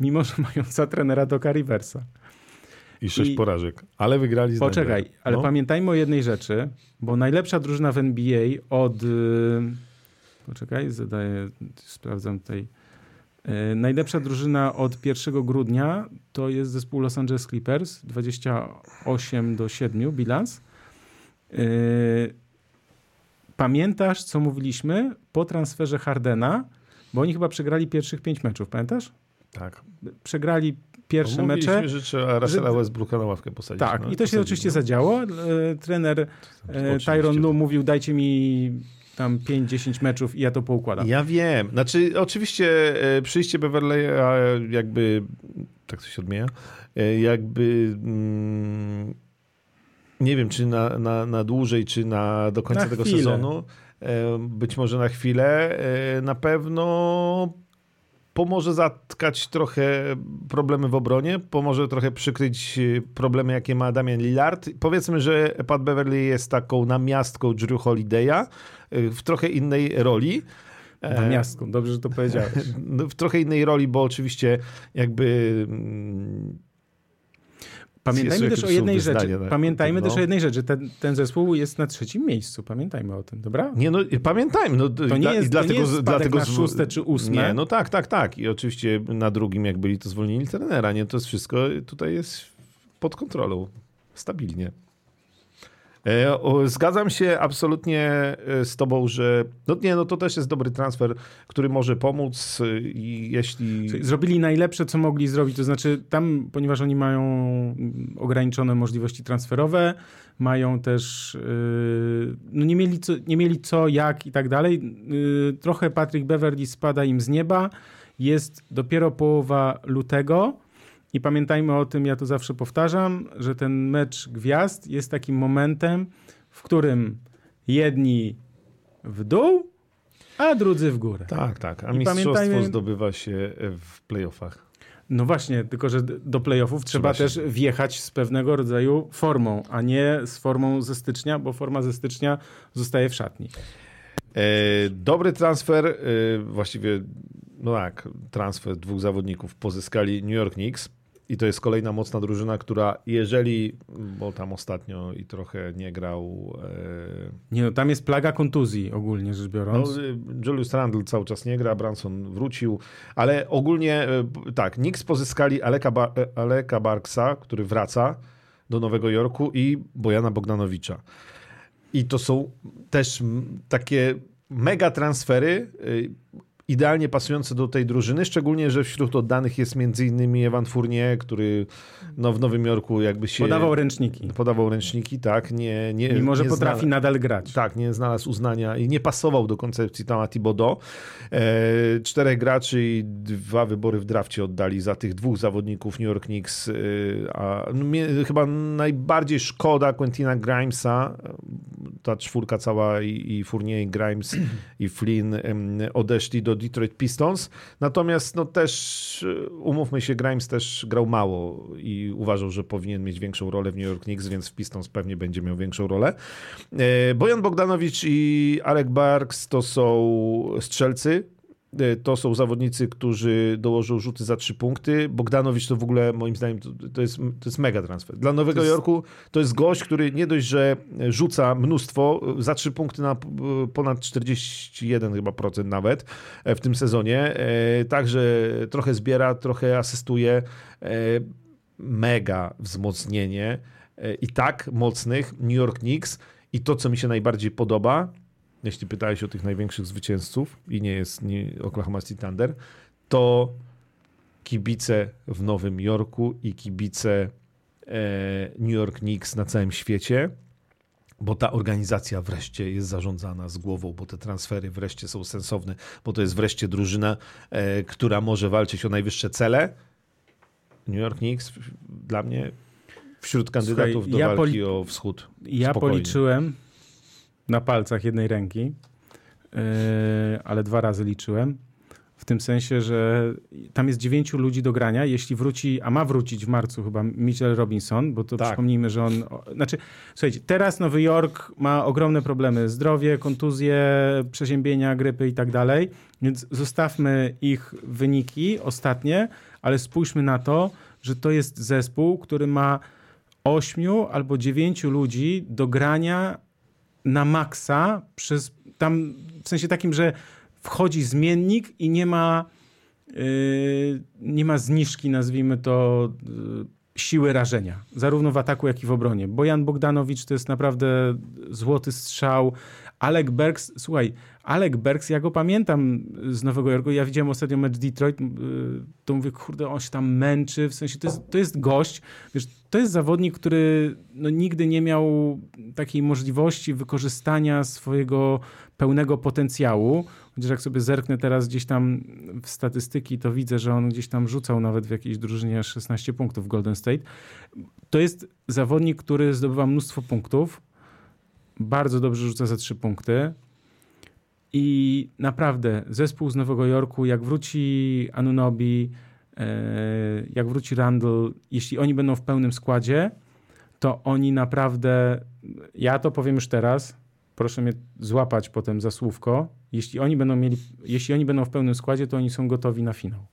mimo że mają za trenera Doka Riversa. I sześć I... porażek, ale wygrali z Poczekaj, ale no. pamiętajmy o jednej rzeczy, bo najlepsza drużyna w NBA od Poczekaj, zadaję, sprawdzam tutaj. E, najlepsza drużyna od 1 grudnia to jest zespół Los Angeles Clippers, 28 do 7 bilans. E, pamiętasz, co mówiliśmy po transferze Hardena, bo oni chyba przegrali pierwszych pięć meczów, pamiętasz? Tak. Przegrali pierwsze no, mecze. że trzeba Russella. Westbrooka na ławkę posadzić. Tak, no, i to się oczywiście no. zadziało. E, trener Tyron Lu mówił, dajcie mi tam 5-10 meczów i ja to poukładam. Ja wiem. Znaczy, oczywiście e, przyjście Beverley'a jakby, tak to się odmienia, e, jakby mm, nie wiem, czy na, na, na dłużej, czy na do końca na tego chwilę. sezonu. E, być może na chwilę. Na pewno pomoże zatkać trochę problemy w obronie, pomoże trochę przykryć problemy, jakie ma Damian Lillard. Powiedzmy, że Pat Beverly jest taką namiastką Drew Holiday'a, w trochę innej roli. Na miastku, dobrze, że to powiedziałeś. W trochę innej roli, bo oczywiście jakby... Pamiętajmy też o jednej rzeczy. Tak, pamiętajmy no. też o jednej rzeczy. Ten, ten zespół jest na trzecim miejscu. Pamiętajmy o tym, dobra? Nie, no pamiętajmy. No, to nie jest, dlatego, to nie jest dlatego na szóste czy ósme. Nie, no tak, tak, tak. I oczywiście na drugim, jak byli, to zwolnili trenera. Nie, to jest wszystko tutaj jest pod kontrolą. Stabilnie. E, zgadzam się absolutnie e, z tobą, że no nie, no to też jest dobry transfer, który może pomóc e, i jeśli... Zrobili najlepsze, co mogli zrobić, to znaczy tam, ponieważ oni mają ograniczone możliwości transferowe, mają też, no nie mieli, co, nie mieli co, jak i tak dalej. Trochę Patrick Beverly spada im z nieba, jest dopiero połowa lutego, i pamiętajmy o tym, ja to zawsze powtarzam, że ten mecz gwiazd jest takim momentem, w którym jedni w dół, a drudzy w górę. Tak, tak. A I mistrzostwo pamiętajmy... zdobywa się w playoffach. No właśnie, tylko że do playoffów trzeba, trzeba też wjechać z pewnego rodzaju formą, a nie z formą ze stycznia, bo forma ze stycznia zostaje w szatni. E, dobry transfer, e, właściwie, no tak, transfer dwóch zawodników pozyskali New York Knicks. I to jest kolejna mocna drużyna, która jeżeli, bo tam ostatnio i trochę nie grał. E... Nie, no tam jest plaga kontuzji ogólnie rzecz biorąc. No, Julius Randle cały czas nie gra, Branson wrócił, ale ogólnie e, tak, Knicks pozyskali Aleka, ba e, Aleka Barksa, który wraca do Nowego Jorku i Bojana Bogdanowicza. I to są też takie mega transfery e, idealnie pasujące do tej drużyny, szczególnie, że wśród oddanych jest m.in. Evan Fournier, który no, w Nowym Jorku jakby się... Podawał ręczniki. Podawał ręczniki, tak. Nie, nie, Mimo, że nie potrafi nadal grać. Tak, nie znalazł uznania i nie pasował do koncepcji Tama Thibodeau. E, czterech graczy i dwa wybory w drafcie oddali za tych dwóch zawodników New York Knicks. E, a no, mnie, chyba najbardziej szkoda Quentina Grimesa, ta czwórka cała i, i Fournier, i Grimes i Flynn odeszli do Detroit Pistons. Natomiast no też, e, umówmy się, Grimes też grał mało i uważał, że powinien mieć większą rolę w New York Knicks, więc w Pistons pewnie będzie miał większą rolę. E, Bojan Bogdanowicz i Alek Barks to są strzelcy, to są zawodnicy, którzy dołożą rzuty za trzy punkty. Bogdanowicz to w ogóle moim zdaniem to, to, jest, to jest mega transfer. Dla Nowego to jest... Jorku to jest gość, który nie dość, że rzuca mnóstwo, za trzy punkty na ponad 41 chyba procent nawet e, w tym sezonie. E, także trochę zbiera, trochę asystuje. Mega wzmocnienie i tak mocnych New York Knicks. I to, co mi się najbardziej podoba, jeśli pytałeś o tych największych zwycięzców i nie jest nie Oklahoma City Thunder, to kibice w Nowym Jorku i kibice e, New York Knicks na całym świecie, bo ta organizacja wreszcie jest zarządzana z głową, bo te transfery wreszcie są sensowne, bo to jest wreszcie drużyna, e, która może walczyć o najwyższe cele. New York Knicks dla mnie wśród kandydatów Słuchaj, do ja walki o wschód. Ja spokojnie. policzyłem, na palcach jednej ręki, yy, ale dwa razy liczyłem. W tym sensie, że tam jest dziewięciu ludzi do grania. Jeśli wróci, a ma wrócić w marcu chyba Mitchell Robinson, bo to tak. przypomnijmy, że on. Znaczy, słuchajcie, teraz Nowy Jork ma ogromne problemy: zdrowie, kontuzje, przeziębienia, grypy i tak dalej. Więc zostawmy ich wyniki ostatnie, ale spójrzmy na to, że to jest zespół, który ma ośmiu albo dziewięciu ludzi do grania na maksa przez tam w sensie takim, że wchodzi zmiennik i nie ma yy, nie ma zniżki, nazwijmy to yy, siły rażenia, zarówno w ataku, jak i w obronie. Bojan Bogdanowicz to jest naprawdę złoty strzał. Alek Bergs, słuchaj, Alek Bergs, ja go pamiętam z Nowego Jorku, ja widziałem ostatnio mecz Detroit, yy, to mówię, kurde, on się tam męczy, w sensie to jest, to jest gość, wiesz, to jest zawodnik, który no, nigdy nie miał takiej możliwości wykorzystania swojego pełnego potencjału. Chociaż jak sobie zerknę teraz gdzieś tam w statystyki, to widzę, że on gdzieś tam rzucał nawet w jakiejś drużynie 16 punktów w Golden State. To jest zawodnik, który zdobywa mnóstwo punktów, bardzo dobrze rzuca za 3 punkty. I naprawdę zespół z Nowego Jorku, jak wróci Anunobi, E, jak wróci Randall, jeśli oni będą w pełnym składzie, to oni naprawdę, ja to powiem już teraz, proszę mnie złapać potem za słówko, jeśli oni będą mieli, jeśli oni będą w pełnym składzie, to oni są gotowi na finał.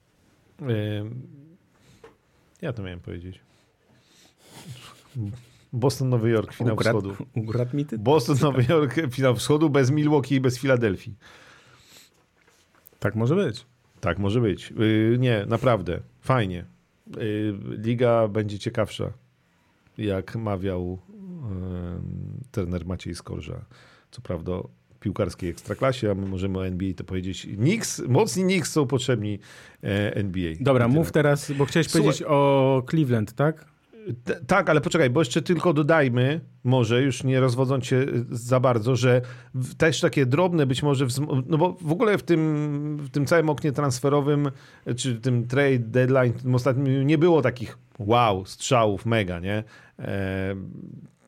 Ja to miałem powiedzieć. Boston, Nowy Jork, finał Ugrad, wschodu. Ukradł mi ty? Boston, Nowy Jork, finał wschodu bez Milwaukee i bez Filadelfii. Tak może być. Tak może być. Yy, nie, naprawdę. Fajnie. Yy, liga będzie ciekawsza, jak mawiał yy, trener Maciej Skorża. Co prawda piłkarskiej ekstraklasie, a my możemy o NBA to powiedzieć. Knicks, mocni Knicks są potrzebni e, NBA. Dobra, mów teraz, bo chciałeś Słuchaj, powiedzieć o Cleveland, tak? Tak, ale poczekaj, bo jeszcze tylko dodajmy, może już nie rozwodząc się za bardzo, że też takie drobne być może, no bo w ogóle w tym, w tym całym oknie transferowym, czy tym trade deadline tym ostatnim nie było takich wow, strzałów mega, nie? E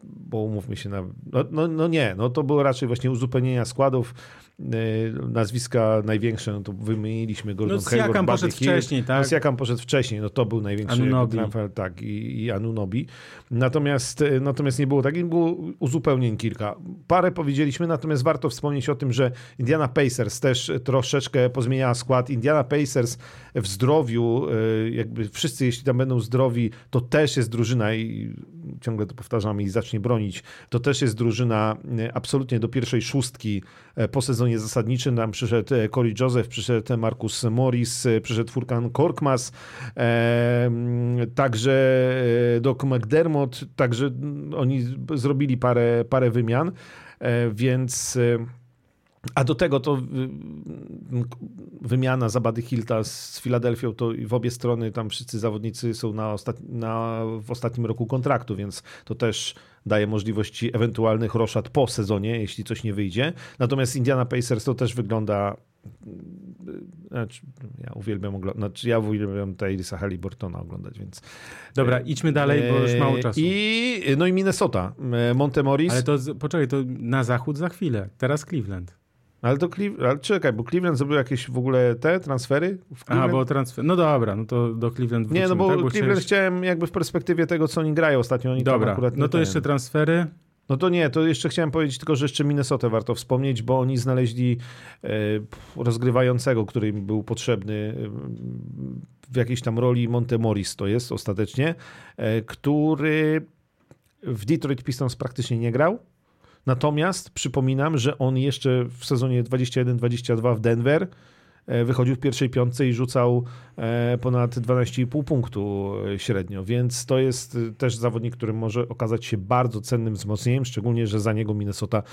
bo umówmy się na. No, no, no, nie, no to było raczej właśnie uzupełnienia składów. E, nazwiska największe, no to wymieniliśmy Gordon no, Hayward, poszedł wcześniej, tak? No, Siakam poszedł wcześniej, no to był największy Anunobi. tak, i, i Anunobi. Natomiast, e, natomiast nie było takich, było uzupełnień kilka. Parę powiedzieliśmy, natomiast warto wspomnieć o tym, że Indiana Pacers też troszeczkę pozmieniała skład. Indiana Pacers w zdrowiu, e, jakby wszyscy, jeśli tam będą zdrowi, to też jest drużyna i ciągle to powtarzamy i zacznie bronić, to też jest drużyna absolutnie do pierwszej szóstki po sezonie sezonie zasadniczym. Tam przyszedł e, Corey Joseph, przyszedł Marcus Morris, e, przyszedł Furkan Korkmaz, e, także Doc McDermott, także oni zrobili parę, parę wymian, więc... A do tego to wymiana Zabady Hilta z Filadelfią, to w obie strony tam wszyscy zawodnicy są na, na w ostatnim roku kontraktu, więc to też daje możliwości ewentualnych roszad po sezonie, jeśli coś nie wyjdzie. Natomiast Indiana Pacers to też wygląda znaczy, ja uwielbiam oglądać, znaczy ja uwielbiam Tyrisa Halliburtona oglądać, więc... Dobra, idźmy dalej, bo już mało czasu. I, no i Minnesota, Montemoris. Ale to, poczekaj, to na zachód za chwilę, teraz Cleveland. Ale to Cleveland, ale czekaj, bo Cleveland zrobił jakieś w ogóle te transfery? A, bo transfer. No dobra, no to do Cleveland wrócimy, Nie, no bo, tak? bo Cleveland chciałeś... chciałem jakby w perspektywie tego, co oni grają ostatnio. Oni dobra, akurat no to ten... jeszcze transfery. No to nie, to jeszcze chciałem powiedzieć tylko, że jeszcze Minnesota warto wspomnieć, bo oni znaleźli e, rozgrywającego, który im był potrzebny e, w jakiejś tam roli Montemoris to jest ostatecznie, e, który w Detroit Pistons praktycznie nie grał Natomiast przypominam, że on jeszcze w sezonie 21-22 w Denver e, wychodził w pierwszej piątce i rzucał e, ponad 12,5 punktu e, średnio, więc to jest też zawodnik, który może okazać się bardzo cennym wzmocnieniem, szczególnie, że za niego Minnesota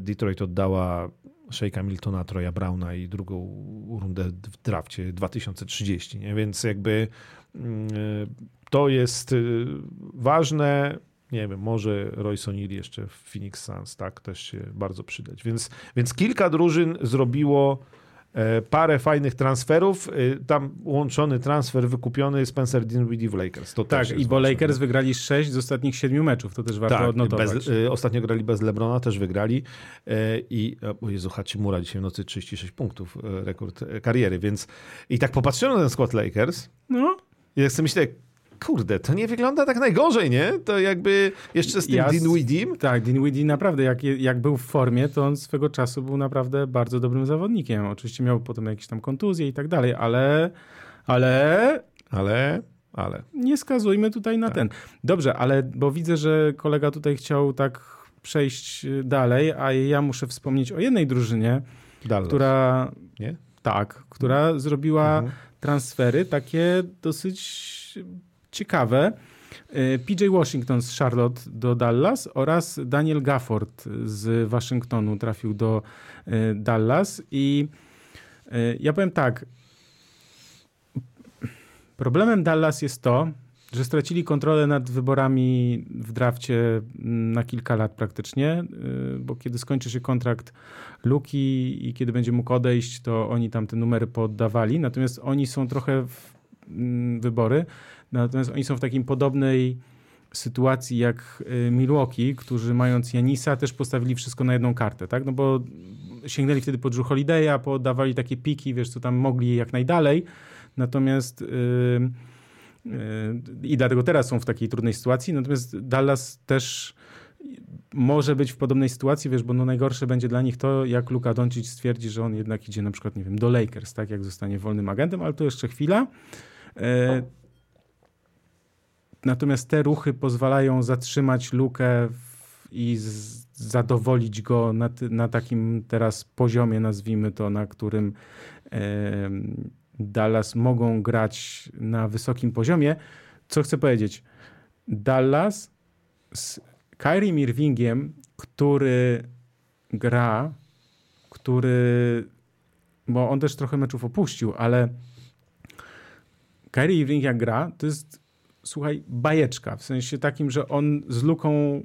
Detroit oddała Shake'a Miltona, Troya Browna i drugą rundę w drafcie 2030, nie? więc jakby mm, to jest ważne nie wiem, może Royce O'Neal jeszcze w Phoenix Suns, tak, też się bardzo przydać. Więc, więc kilka drużyn zrobiło e, parę fajnych transferów. E, tam łączony transfer wykupiony Spencer Dinwiddie w Lakers. To tak, i bo Lakers wygrali 6 z ostatnich 7 meczów, to też warto tak, odnotować. Bez, e, ostatnio grali bez LeBrona, też wygrali i o Jezu, Hachimura dzisiaj w nocy 36 punktów, rekord kariery, więc i tak popatrzyłem na ten skład Lakers no. i jak sobie myślę, kurde, to nie wygląda tak najgorzej, nie? To jakby jeszcze z tym ja, Dinwiddiem. Tak, Dinwiddie naprawdę, jak, jak był w formie, to on swego czasu był naprawdę bardzo dobrym zawodnikiem. Oczywiście miał potem jakieś tam kontuzje i tak dalej, ale... Ale... Ale... Ale. Nie skazujmy tutaj na tak. ten. Dobrze, ale bo widzę, że kolega tutaj chciał tak przejść dalej, a ja muszę wspomnieć o jednej drużynie, Dallas. która... Nie? Tak, która zrobiła mhm. transfery takie dosyć ciekawe. E, PJ Washington z Charlotte do Dallas oraz Daniel Gafford z Waszyngtonu trafił do e, Dallas i e, ja powiem tak. Problemem Dallas jest to, że stracili kontrolę nad wyborami w drafcie na kilka lat praktycznie, bo kiedy skończy się kontrakt Luki i kiedy będzie mógł odejść, to oni tam te numery poddawali. Natomiast oni są trochę w wybory Natomiast oni są w takiej podobnej sytuacji jak y, Milwaukee, którzy mając Janisa też postawili wszystko na jedną kartę, tak? No bo sięgnęli wtedy po Drew Holiday'a, podawali takie piki, wiesz, co tam mogli jak najdalej. Natomiast yy, yy, i dlatego teraz są w takiej trudnej sytuacji. Natomiast Dallas też może być w podobnej sytuacji, wiesz, bo no najgorsze będzie dla nich to, jak Luka Doncic stwierdzi, że on jednak idzie na przykład, nie wiem, do Lakers, tak, jak zostanie wolnym agentem, ale to jeszcze chwila. Yy, Natomiast te ruchy pozwalają zatrzymać lukę i zadowolić go na, na, takim teraz poziomie, nazwijmy to, na którym e, Dallas mogą grać na wysokim poziomie. Co chcę powiedzieć? Dallas z Kyrie Irvingiem, który gra, który, bo on też trochę meczów opuścił, ale Kyrie Irving jak gra, to jest, słuchaj, bajeczka, w sensie takim, że on z Luką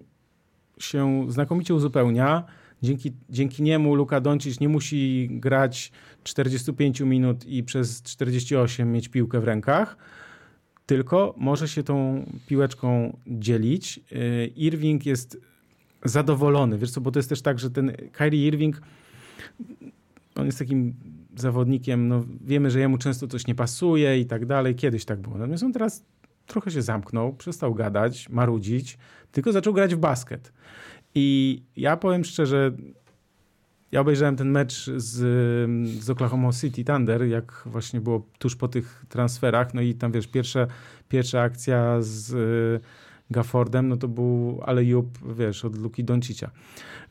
się znakomicie uzupełnia, dzięki, dzięki niemu Luka Doncic nie musi grać 45 minut i przez 48 mieć piłkę w rękach, tylko może się tą piłeczką dzielić. Y, Irving jest zadowolony, wiesz co, bo to jest też tak, że ten Kyrie Irving on jest takim zawodnikiem, no wiemy, że jemu często coś nie pasuje i tak dalej, kiedyś tak było. Natomiast on teraz trochę się zamknął, przestał gadać, marudzić, tylko zaczął grać w basket. I ja powiem szczerze, ja obejrzałem ten mecz z, z Oklahoma City Thunder, jak właśnie było tuż po tych transferach, no i tam wiesz, pierwsza, pierwsza akcja z Gaffordem, no to był ale Jup, wiesz, od Luki Doncicia.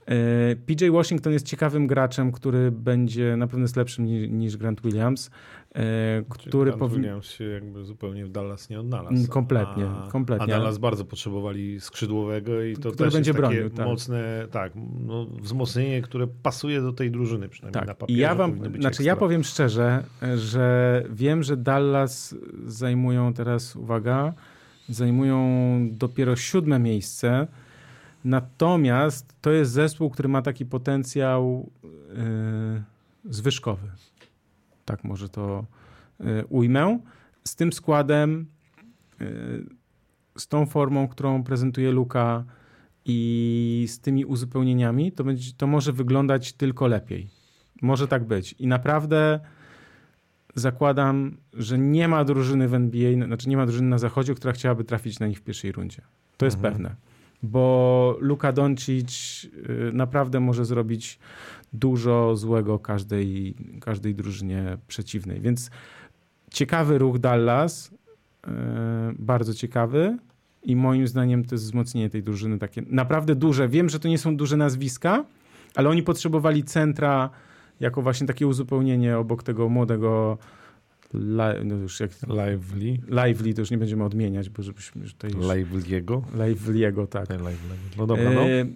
E, PJ Washington jest ciekawym graczem, który będzie na pewno jest lepszym niż, niż Grant Williams. E, który Grant powin... Williams się jakby zupełnie w Dallas nie odnalazł. Mm, kompletnie, a, kompletnie. A Dallas bardzo potrzebowali skrzydłowego i to który też będzie jest bronił, takie tak. mocne, tak, no, wzmocnienie, które pasuje do tej drużyny przynajmniej tak. na papierze. I ja wam, znaczy ekstra. ja powiem szczerze, że wiem, że Dallas zajmują teraz, uwaga, zajmują dopiero siódme miejsce, Natomiast to jest zespół, który ma taki potencjał yy, zwyżkowy. Tak może to yy, ujmę. Z tym składem, yy, z tą formą, którą prezentuje Luka i z tymi uzupełnieniami, to, będzie, to może wyglądać tylko lepiej. Może tak być. I naprawdę zakładam, że nie ma drużyny w NBA, znaczy nie ma drużyny na zachodzie, która chciałaby trafić na nich w pierwszej rundzie. To jest mhm. pewne bo Luka Doncic y, naprawdę może zrobić dużo złego każdej, każdej drużynie przeciwnej. Więc ciekawy ruch Dallas, y, bardzo ciekawy i moim zdaniem to jest wzmocnienie tej drużyny takie naprawdę duże. Wiem, że to nie są duże nazwiska, ale oni potrzebowali centra jako właśnie takie uzupełnienie obok tego młodego Li, no już jak, Lively. Lively to już nie będziemy odmieniać, bo żebyśmy tutaj już... Lively'ego? Lively'ego, tak. No dobra, no. E,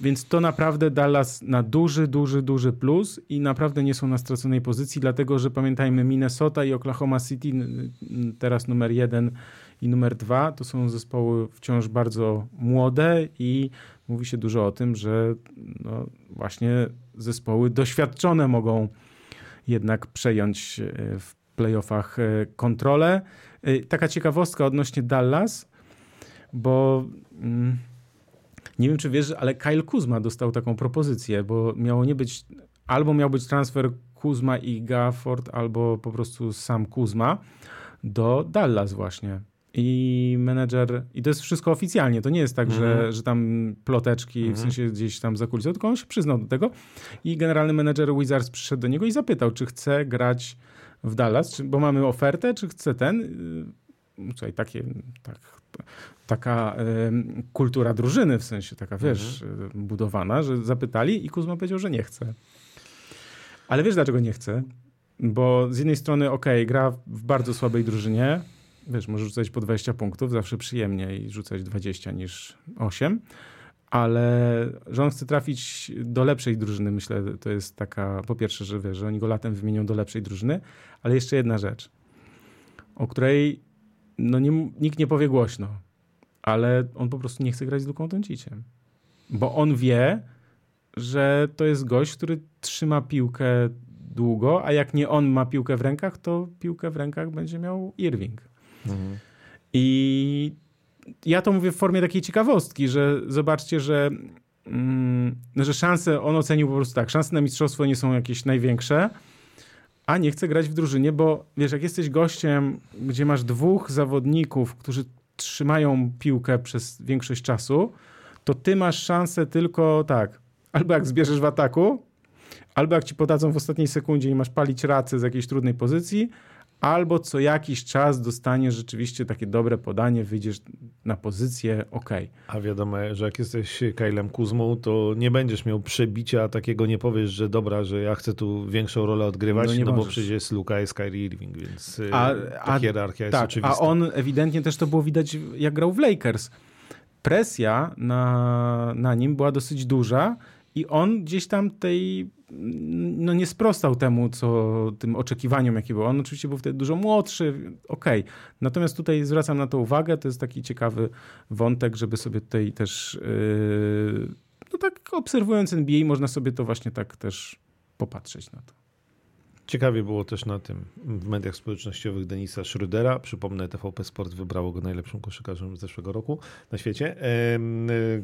więc to naprawdę Dallas na duży, duży, duży plus i naprawdę nie są na straconej pozycji, dlatego że pamiętajmy Minnesota i Oklahoma City, teraz numer jeden i numer dwa, to są zespoły wciąż bardzo młode i mówi się dużo o tym, że no właśnie zespoły doświadczone mogą jednak przejąć w playoffach e, kontrolę. E, taka ciekawostka odnośnie Dallas, bo mm, nie wiem, czy wiesz, ale Kyle Kuzma dostał taką propozycję, bo miało nie być, albo miał być transfer Kuzma i Gafford, albo po prostu sam Kuzma do Dallas właśnie. I menedżer, i to jest wszystko oficjalnie, to nie jest tak, że, mhm. że tam ploteczki, w mhm. sensie gdzieś tam za kulisą, tylko on się przyznał do tego i generalny menedżer Wizards przyszedł do niego i zapytał, czy chce grać w Dallas, czy, bo mamy ofertę, czy chce ten. Y, słuchaj, takie, tak, taka y, kultura drużyny, w sensie taka, wiesz, mhm. Budowana, że zapytali i Kuzma powiedział, że nie chce. Ale wiesz, dlaczego nie chce? Bo z jednej strony, ok, gra w bardzo słabej drużynie, wiesz, może rzucać po 20 punktów, zawsze przyjemniej rzucać 20 niż 8, ale że on chce trafić do lepszej drużyny, myślę, to jest taka, po pierwsze, że wiesz, że oni go latem wymienią do lepszej drużyny, ale jeszcze jedna rzecz, o której no nie, nikt nie powie głośno, ale on po prostu nie chce grać z Luką Donciciem, bo on wie, że to jest gość, który trzyma piłkę długo, a jak nie on ma piłkę w rękach, to piłkę w rękach będzie miał Irving. Mhm. I ja to mówię w formie takiej ciekawostki, że zobaczcie, że, mm, że szanse, on ocenił po prostu tak, szanse na mistrzostwo nie są jakieś największe, a nie chce grać w drużynie, bo wiesz, jak jesteś gościem, gdzie masz dwóch zawodników, którzy trzymają piłkę przez większość czasu, to ty masz szansę tylko tak, albo jak zbierzesz w ataku, albo jak ci podadzą w ostatniej sekundzie i masz palić racy z jakiejś trudnej pozycji, albo co jakiś czas dostaniesz rzeczywiście takie dobre podanie, wyjdziesz na pozycję, ok. A wiadomo, że jak jesteś Kylem Kuzmą, to nie będziesz miał przebicia takiego, nie powiesz, że dobra, że ja chcę tu większą rolę odgrywać, no, no bo przecież jest Luka, jest Kyrie Irving, więc y, a, ta a, hierarchia jest tak, oczywista. A on ewidentnie też to było widać, jak grał w Lakers. presja na, na nim była dosyć duża i on gdzieś tam tej, no nie sprostał temu, co tym oczekiwaniom, jakie było. On oczywiście był wtedy dużo młodszy, okej. Okay. Natomiast tutaj zwracam na to uwagę, to jest taki ciekawy wątek, żeby sobie tutaj też, yy, no tak obserwując NBA, można sobie to właśnie tak też popatrzeć na to. Ciekawie było też na tym w mediach społecznościowych Denisa Schrödera. Przypomnę, TVP Sport wybrało go najlepszym koszykarzem z zeszłego roku na świecie,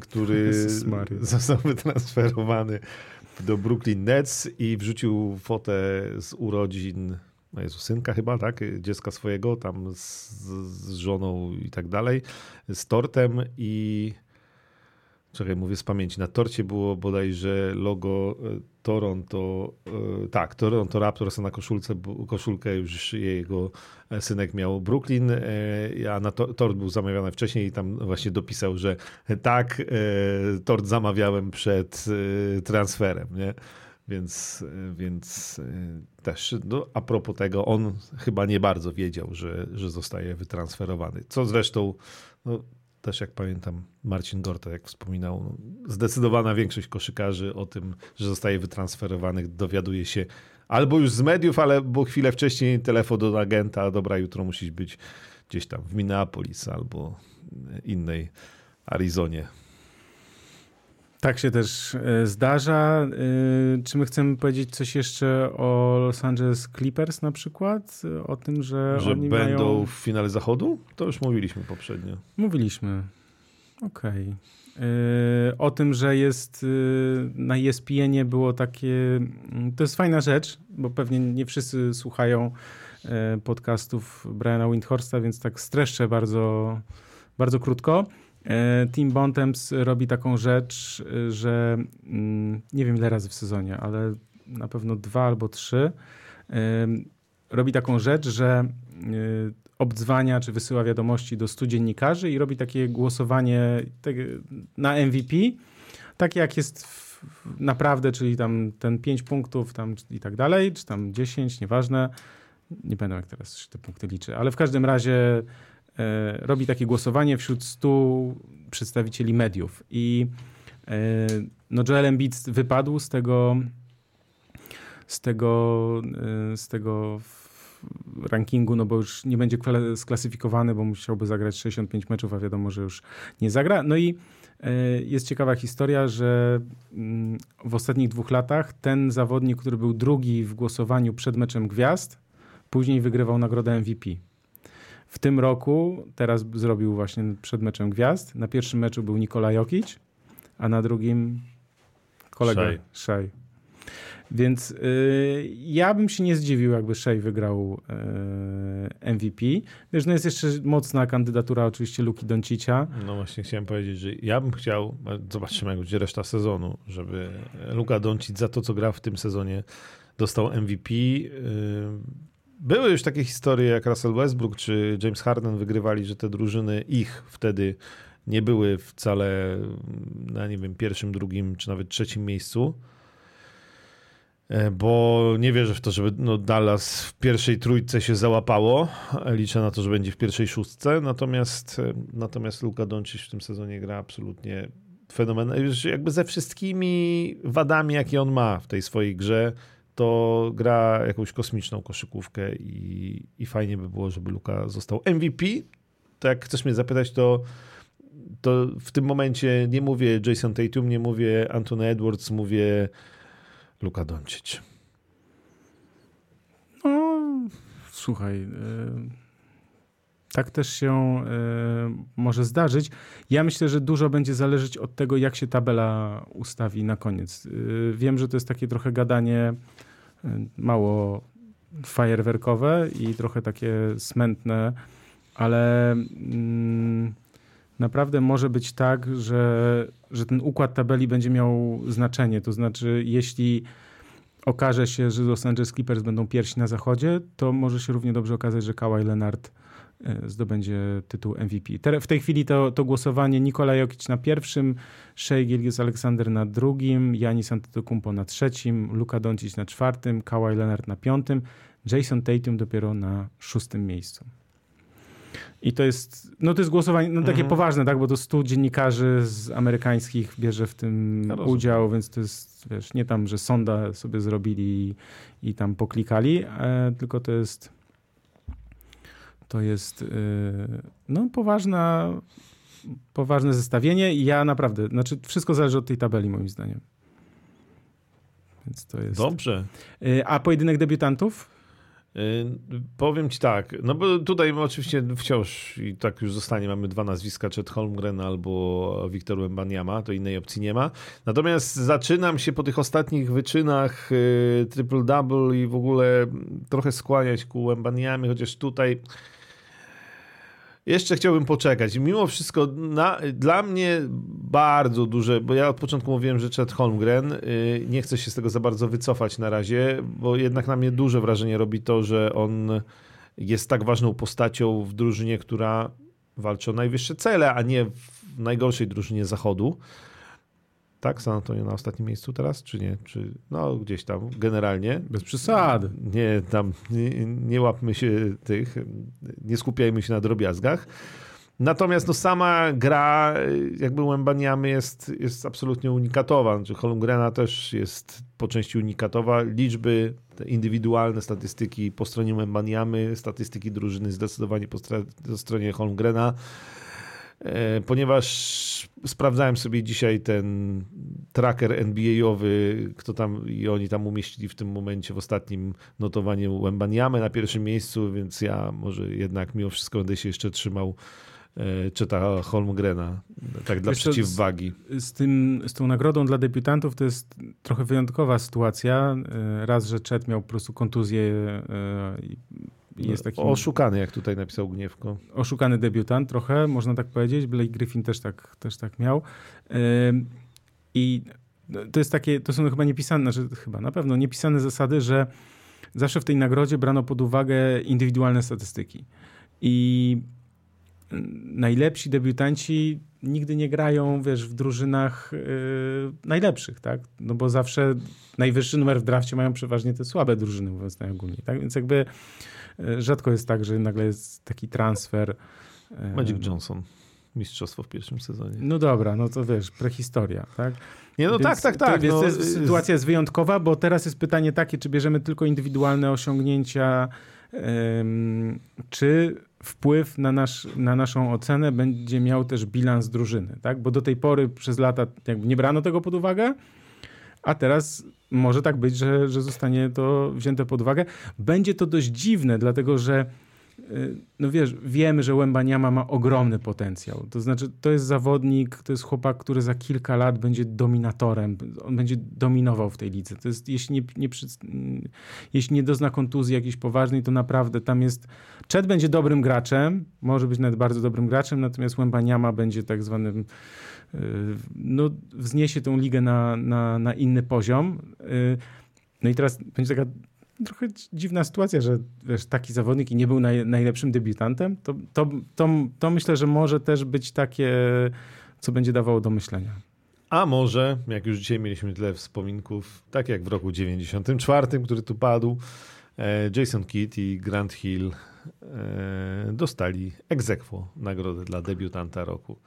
który został wytransferowany do Brooklyn Nets i wrzucił fotę z urodzin no Jezu, synka chyba, tak? Dziecka swojego, tam z, z żoną i tak dalej, z tortem i Czekaj, mówię z pamięci. Na torcie było bodajże logo e, Toronto, e, tak, Toronto Raptors, a na koszulce, koszulkę już jego synek miał Brooklyn, e, a na to, tort był zamawiany wcześniej i tam właśnie dopisał, że tak, tort zamawiałem przed transferem, nie? Więc, więc też no, a propos tego, on chyba nie bardzo wiedział, że, że zostaje wytransferowany. Co zresztą no, też jak pamiętam Marcin Gorta, jak wspominał, zdecydowana większość koszykarzy o tym, że zostaje wytransferowanych, dowiaduje się albo już z mediów, ale bo chwilę wcześniej telefon do agenta, dobra, jutro musisz być gdzieś tam w Minneapolis albo innej Arizonie. Tak się też e, zdarza. E, czy my chcemy powiedzieć coś jeszcze o Los Angeles Clippers na przykład? O tym, że, że oni będą mają... w finale zachodu? To już mówiliśmy poprzednio. Mówiliśmy. Okej. Okay. E, o tym, że jest na ESPN-ie było takie. Mm, to jest fajna rzecz, bo pewnie nie wszyscy słuchają podcastów Briana Windhorsta, więc tak streszczę bardzo, bardzo krótko. E, Team Bontemps robi taką rzecz, że mm, nie wiem ile razy w sezonie, ale na pewno dwa albo trzy. E, robi taką rzecz, że e, obdzwania czy wysyła wiadomości do stu dziennikarzy i robi takie głosowanie na MVP, takie jak jest naprawdę, czyli tam ten pięć punktów tam i tak dalej, czy tam dziesięć, nieważne. Nie będę jak teraz te punkty liczy, ale w każdym razie robi takie głosowanie wśród stu przedstawicieli mediów. I e, no Joel Embiid wypadł z tego, z tego, e, z tego rankingu, no bo już nie będzie sklasyfikowany, bo musiałby zagrać 65 meczów, a wiadomo, że już nie zagra. No i jest ciekawa historia, że mm, w ostatnich dwóch latach ten zawodnik, który był drugi w głosowaniu przed meczem gwiazd, później wygrywał nagrodę MVP. W tym roku, teraz zrobił właśnie przed meczem gwiazd. Na pierwszym meczu był Nikola Jokic, a na drugim kolega Shea. Więc y, ja bym się nie zdziwił, jakby Shea wygrał y, MVP. Wiesz, no jest jeszcze mocna kandydatura oczywiście Luki Doncicia. No właśnie chciałem powiedzieć, że ja bym chciał, zobaczymy jak będzie reszta sezonu, żeby Luka Doncic za to, co gra w tym sezonie dostał MVP. Y, były już takie historie, jak Russell Westbrook czy James Harden wygrywali, że te drużyny ich wtedy nie były wcale na nie wiem, pierwszym, drugim czy nawet trzecim miejscu. E, bo nie wierzę w to, żeby no Dallas w pierwszej trójce się załapało. Liczę na to, że będzie w pierwszej szóstce. Natomiast, e, natomiast Luka Doncic w tym sezonie gra absolutnie fenomenalnie. Jakby ze wszystkimi wadami, jakie on ma w tej swojej grze, to gra jakąś kosmiczną koszykówkę i, i fajnie by było, żeby Luka został MVP. To jak chcesz mnie zapytać, to, to w tym momencie nie mówię Jason Tatum, nie mówię Anthony Edwards, mówię Luka Doncic. No, słuchaj, y, tak też się y, może zdarzyć. Ja myślę, że dużo będzie zależeć od tego, jak się tabela ustawi na koniec. Y, wiem, że to jest takie trochę gadanie y, mało fajerwerkowe i trochę takie smętne, ale mm, naprawdę może być tak, że, że ten układ tabeli będzie miał znaczenie. To znaczy, jeśli okaże się, że Los Angeles Clippers będą pierwsi na zachodzie, to może się równie dobrze okazać, że Kawhi Leonard zdobędzie tytuł MVP. W tej chwili to, to głosowanie Nikola Jokic na pierwszym, Shea Gilgis Alexander na drugim, Janis Antetokounmpo na trzecim, Luka Doncic na czwartym, Kawhi Leonard na piątym, Jason Tatum dopiero na szóstym miejscu. I to jest, no to jest głosowanie, no takie Mhm. poważne, tak, bo to 100 dziennikarzy z amerykańskich bierze w tym rozumiem. udział, więc to jest, wiesz, nie tam, że sonda sobie zrobili i, i tam poklikali, e, tylko to jest, to jest, e, no poważna, poważne zestawienie i ja naprawdę, znaczy wszystko zależy od tej tabeli moim zdaniem. Więc to jest. Dobrze. E, A pojedynek debiutantów? Y, Powiem ci tak, no bo tutaj oczywiście wciąż i tak już zostanie, mamy dwa nazwiska, Chet Holmgren albo Wiktor Wembaniama, to innej opcji nie ma. Natomiast zaczynam się po tych ostatnich wyczynach y, triple-double i w ogóle trochę skłaniać ku Wembaniamie, chociaż tutaj jeszcze chciałbym poczekać. Mimo wszystko na, dla mnie bardzo duże, bo ja od początku mówiłem, że Chet Holmgren, y, nie chcę się z tego za bardzo wycofać na razie, bo jednak na mnie duże wrażenie robi to, że on jest tak ważną postacią w drużynie, która walczy o najwyższe cele, a nie w najgorszej drużynie zachodu. Tak, San Antonio na ostatnim miejscu teraz, czy nie? Czy, no gdzieś tam, generalnie. Bez przesady. Nie, tam nie, nie łapmy się tych, nie skupiajmy się na drobiazgach. Natomiast no, sama gra jakby Łębaniamy jest, jest absolutnie unikatowa. Znaczy Holmgrena też jest po części unikatowa. Liczby, te indywidualne statystyki po stronie Łębaniamy, statystyki drużyny zdecydowanie po, po stronie Holmgrena. E, Ponieważ sprawdzałem sobie dzisiaj ten tracker NBA-owy, kto tam i oni tam umieścili w tym momencie w ostatnim notowaniu Łębaniamy na pierwszym miejscu, więc ja może jednak mimo wszystko będę się jeszcze trzymał e, Czeta Holmgrena, tak dla Wiesz przeciwwagi. z, tym, z tą nagrodą dla debiutantów to jest trochę wyjątkowa sytuacja. E, Raz, że Chet miał po prostu kontuzję i jest taki Oszukany, jak tutaj napisał Gniewko. oszukany debiutant trochę, można tak powiedzieć. Blake Griffin też tak, też tak miał. I to jest takie, to są chyba niepisane, znaczy chyba na pewno niepisane zasady, że zawsze w tej nagrodzie brano pod uwagę indywidualne statystyki. I najlepsi debiutanci nigdy nie grają, wiesz, w drużynach yy, najlepszych, tak? No bo zawsze najwyższy numer w drafcie mają przeważnie te słabe drużyny, mówiąc najogólniej, tak? Więc jakby rzadko jest tak, że nagle jest taki transfer. yy, Magic Johnson. Mistrzostwo w pierwszym sezonie. No dobra, no to wiesz, prehistoria, tak? Nie, no Więc tak, tak, to- tak. Więc no, to jest, sytuacja jest wyjątkowa, bo teraz jest pytanie takie, czy bierzemy tylko indywidualne osiągnięcia, em, czy wpływ na, nasz, na naszą ocenę będzie miał też bilans drużyny, tak? Bo do tej pory przez lata jakby nie brano tego pod uwagę, a teraz może tak być, że, że zostanie to wzięte pod uwagę. Będzie to dość dziwne, dlatego że no wiesz, wiemy, że Łębaniama ma ogromny potencjał. To znaczy, to jest zawodnik, to jest chłopak, który za kilka lat będzie dominatorem. On będzie dominował w tej lidze. To jest, jeśli nie, nie, jeśli nie dozna kontuzji jakiejś poważnej, to naprawdę tam jest... Czed będzie dobrym graczem, może być nawet bardzo dobrym graczem, natomiast Łębaniama będzie tak zwanym y, no, wzniesie tą ligę na, na, na inny poziom. Y, No i teraz będzie taka trochę dziwna sytuacja, że wiesz, taki zawodnik i nie był naj, najlepszym debiutantem, to, to, to, to myślę, że może też być takie, co będzie dawało do myślenia. A może, jak już dzisiaj mieliśmy tyle wspominków, tak jak w roku 94, który tu padł, e, Jason Kidd i Grant Hill e, dostali aequo nagrodę dla debiutanta roku.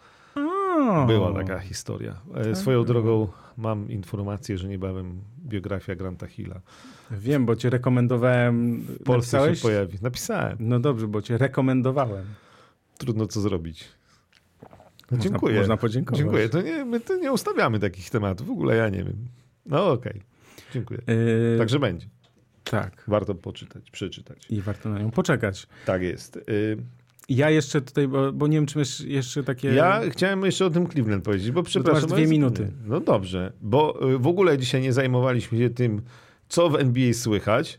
Była taka historia. E, Tak Swoją było. drogą mam informację, że niebawem biografia Granta Hilla Wiem, bo cię rekomendowałem. w Polsce Napisałeś? się pojawi. Napisałem. No dobrze, bo cię rekomendowałem. Trudno co zrobić. No, Można- dziękuję. Można podziękować. Dziękuję. To nie, my to nie ustawiamy takich tematów. W ogóle ja nie wiem. No okej. Dziękuję. Yy, Także będzie. Tak. Warto poczytać, przeczytać. I warto na nią poczekać. Tak jest. Ja jeszcze tutaj, bo, bo nie wiem, czy masz jeszcze takie. Ja chciałem jeszcze o tym Cleveland powiedzieć, bo przepraszam. masz dwie minuty. No dobrze, bo y, w ogóle dzisiaj nie zajmowaliśmy się tym, co w NBA słychać,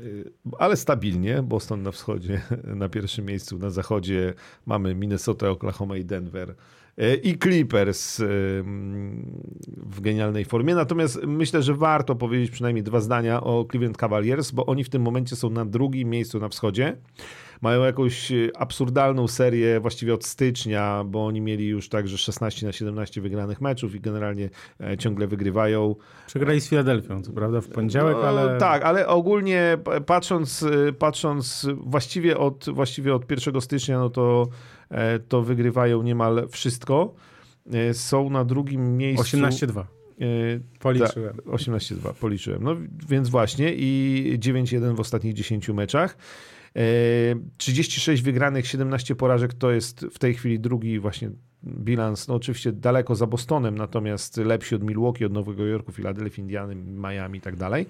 Y, ale stabilnie. Boston na wschodzie, na pierwszym miejscu, na zachodzie mamy Minnesota, Oklahoma i Denver. Y, I Clippers y, w genialnej formie. Natomiast myślę, że warto powiedzieć przynajmniej dwa zdania o Cleveland Cavaliers, bo oni w tym momencie są na drugim miejscu na wschodzie. mają jakąś absurdalną serię właściwie od stycznia, bo oni mieli już także 16 na 17 wygranych meczów i generalnie ciągle wygrywają. Przegrali z Filadelfią, co prawda w poniedziałek, no, ale... Tak, ale ogólnie patrząc, patrząc właściwie od, właściwie od 1 stycznia, no to, to wygrywają niemal wszystko. Są na drugim miejscu... 18-2. Policzyłem. 18-2, policzyłem. No więc właśnie i 9-1 w ostatnich 10 meczach. 36 wygranych, 17 porażek to jest w tej chwili drugi właśnie bilans, no oczywiście daleko za Bostonem, natomiast lepszy od Milwaukee, od Nowego Jorku, Filadelfii, Indiany, Miami i tak dalej.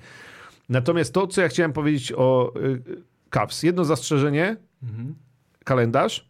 Natomiast to, co ja chciałem powiedzieć o y, Cavs, jedno zastrzeżenie, mhm. kalendarz,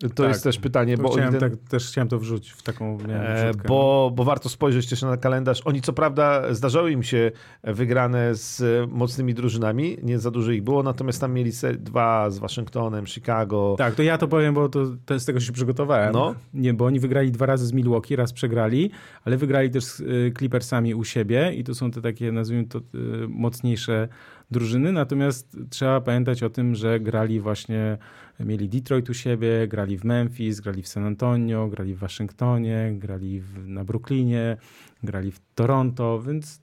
to tak, jest też pytanie, bo chciałem, tak, też chciałem to wrzucić w taką e, bo, bo warto spojrzeć też na kalendarz. Oni co prawda zdarzały im się wygrane z mocnymi drużynami, nie za dużo ich było, natomiast tam mieli dwa z Waszyngtonem, Chicago. Tak, to ja to powiem, bo to, to z tego się przygotowałem. No. Nie, bo oni wygrali dwa razy z Milwaukee, raz przegrali, ale wygrali też z y, Clippersami u siebie i to są te takie, nazwijmy to, y, mocniejsze drużyny, natomiast trzeba pamiętać o tym, że grali właśnie, mieli Detroit u siebie, grali w Memphis, grali w San Antonio, grali w Waszyngtonie, grali w, na Brooklynie, grali w Toronto, więc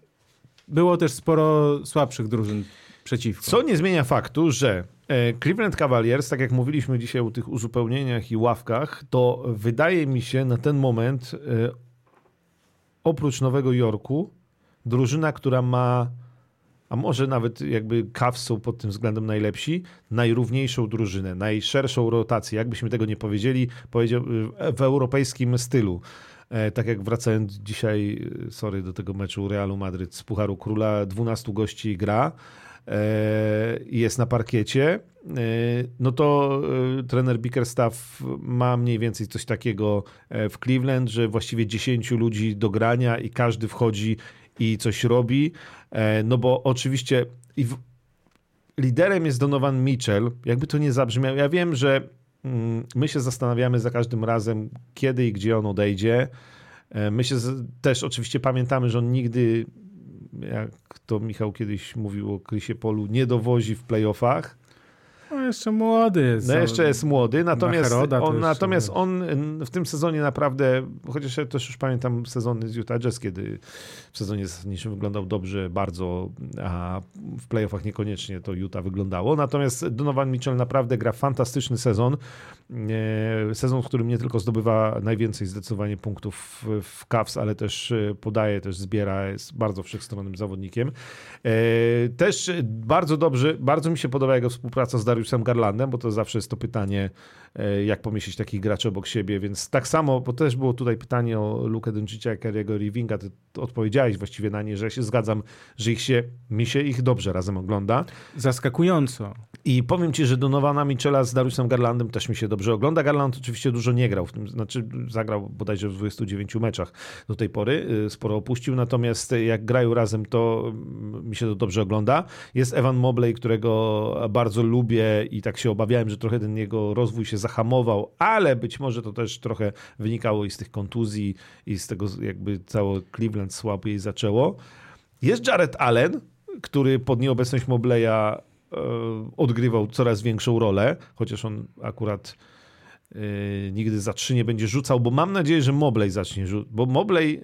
było też sporo słabszych drużyn przeciwko. Co nie zmienia faktu, że e, Cleveland Cavaliers, tak jak mówiliśmy dzisiaj o tych uzupełnieniach i ławkach, to wydaje mi się na ten moment, e, oprócz Nowego Jorku, drużyna, która ma a może nawet jakby Cavs są pod tym względem najlepsi, najrówniejszą drużynę, najszerszą rotację, jakbyśmy tego nie powiedzieli, powiedział w europejskim stylu. E, tak jak wracając dzisiaj, e, sorry, do tego meczu Realu Madryt z Pucharu Króla, 12 gości gra e, jest na parkiecie, no to trener Bickerstaff ma mniej więcej coś takiego w Cleveland, że właściwie 10 ludzi do grania i każdy wchodzi i coś robi. E, no bo oczywiście liderem jest Donovan Mitchell. Jakby to nie zabrzmiało. Ja wiem, że mm, my się zastanawiamy za każdym razem, kiedy i gdzie on odejdzie. E, my się też oczywiście pamiętamy, że on nigdy, jak to Michał kiedyś mówił o Chrisie Polu, nie dowozi w playoffach. Jeszcze młody jest. No jeszcze jest młody, natomiast, on, natomiast on w tym sezonie naprawdę, chociaż ja też już pamiętam sezony z Utah Jazz, kiedy w sezonie zasadniczym wyglądał dobrze bardzo, a w playoffach niekoniecznie to Utah wyglądało. Natomiast Donovan Mitchell naprawdę gra fantastyczny sezon. Sezon, w którym nie tylko zdobywa najwięcej zdecydowanie punktów w Cavs, ale też e, podaje, też zbiera, jest bardzo wszechstronnym zawodnikiem. E, też bardzo dobrze, bardzo mi się podoba jego współpraca z Garlandem, bo to zawsze jest to pytanie, jak pomieścić takich graczy obok siebie, więc tak samo, bo też było tutaj pytanie o Lukę Doncicza i Kerry'ego Rivinga, ty odpowiedziałeś właściwie na nie, że się zgadzam, że ich się, mi się ich dobrze razem ogląda. Zaskakująco. I powiem ci, że Donowana Michela z Dariusem Garlandem też mi się dobrze ogląda. Garland oczywiście dużo nie grał, w tym, znaczy zagrał bodajże w 29 meczach do tej pory, y, sporo opuścił, natomiast jak grają razem, to mm, mi się to dobrze ogląda. Jest Evan Mobley, którego bardzo lubię i tak się obawiałem, że trochę ten jego rozwój się zahamował, ale być może to też trochę wynikało i z tych kontuzji i z tego jakby całe Cleveland słabiej zaczęło. Jest Jared Allen, który pod nieobecność Mobleya odgrywał coraz większą rolę, chociaż on akurat e, nigdy za trzy nie będzie rzucał, bo mam nadzieję, że Mobley zacznie rzucać, bo Mobley...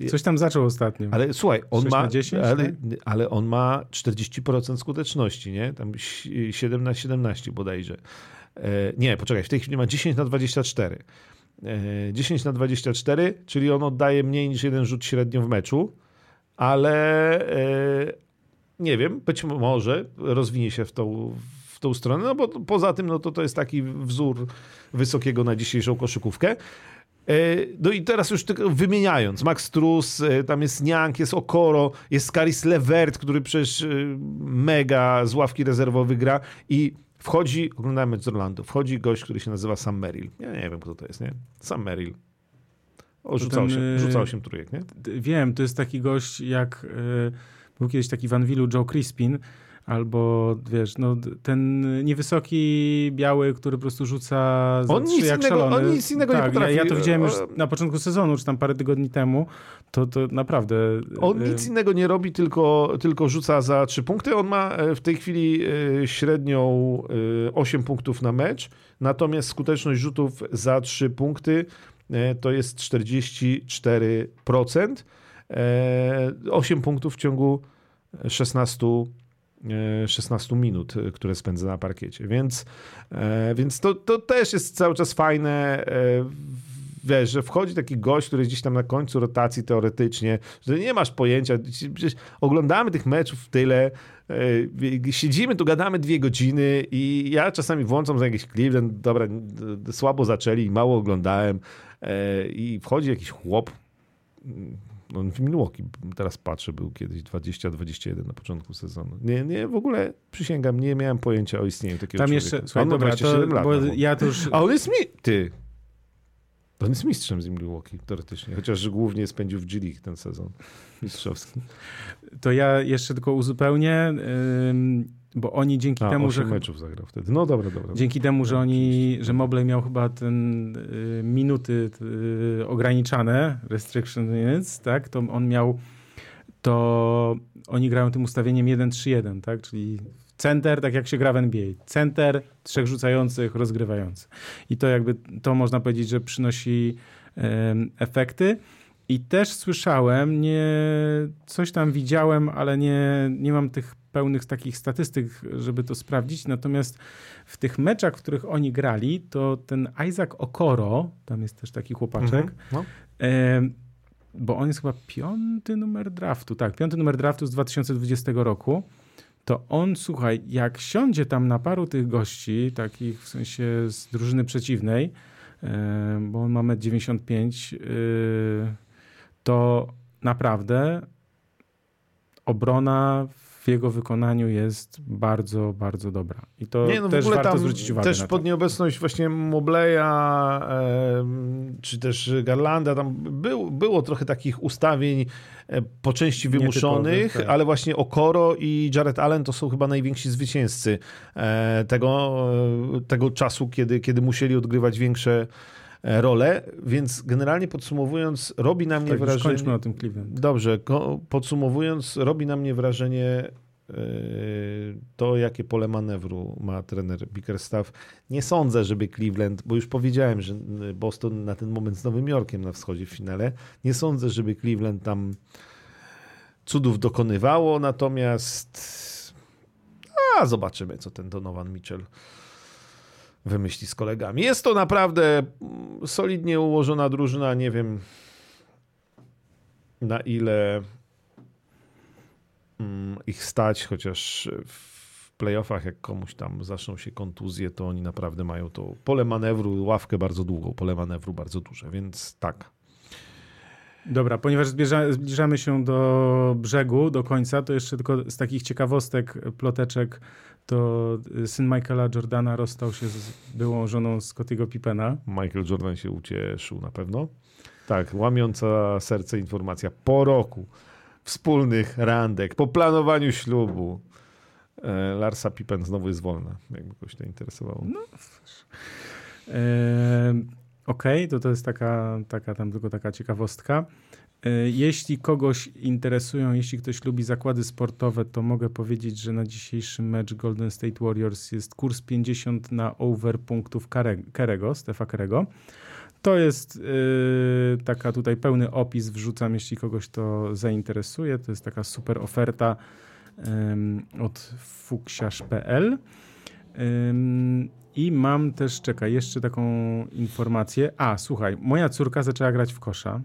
E, Coś tam zaczął ostatnio. Ale słuchaj, on ma, 10, ale, tak? ale, on ma 40% skuteczności, nie? Tam 7 na 17 bodajże. Nie, poczekaj, w tej chwili ma 10 na 24. 10 na 24, czyli on oddaje mniej niż jeden rzut średnio w meczu, ale, nie wiem, być może rozwinie się w tą, w tą stronę, no bo poza tym no to, to jest taki wzór wysokiego na dzisiejszą koszykówkę. E, no i teraz już tylko wymieniając, Max Strus, e, tam jest Niank, jest Okoro, jest Karis Levert, który przecież e, mega z ławki rezerwowy gra i wchodzi, oglądamy z Orlando, wchodzi gość, który się nazywa Sam Merrill. Ja nie wiem, kto to jest, nie? Sam Merrill. O, rzucał się trójek, nie? Wiem, to jest taki gość jak Był kiedyś taki w Anwilu Joe Crispin, albo wiesz, no ten niewysoki, biały, który po prostu rzuca za On trzy nic jak innego- szalony. on nic innego nie tak, potrafi. Ja, ja to widziałem już E, na początku sezonu, czy tam parę tygodni temu, to, to naprawdę... On e, nic innego nie robi, tylko, tylko rzuca za trzy punkty. On ma e, w tej chwili średnią e, 8 punktów na mecz, natomiast skuteczność rzutów za trzy punkty to jest 44%. E, 8 punktów w ciągu 16, e, 16 minut, e, które spędza na parkiecie. Więc, e, więc to, to też jest cały czas fajne. e, Wiesz, że wchodzi taki gość, który jest gdzieś tam na końcu rotacji teoretycznie, że nie masz pojęcia. Przecież oglądamy tych meczów tyle, e, siedzimy tu, gadamy dwie godziny i ja czasami włączam za jakiś Cleveland, dobra, słabo zaczęli mało oglądałem e, i wchodzi jakiś chłop, on w Milwaukee, teraz patrzę, był kiedyś 20-21 na początku sezonu. Nie, nie, w ogóle przysięgam, nie miałem pojęcia o istnieniu takiego Tam człowieka. jeszcze, słuchaj, dobra, to, 27 lat, bo no. ja to już... A on jest mi... Ty. On jest mistrzem z Milwaukee, teoretycznie. Chociaż głównie spędził w G League ten sezon mistrzowski. To ja jeszcze tylko uzupełnię, bo oni dzięki A, temu, że... meczów zagrał wtedy. No dobra, dobra. Dzięki temu, że No, oni, że Mobley miał chyba ten y, minuty y, ograniczane, restriction minutes, tak, to on miał, to oni grają tym ustawieniem 1-3-1, tak, czyli center, tak jak się gra w NBA. Center, trzech rzucających, rozgrywający. I to jakby, to można powiedzieć, że przynosi efekty. I też słyszałem, nie, coś tam widziałem, ale nie, nie mam tych pełnych takich statystyk, żeby to sprawdzić. Natomiast w tych meczach, w których oni grali, to ten Isaac Okoro, tam jest też taki chłopaczek, Mhm. No. bo on jest chyba piąty numer draftu, tak, piąty numer draftu z 2020 roku, to on, słuchaj, jak siądzie tam na paru tych gości, takich w sensie z drużyny przeciwnej, bo on ma 1,95 m, to naprawdę obrona w jego wykonaniu jest bardzo, bardzo dobra. I to Nie, no w też ogóle warto tam zwrócić uwagę też pod nieobecność właśnie Mobleya czy też Garlanda, tam był, było trochę takich ustawień e, po części wymuszonych, tak. ale właśnie Okoro i Jared Allen to są chyba najwięksi zwycięzcy e, tego, e, tego czasu, kiedy, kiedy musieli odgrywać większe e, role, więc generalnie podsumowując, robi na mnie Tak, wrażenie... kończmy o tym Cleveland. Dobrze, podsumowując, robi na mnie wrażenie yy, to, jakie pole manewru ma trener Bickerstaff. Nie sądzę, żeby Cleveland, bo już powiedziałem, że yy, Boston na ten moment z Nowym Jorkiem na wschodzie w finale, nie sądzę, żeby Cleveland tam cudów dokonywało, natomiast a zobaczymy, co ten Donovan Mitchell wymyśli z kolegami. Jest to naprawdę mm, solidnie ułożona drużyna, nie wiem na ile mm, ich stać, chociaż w playoffach, jak komuś tam zaczną się kontuzje, to oni naprawdę mają to pole manewru, ławkę bardzo długą, pole manewru bardzo duże, więc tak. Dobra, ponieważ zbliża, zbliżamy się do brzegu, do końca, to jeszcze tylko z takich ciekawostek, ploteczek, to syn Michaela Jordana rozstał się z byłą żoną Scottiego Pippena. Michael Jordan się ucieszył na pewno. Tak, łamiąca serce informacja. Po roku wspólnych randek, po planowaniu ślubu, e, Larsa Pippen znowu jest wolna, jakby kogoś to interesowało. E, Okej, to to jest taka, taka tam tylko taka ciekawostka. E, Jeśli kogoś interesują, jeśli ktoś lubi zakłady sportowe, to mogę powiedzieć, że na dzisiejszy mecz Golden State Warriors jest kurs 50 na over punktów Kerego, Stefa Kerego. To jest yy, taka tutaj pełny opis, wrzucam, jeśli kogoś to zainteresuje. To jest taka super oferta ym, od fuksiarz.pl. Ym, I mam też, czekaj, jeszcze taką informację. A, słuchaj, moja córka zaczęła grać w kosza.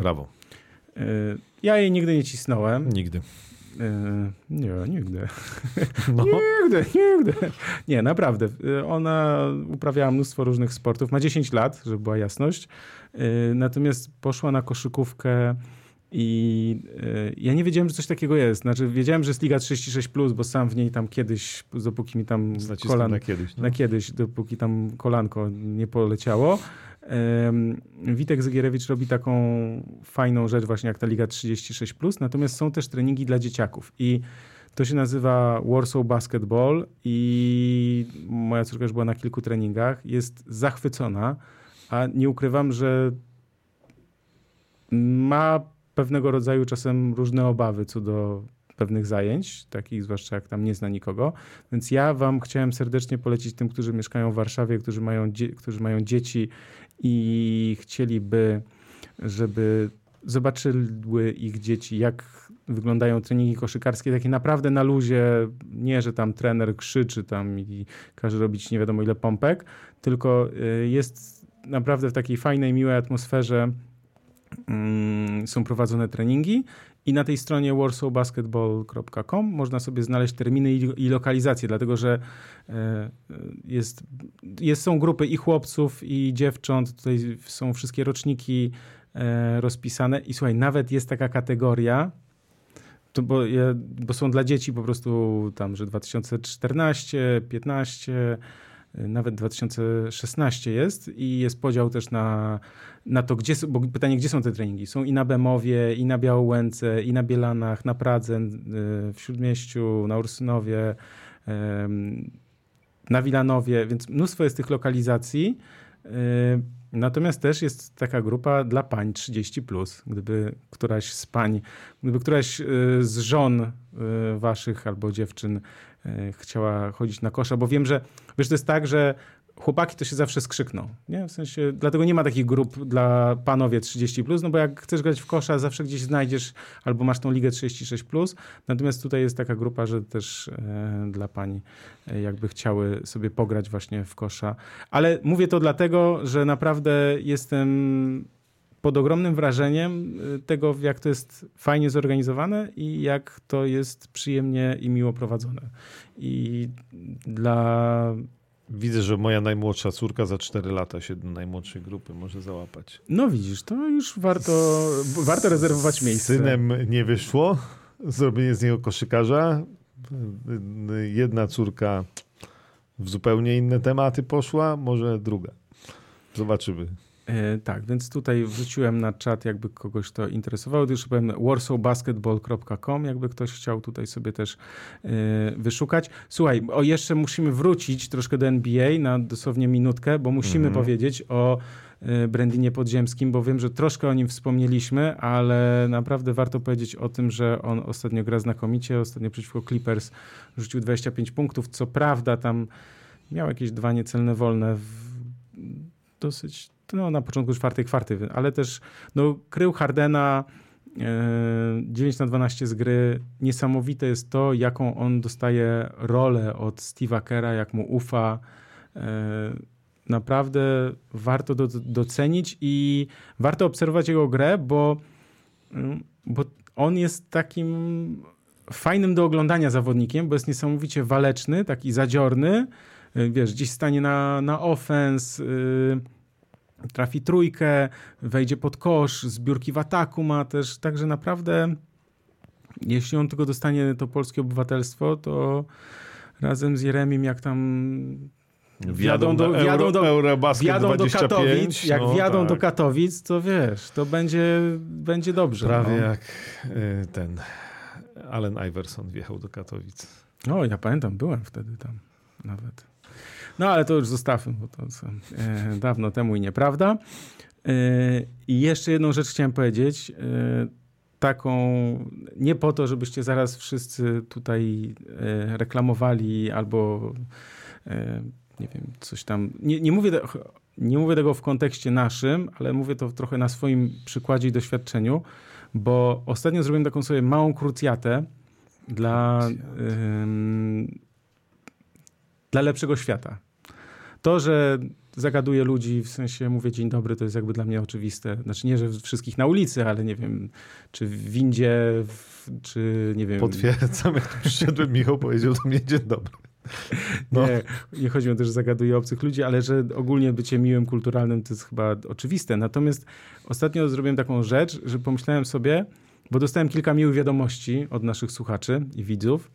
Brawo. Yy, ja jej nigdy nie cisnąłem. Nigdy. Yy, nie, nigdy. No. Nigdy, nigdy. Nie, naprawdę. Y, Ona uprawiała mnóstwo różnych sportów. Ma 10 lat, żeby była jasność. Y, Natomiast poszła na koszykówkę i y, ja nie wiedziałem, że coś takiego jest. Znaczy, wiedziałem, że jest Liga 36, bo sam w niej tam kiedyś, dopóki mi tam kolan, na kiedyś. No. na kiedyś, dopóki tam kolanko nie poleciało. Witek Zygierewicz robi taką fajną rzecz właśnie jak ta Liga 36+, natomiast są też treningi dla dzieciaków i to się nazywa Warsaw Basketball i moja córka już była na kilku treningach, jest zachwycona, a nie ukrywam, że ma pewnego rodzaju czasem różne obawy co do pewnych zajęć, takich zwłaszcza jak tam nie zna nikogo. Więc ja wam chciałem serdecznie polecić tym, którzy mieszkają w Warszawie, którzy mają, którzy mają dzieci i chcieliby, żeby zobaczyły ich dzieci, jak wyglądają treningi koszykarskie, takie naprawdę na luzie, nie, że tam trener krzyczy tam i każe robić nie wiadomo ile pompek, tylko y, jest naprawdę w takiej fajnej, miłej atmosferze mm, są prowadzone treningi i na tej stronie warsawbasketball.com można sobie znaleźć terminy i, lokalizacje, dlatego że e, jest, jest, są grupy i chłopców, i dziewcząt, tutaj są wszystkie roczniki e, rozpisane. I słuchaj, nawet jest taka kategoria, to bo, bo są dla dzieci po prostu tam, że 2014, 15, nawet 2016 jest. I jest podział też na, na to, gdzie, bo pytanie, gdzie są te treningi? Są i na Bemowie, i na Białołęce, i na Bielanach, na Pradze, y, w Śródmieściu, na Ursynowie, na Wilanowie, więc mnóstwo jest tych lokalizacji. Y, natomiast też jest taka grupa dla pań 30. Gdyby któraś z pań, gdyby któraś y, z żon waszych albo dziewczyn chciała chodzić na kosza, bo wiem, że wiesz, to jest tak, że chłopaki to się zawsze skrzykną, nie? W sensie, dlatego nie ma takich grup dla panowie 30+, plus, no bo jak chcesz grać w kosza, zawsze gdzieś znajdziesz albo masz tą ligę 36+, plus, natomiast tutaj jest taka grupa, że też e, dla pani e, jakby chciały sobie pograć właśnie w kosza. Ale mówię to dlatego, że naprawdę jestem pod ogromnym wrażeniem e, tego, jak to jest fajnie zorganizowane i jak to jest przyjemnie i miło prowadzone. I dla Widzę, że moja najmłodsza córka za 4 lata się do najmłodszej grupy może załapać. No widzisz, to już warto, warto rezerwować miejsce. Synem nie wyszło, zrobienie z niego koszykarza. Jedna córka w zupełnie inne tematy poszła, może druga. Zobaczymy. E, tak, więc tutaj wrzuciłem na czat, jakby kogoś to interesowało. Już powiem warsawbasketball.com, jakby ktoś chciał tutaj sobie też e, wyszukać. Słuchaj, o jeszcze musimy wrócić troszkę do NBA na dosłownie minutkę, bo musimy mm -hmm. powiedzieć o e, Brandinie Podziemskim, bo wiem, że troszkę o nim wspomnieliśmy, ale naprawdę warto powiedzieć o tym, że on ostatnio gra znakomicie. Ostatnio przeciwko Clippers rzucił 25 punktów. Co prawda tam miał jakieś dwa niecelne wolne w dosyć no, na początku czwartej kwarty, ale też no, krył Hardena 9 e, na 12 z gry. Niesamowite jest to, jaką on dostaje rolę od Steve'a Kera, jak mu ufa. E, naprawdę warto do, docenić i warto obserwować jego grę, bo, mm, bo on jest takim fajnym do oglądania zawodnikiem, bo jest niesamowicie waleczny, taki zadziorny. E, wiesz, gdzieś stanie na, na offense, trafi trójkę, wejdzie pod kosz, zbiórki w ataku ma też, także naprawdę jeśli on tylko dostanie to polskie obywatelstwo, to razem z Jeremim, jak tam wjadą do, wjadą do, wjadą do Katowic, jak no, wjadą tak. do Katowic, to wiesz, to będzie, będzie dobrze. Prawie no. jak y, ten Allen Iverson wjechał do Katowic. O, ja pamiętam, byłem wtedy tam nawet. No ale to już zostawmy, bo to co, e, dawno temu i nieprawda. E, I jeszcze jedną rzecz chciałem powiedzieć. E, taką, nie po to, żebyście zaraz wszyscy tutaj e, reklamowali albo e, nie wiem, coś tam. Nie, nie, mówię, nie mówię tego w kontekście naszym, ale mówię to trochę na swoim przykładzie i doświadczeniu, bo ostatnio zrobiłem taką sobie małą krucjatę dla, dla lepszego świata. To, że zagaduję ludzi, w sensie mówię dzień dobry, to jest jakby dla mnie oczywiste. Znaczy nie, że wszystkich na ulicy, ale nie wiem, czy w windzie, w, czy nie wiem... Potwierdzam, jak przyszedłem, Michał powiedział do mnie dzień dobry. No. Nie, nie chodzi o to, że zagaduję obcych ludzi, ale że ogólnie bycie miłym, kulturalnym to jest chyba oczywiste. Natomiast ostatnio zrobiłem taką rzecz, że pomyślałem sobie, bo dostałem kilka miłych wiadomości od naszych słuchaczy i widzów,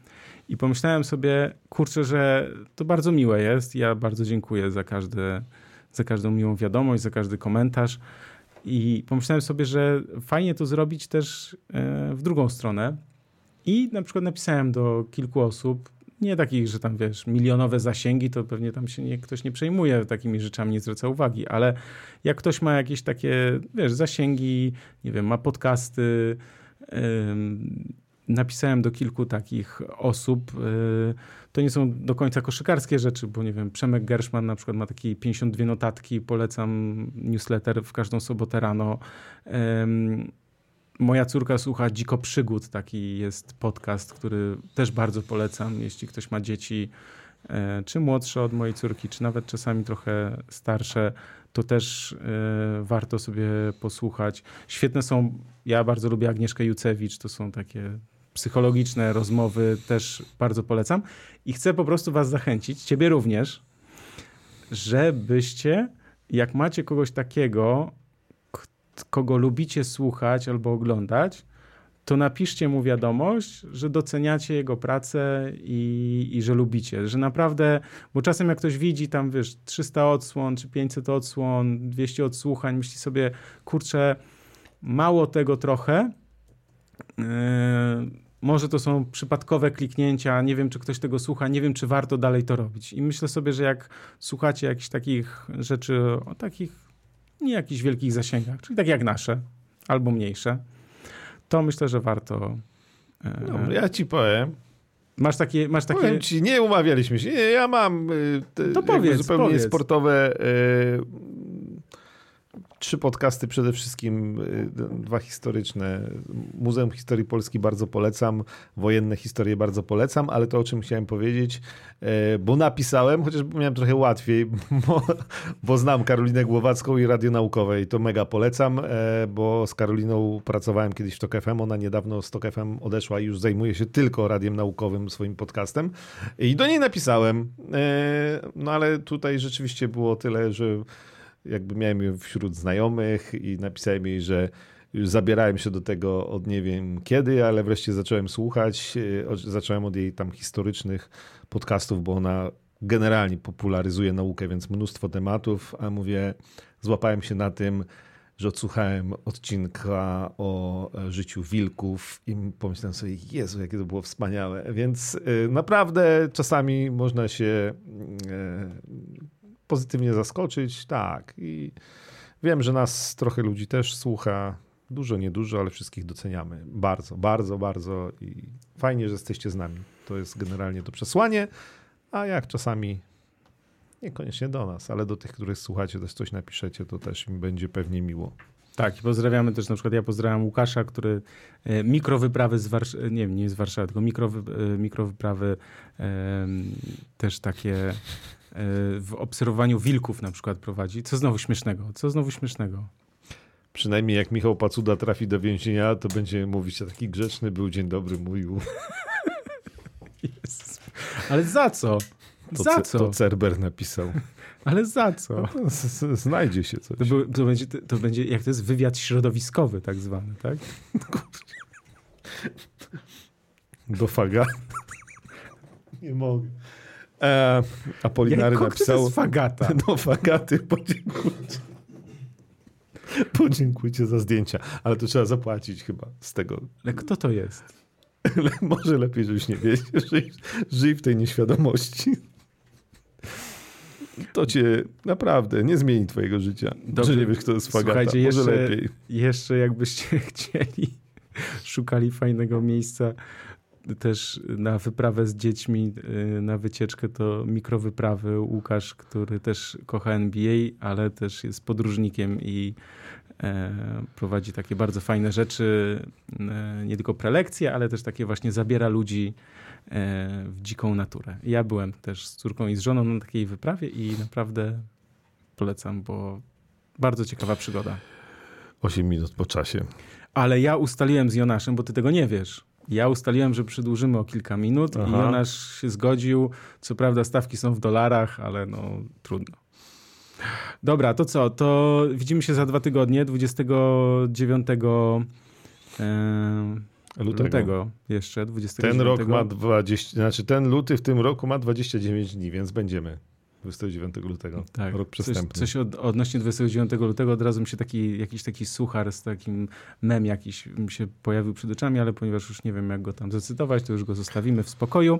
i pomyślałem sobie, kurczę, że to bardzo miłe jest. Ja bardzo dziękuję za każde, za każdą miłą wiadomość, za każdy komentarz. I pomyślałem sobie, że fajnie to zrobić też e, w drugą stronę. I na przykład napisałem do kilku osób, nie takich, że tam wiesz, milionowe zasięgi, to pewnie tam się nie, ktoś nie przejmuje takimi rzeczami, nie zwraca uwagi, ale jak ktoś ma jakieś takie, wiesz, zasięgi, nie wiem, ma podcasty, napisałem do kilku takich osób. Y, to nie są do końca koszykarskie rzeczy, bo nie wiem, Przemek Gerszman na przykład ma takie 52 notatki, polecam newsletter w każdą sobotę rano. Moja córka słucha Dziko Przygód, taki jest podcast, który też bardzo polecam, jeśli ktoś ma dzieci, e, czy młodsze od mojej córki, czy nawet czasami trochę starsze, to też e, warto sobie posłuchać. Świetne są, ja bardzo lubię Agnieszkę Jucewicz, to są takie psychologiczne rozmowy, też bardzo polecam. I chcę po prostu was zachęcić, ciebie również, żebyście, jak macie kogoś takiego, kogo lubicie słuchać albo oglądać, to napiszcie mu wiadomość, że doceniacie jego pracę i, i, że lubicie. Że naprawdę, bo czasem jak ktoś widzi tam, wiesz, 300 odsłon, czy 500 odsłon, 200 odsłuchań, myśli sobie, kurczę, mało tego trochę. Yy, może to są przypadkowe kliknięcia, nie wiem, czy ktoś tego słucha, nie wiem, czy warto dalej to robić. I myślę sobie, że jak słuchacie jakichś takich rzeczy o takich nie jakichś wielkich zasięgach, czyli tak jak nasze, albo mniejsze, to myślę, że warto. No, ja ci powiem. Masz takie. Masz takie... Powiem ci, nie umawialiśmy się. Nie, ja mam y, to powiedz, zupełnie powiedz. sportowe y, trzy podcasty przede wszystkim, y, dwa historyczne. Muzeum Historii Polski bardzo polecam, wojenne historie bardzo polecam, ale to o czym chciałem powiedzieć, e, bo napisałem, chociaż miałem trochę łatwiej, bo, bo znam Karolinę Głowacką i Radio Naukowe i to mega polecam, e, bo z Karoliną pracowałem kiedyś w TOK FM, ona niedawno z TOK FM odeszła i już zajmuje się tylko radiem naukowym, swoim podcastem i do niej napisałem, e, no ale tutaj rzeczywiście było tyle, że jakby miałem ją wśród znajomych i napisałem jej, że zabierałem się do tego od nie wiem kiedy, ale wreszcie zacząłem słuchać. E, zacząłem od jej tam historycznych podcastów, bo ona generalnie popularyzuje naukę, więc mnóstwo tematów, a mówię, złapałem się na tym, że odsłuchałem odcinka o e, życiu wilków i pomyślałem sobie, Jezu, jakie to było wspaniałe. Więc e, naprawdę czasami można się pozytywnie zaskoczyć, tak. I wiem, że nas trochę ludzi też słucha. Dużo, niedużo, ale wszystkich doceniamy. Bardzo, bardzo, bardzo i fajnie, że jesteście z nami. To jest generalnie to przesłanie. A jak czasami niekoniecznie do nas, ale do tych, których słuchacie, też coś napiszecie, to też mi będzie pewnie miło. Tak, i pozdrawiamy też na przykład, ja pozdrawiam Łukasza, który e, mikrowyprawy z Warszawy, nie, nie z Warszawy, tylko mikrowy, e, mikrowyprawy e, też takie w obserwowaniu wilków na przykład prowadzi. Co znowu śmiesznego? Co znowu śmiesznego? Przynajmniej jak Michał Pacuda trafi do więzienia, to będzie mówić, że taki grzeczny był, dzień dobry mówił. Jezus. Ale za co? To za co? To Cerber napisał. Ale za co? No, znajdzie się coś. To, to, będzie, to będzie, jak to jest wywiad środowiskowy tak zwany, tak? Do faga. Nie mogę. E, Apolinary napisał... To jest fagata. No fagaty, podziękujcie. Podziękujcie za zdjęcia, ale to trzeba zapłacić chyba z tego. Ale kto to jest? Może lepiej, żebyś nie wiedział. Żyj, żyj w tej nieświadomości. To cię naprawdę nie zmieni twojego życia. Dobrze, że nie wiesz, kto jest fagata. Słuchajcie, Może jeszcze, lepiej. Jeszcze jakbyście chcieli, szukali fajnego miejsca, też na wyprawę z dziećmi, y, na wycieczkę to mikrowyprawy. Łukasz, który też kocha NBA, ale też jest podróżnikiem i e, prowadzi takie bardzo fajne rzeczy, e, nie tylko prelekcje, ale też takie właśnie zabiera ludzi e, w dziką naturę. Ja byłem też z córką i z żoną na takiej wyprawie i naprawdę polecam, bo bardzo ciekawa przygoda. 8 minut po czasie. Ale ja ustaliłem z Jonaszem, bo ty tego nie wiesz ja ustaliłem, że przedłużymy o kilka minut Aha. i Jonasz się zgodził. Co prawda stawki są w dolarach, ale no trudno. Dobra, to co? To widzimy się za dwa tygodnie, 29 e, lutego. lutego jeszcze, 29. Ten rok ma 20, znaczy ten luty w tym roku ma 29 dni, więc będziemy. 29 lutego. Tak, Rok coś, przestępny. coś od, odnośnie 29 lutego od razu mi się taki, jakiś taki suchar z takim mem jakiś mi się pojawił przed oczami, ale ponieważ już nie wiem jak go tam zacytować, to już go zostawimy w spokoju.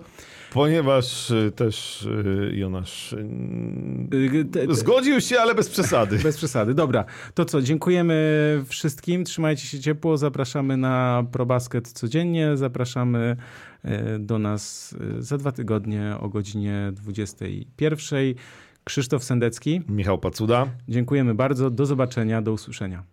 Ponieważ y, też y, Jonasz y, zgodził się, ale bez przesady. Bez przesady. Dobra, to co, dziękujemy wszystkim, trzymajcie się ciepło, zapraszamy na ProBasket codziennie, zapraszamy do nas e, za dwa tygodnie o godzinie 21. Krzysztof Sendecki, Michał Pacuda. dziękujemy bardzo, do zobaczenia, do usłyszenia.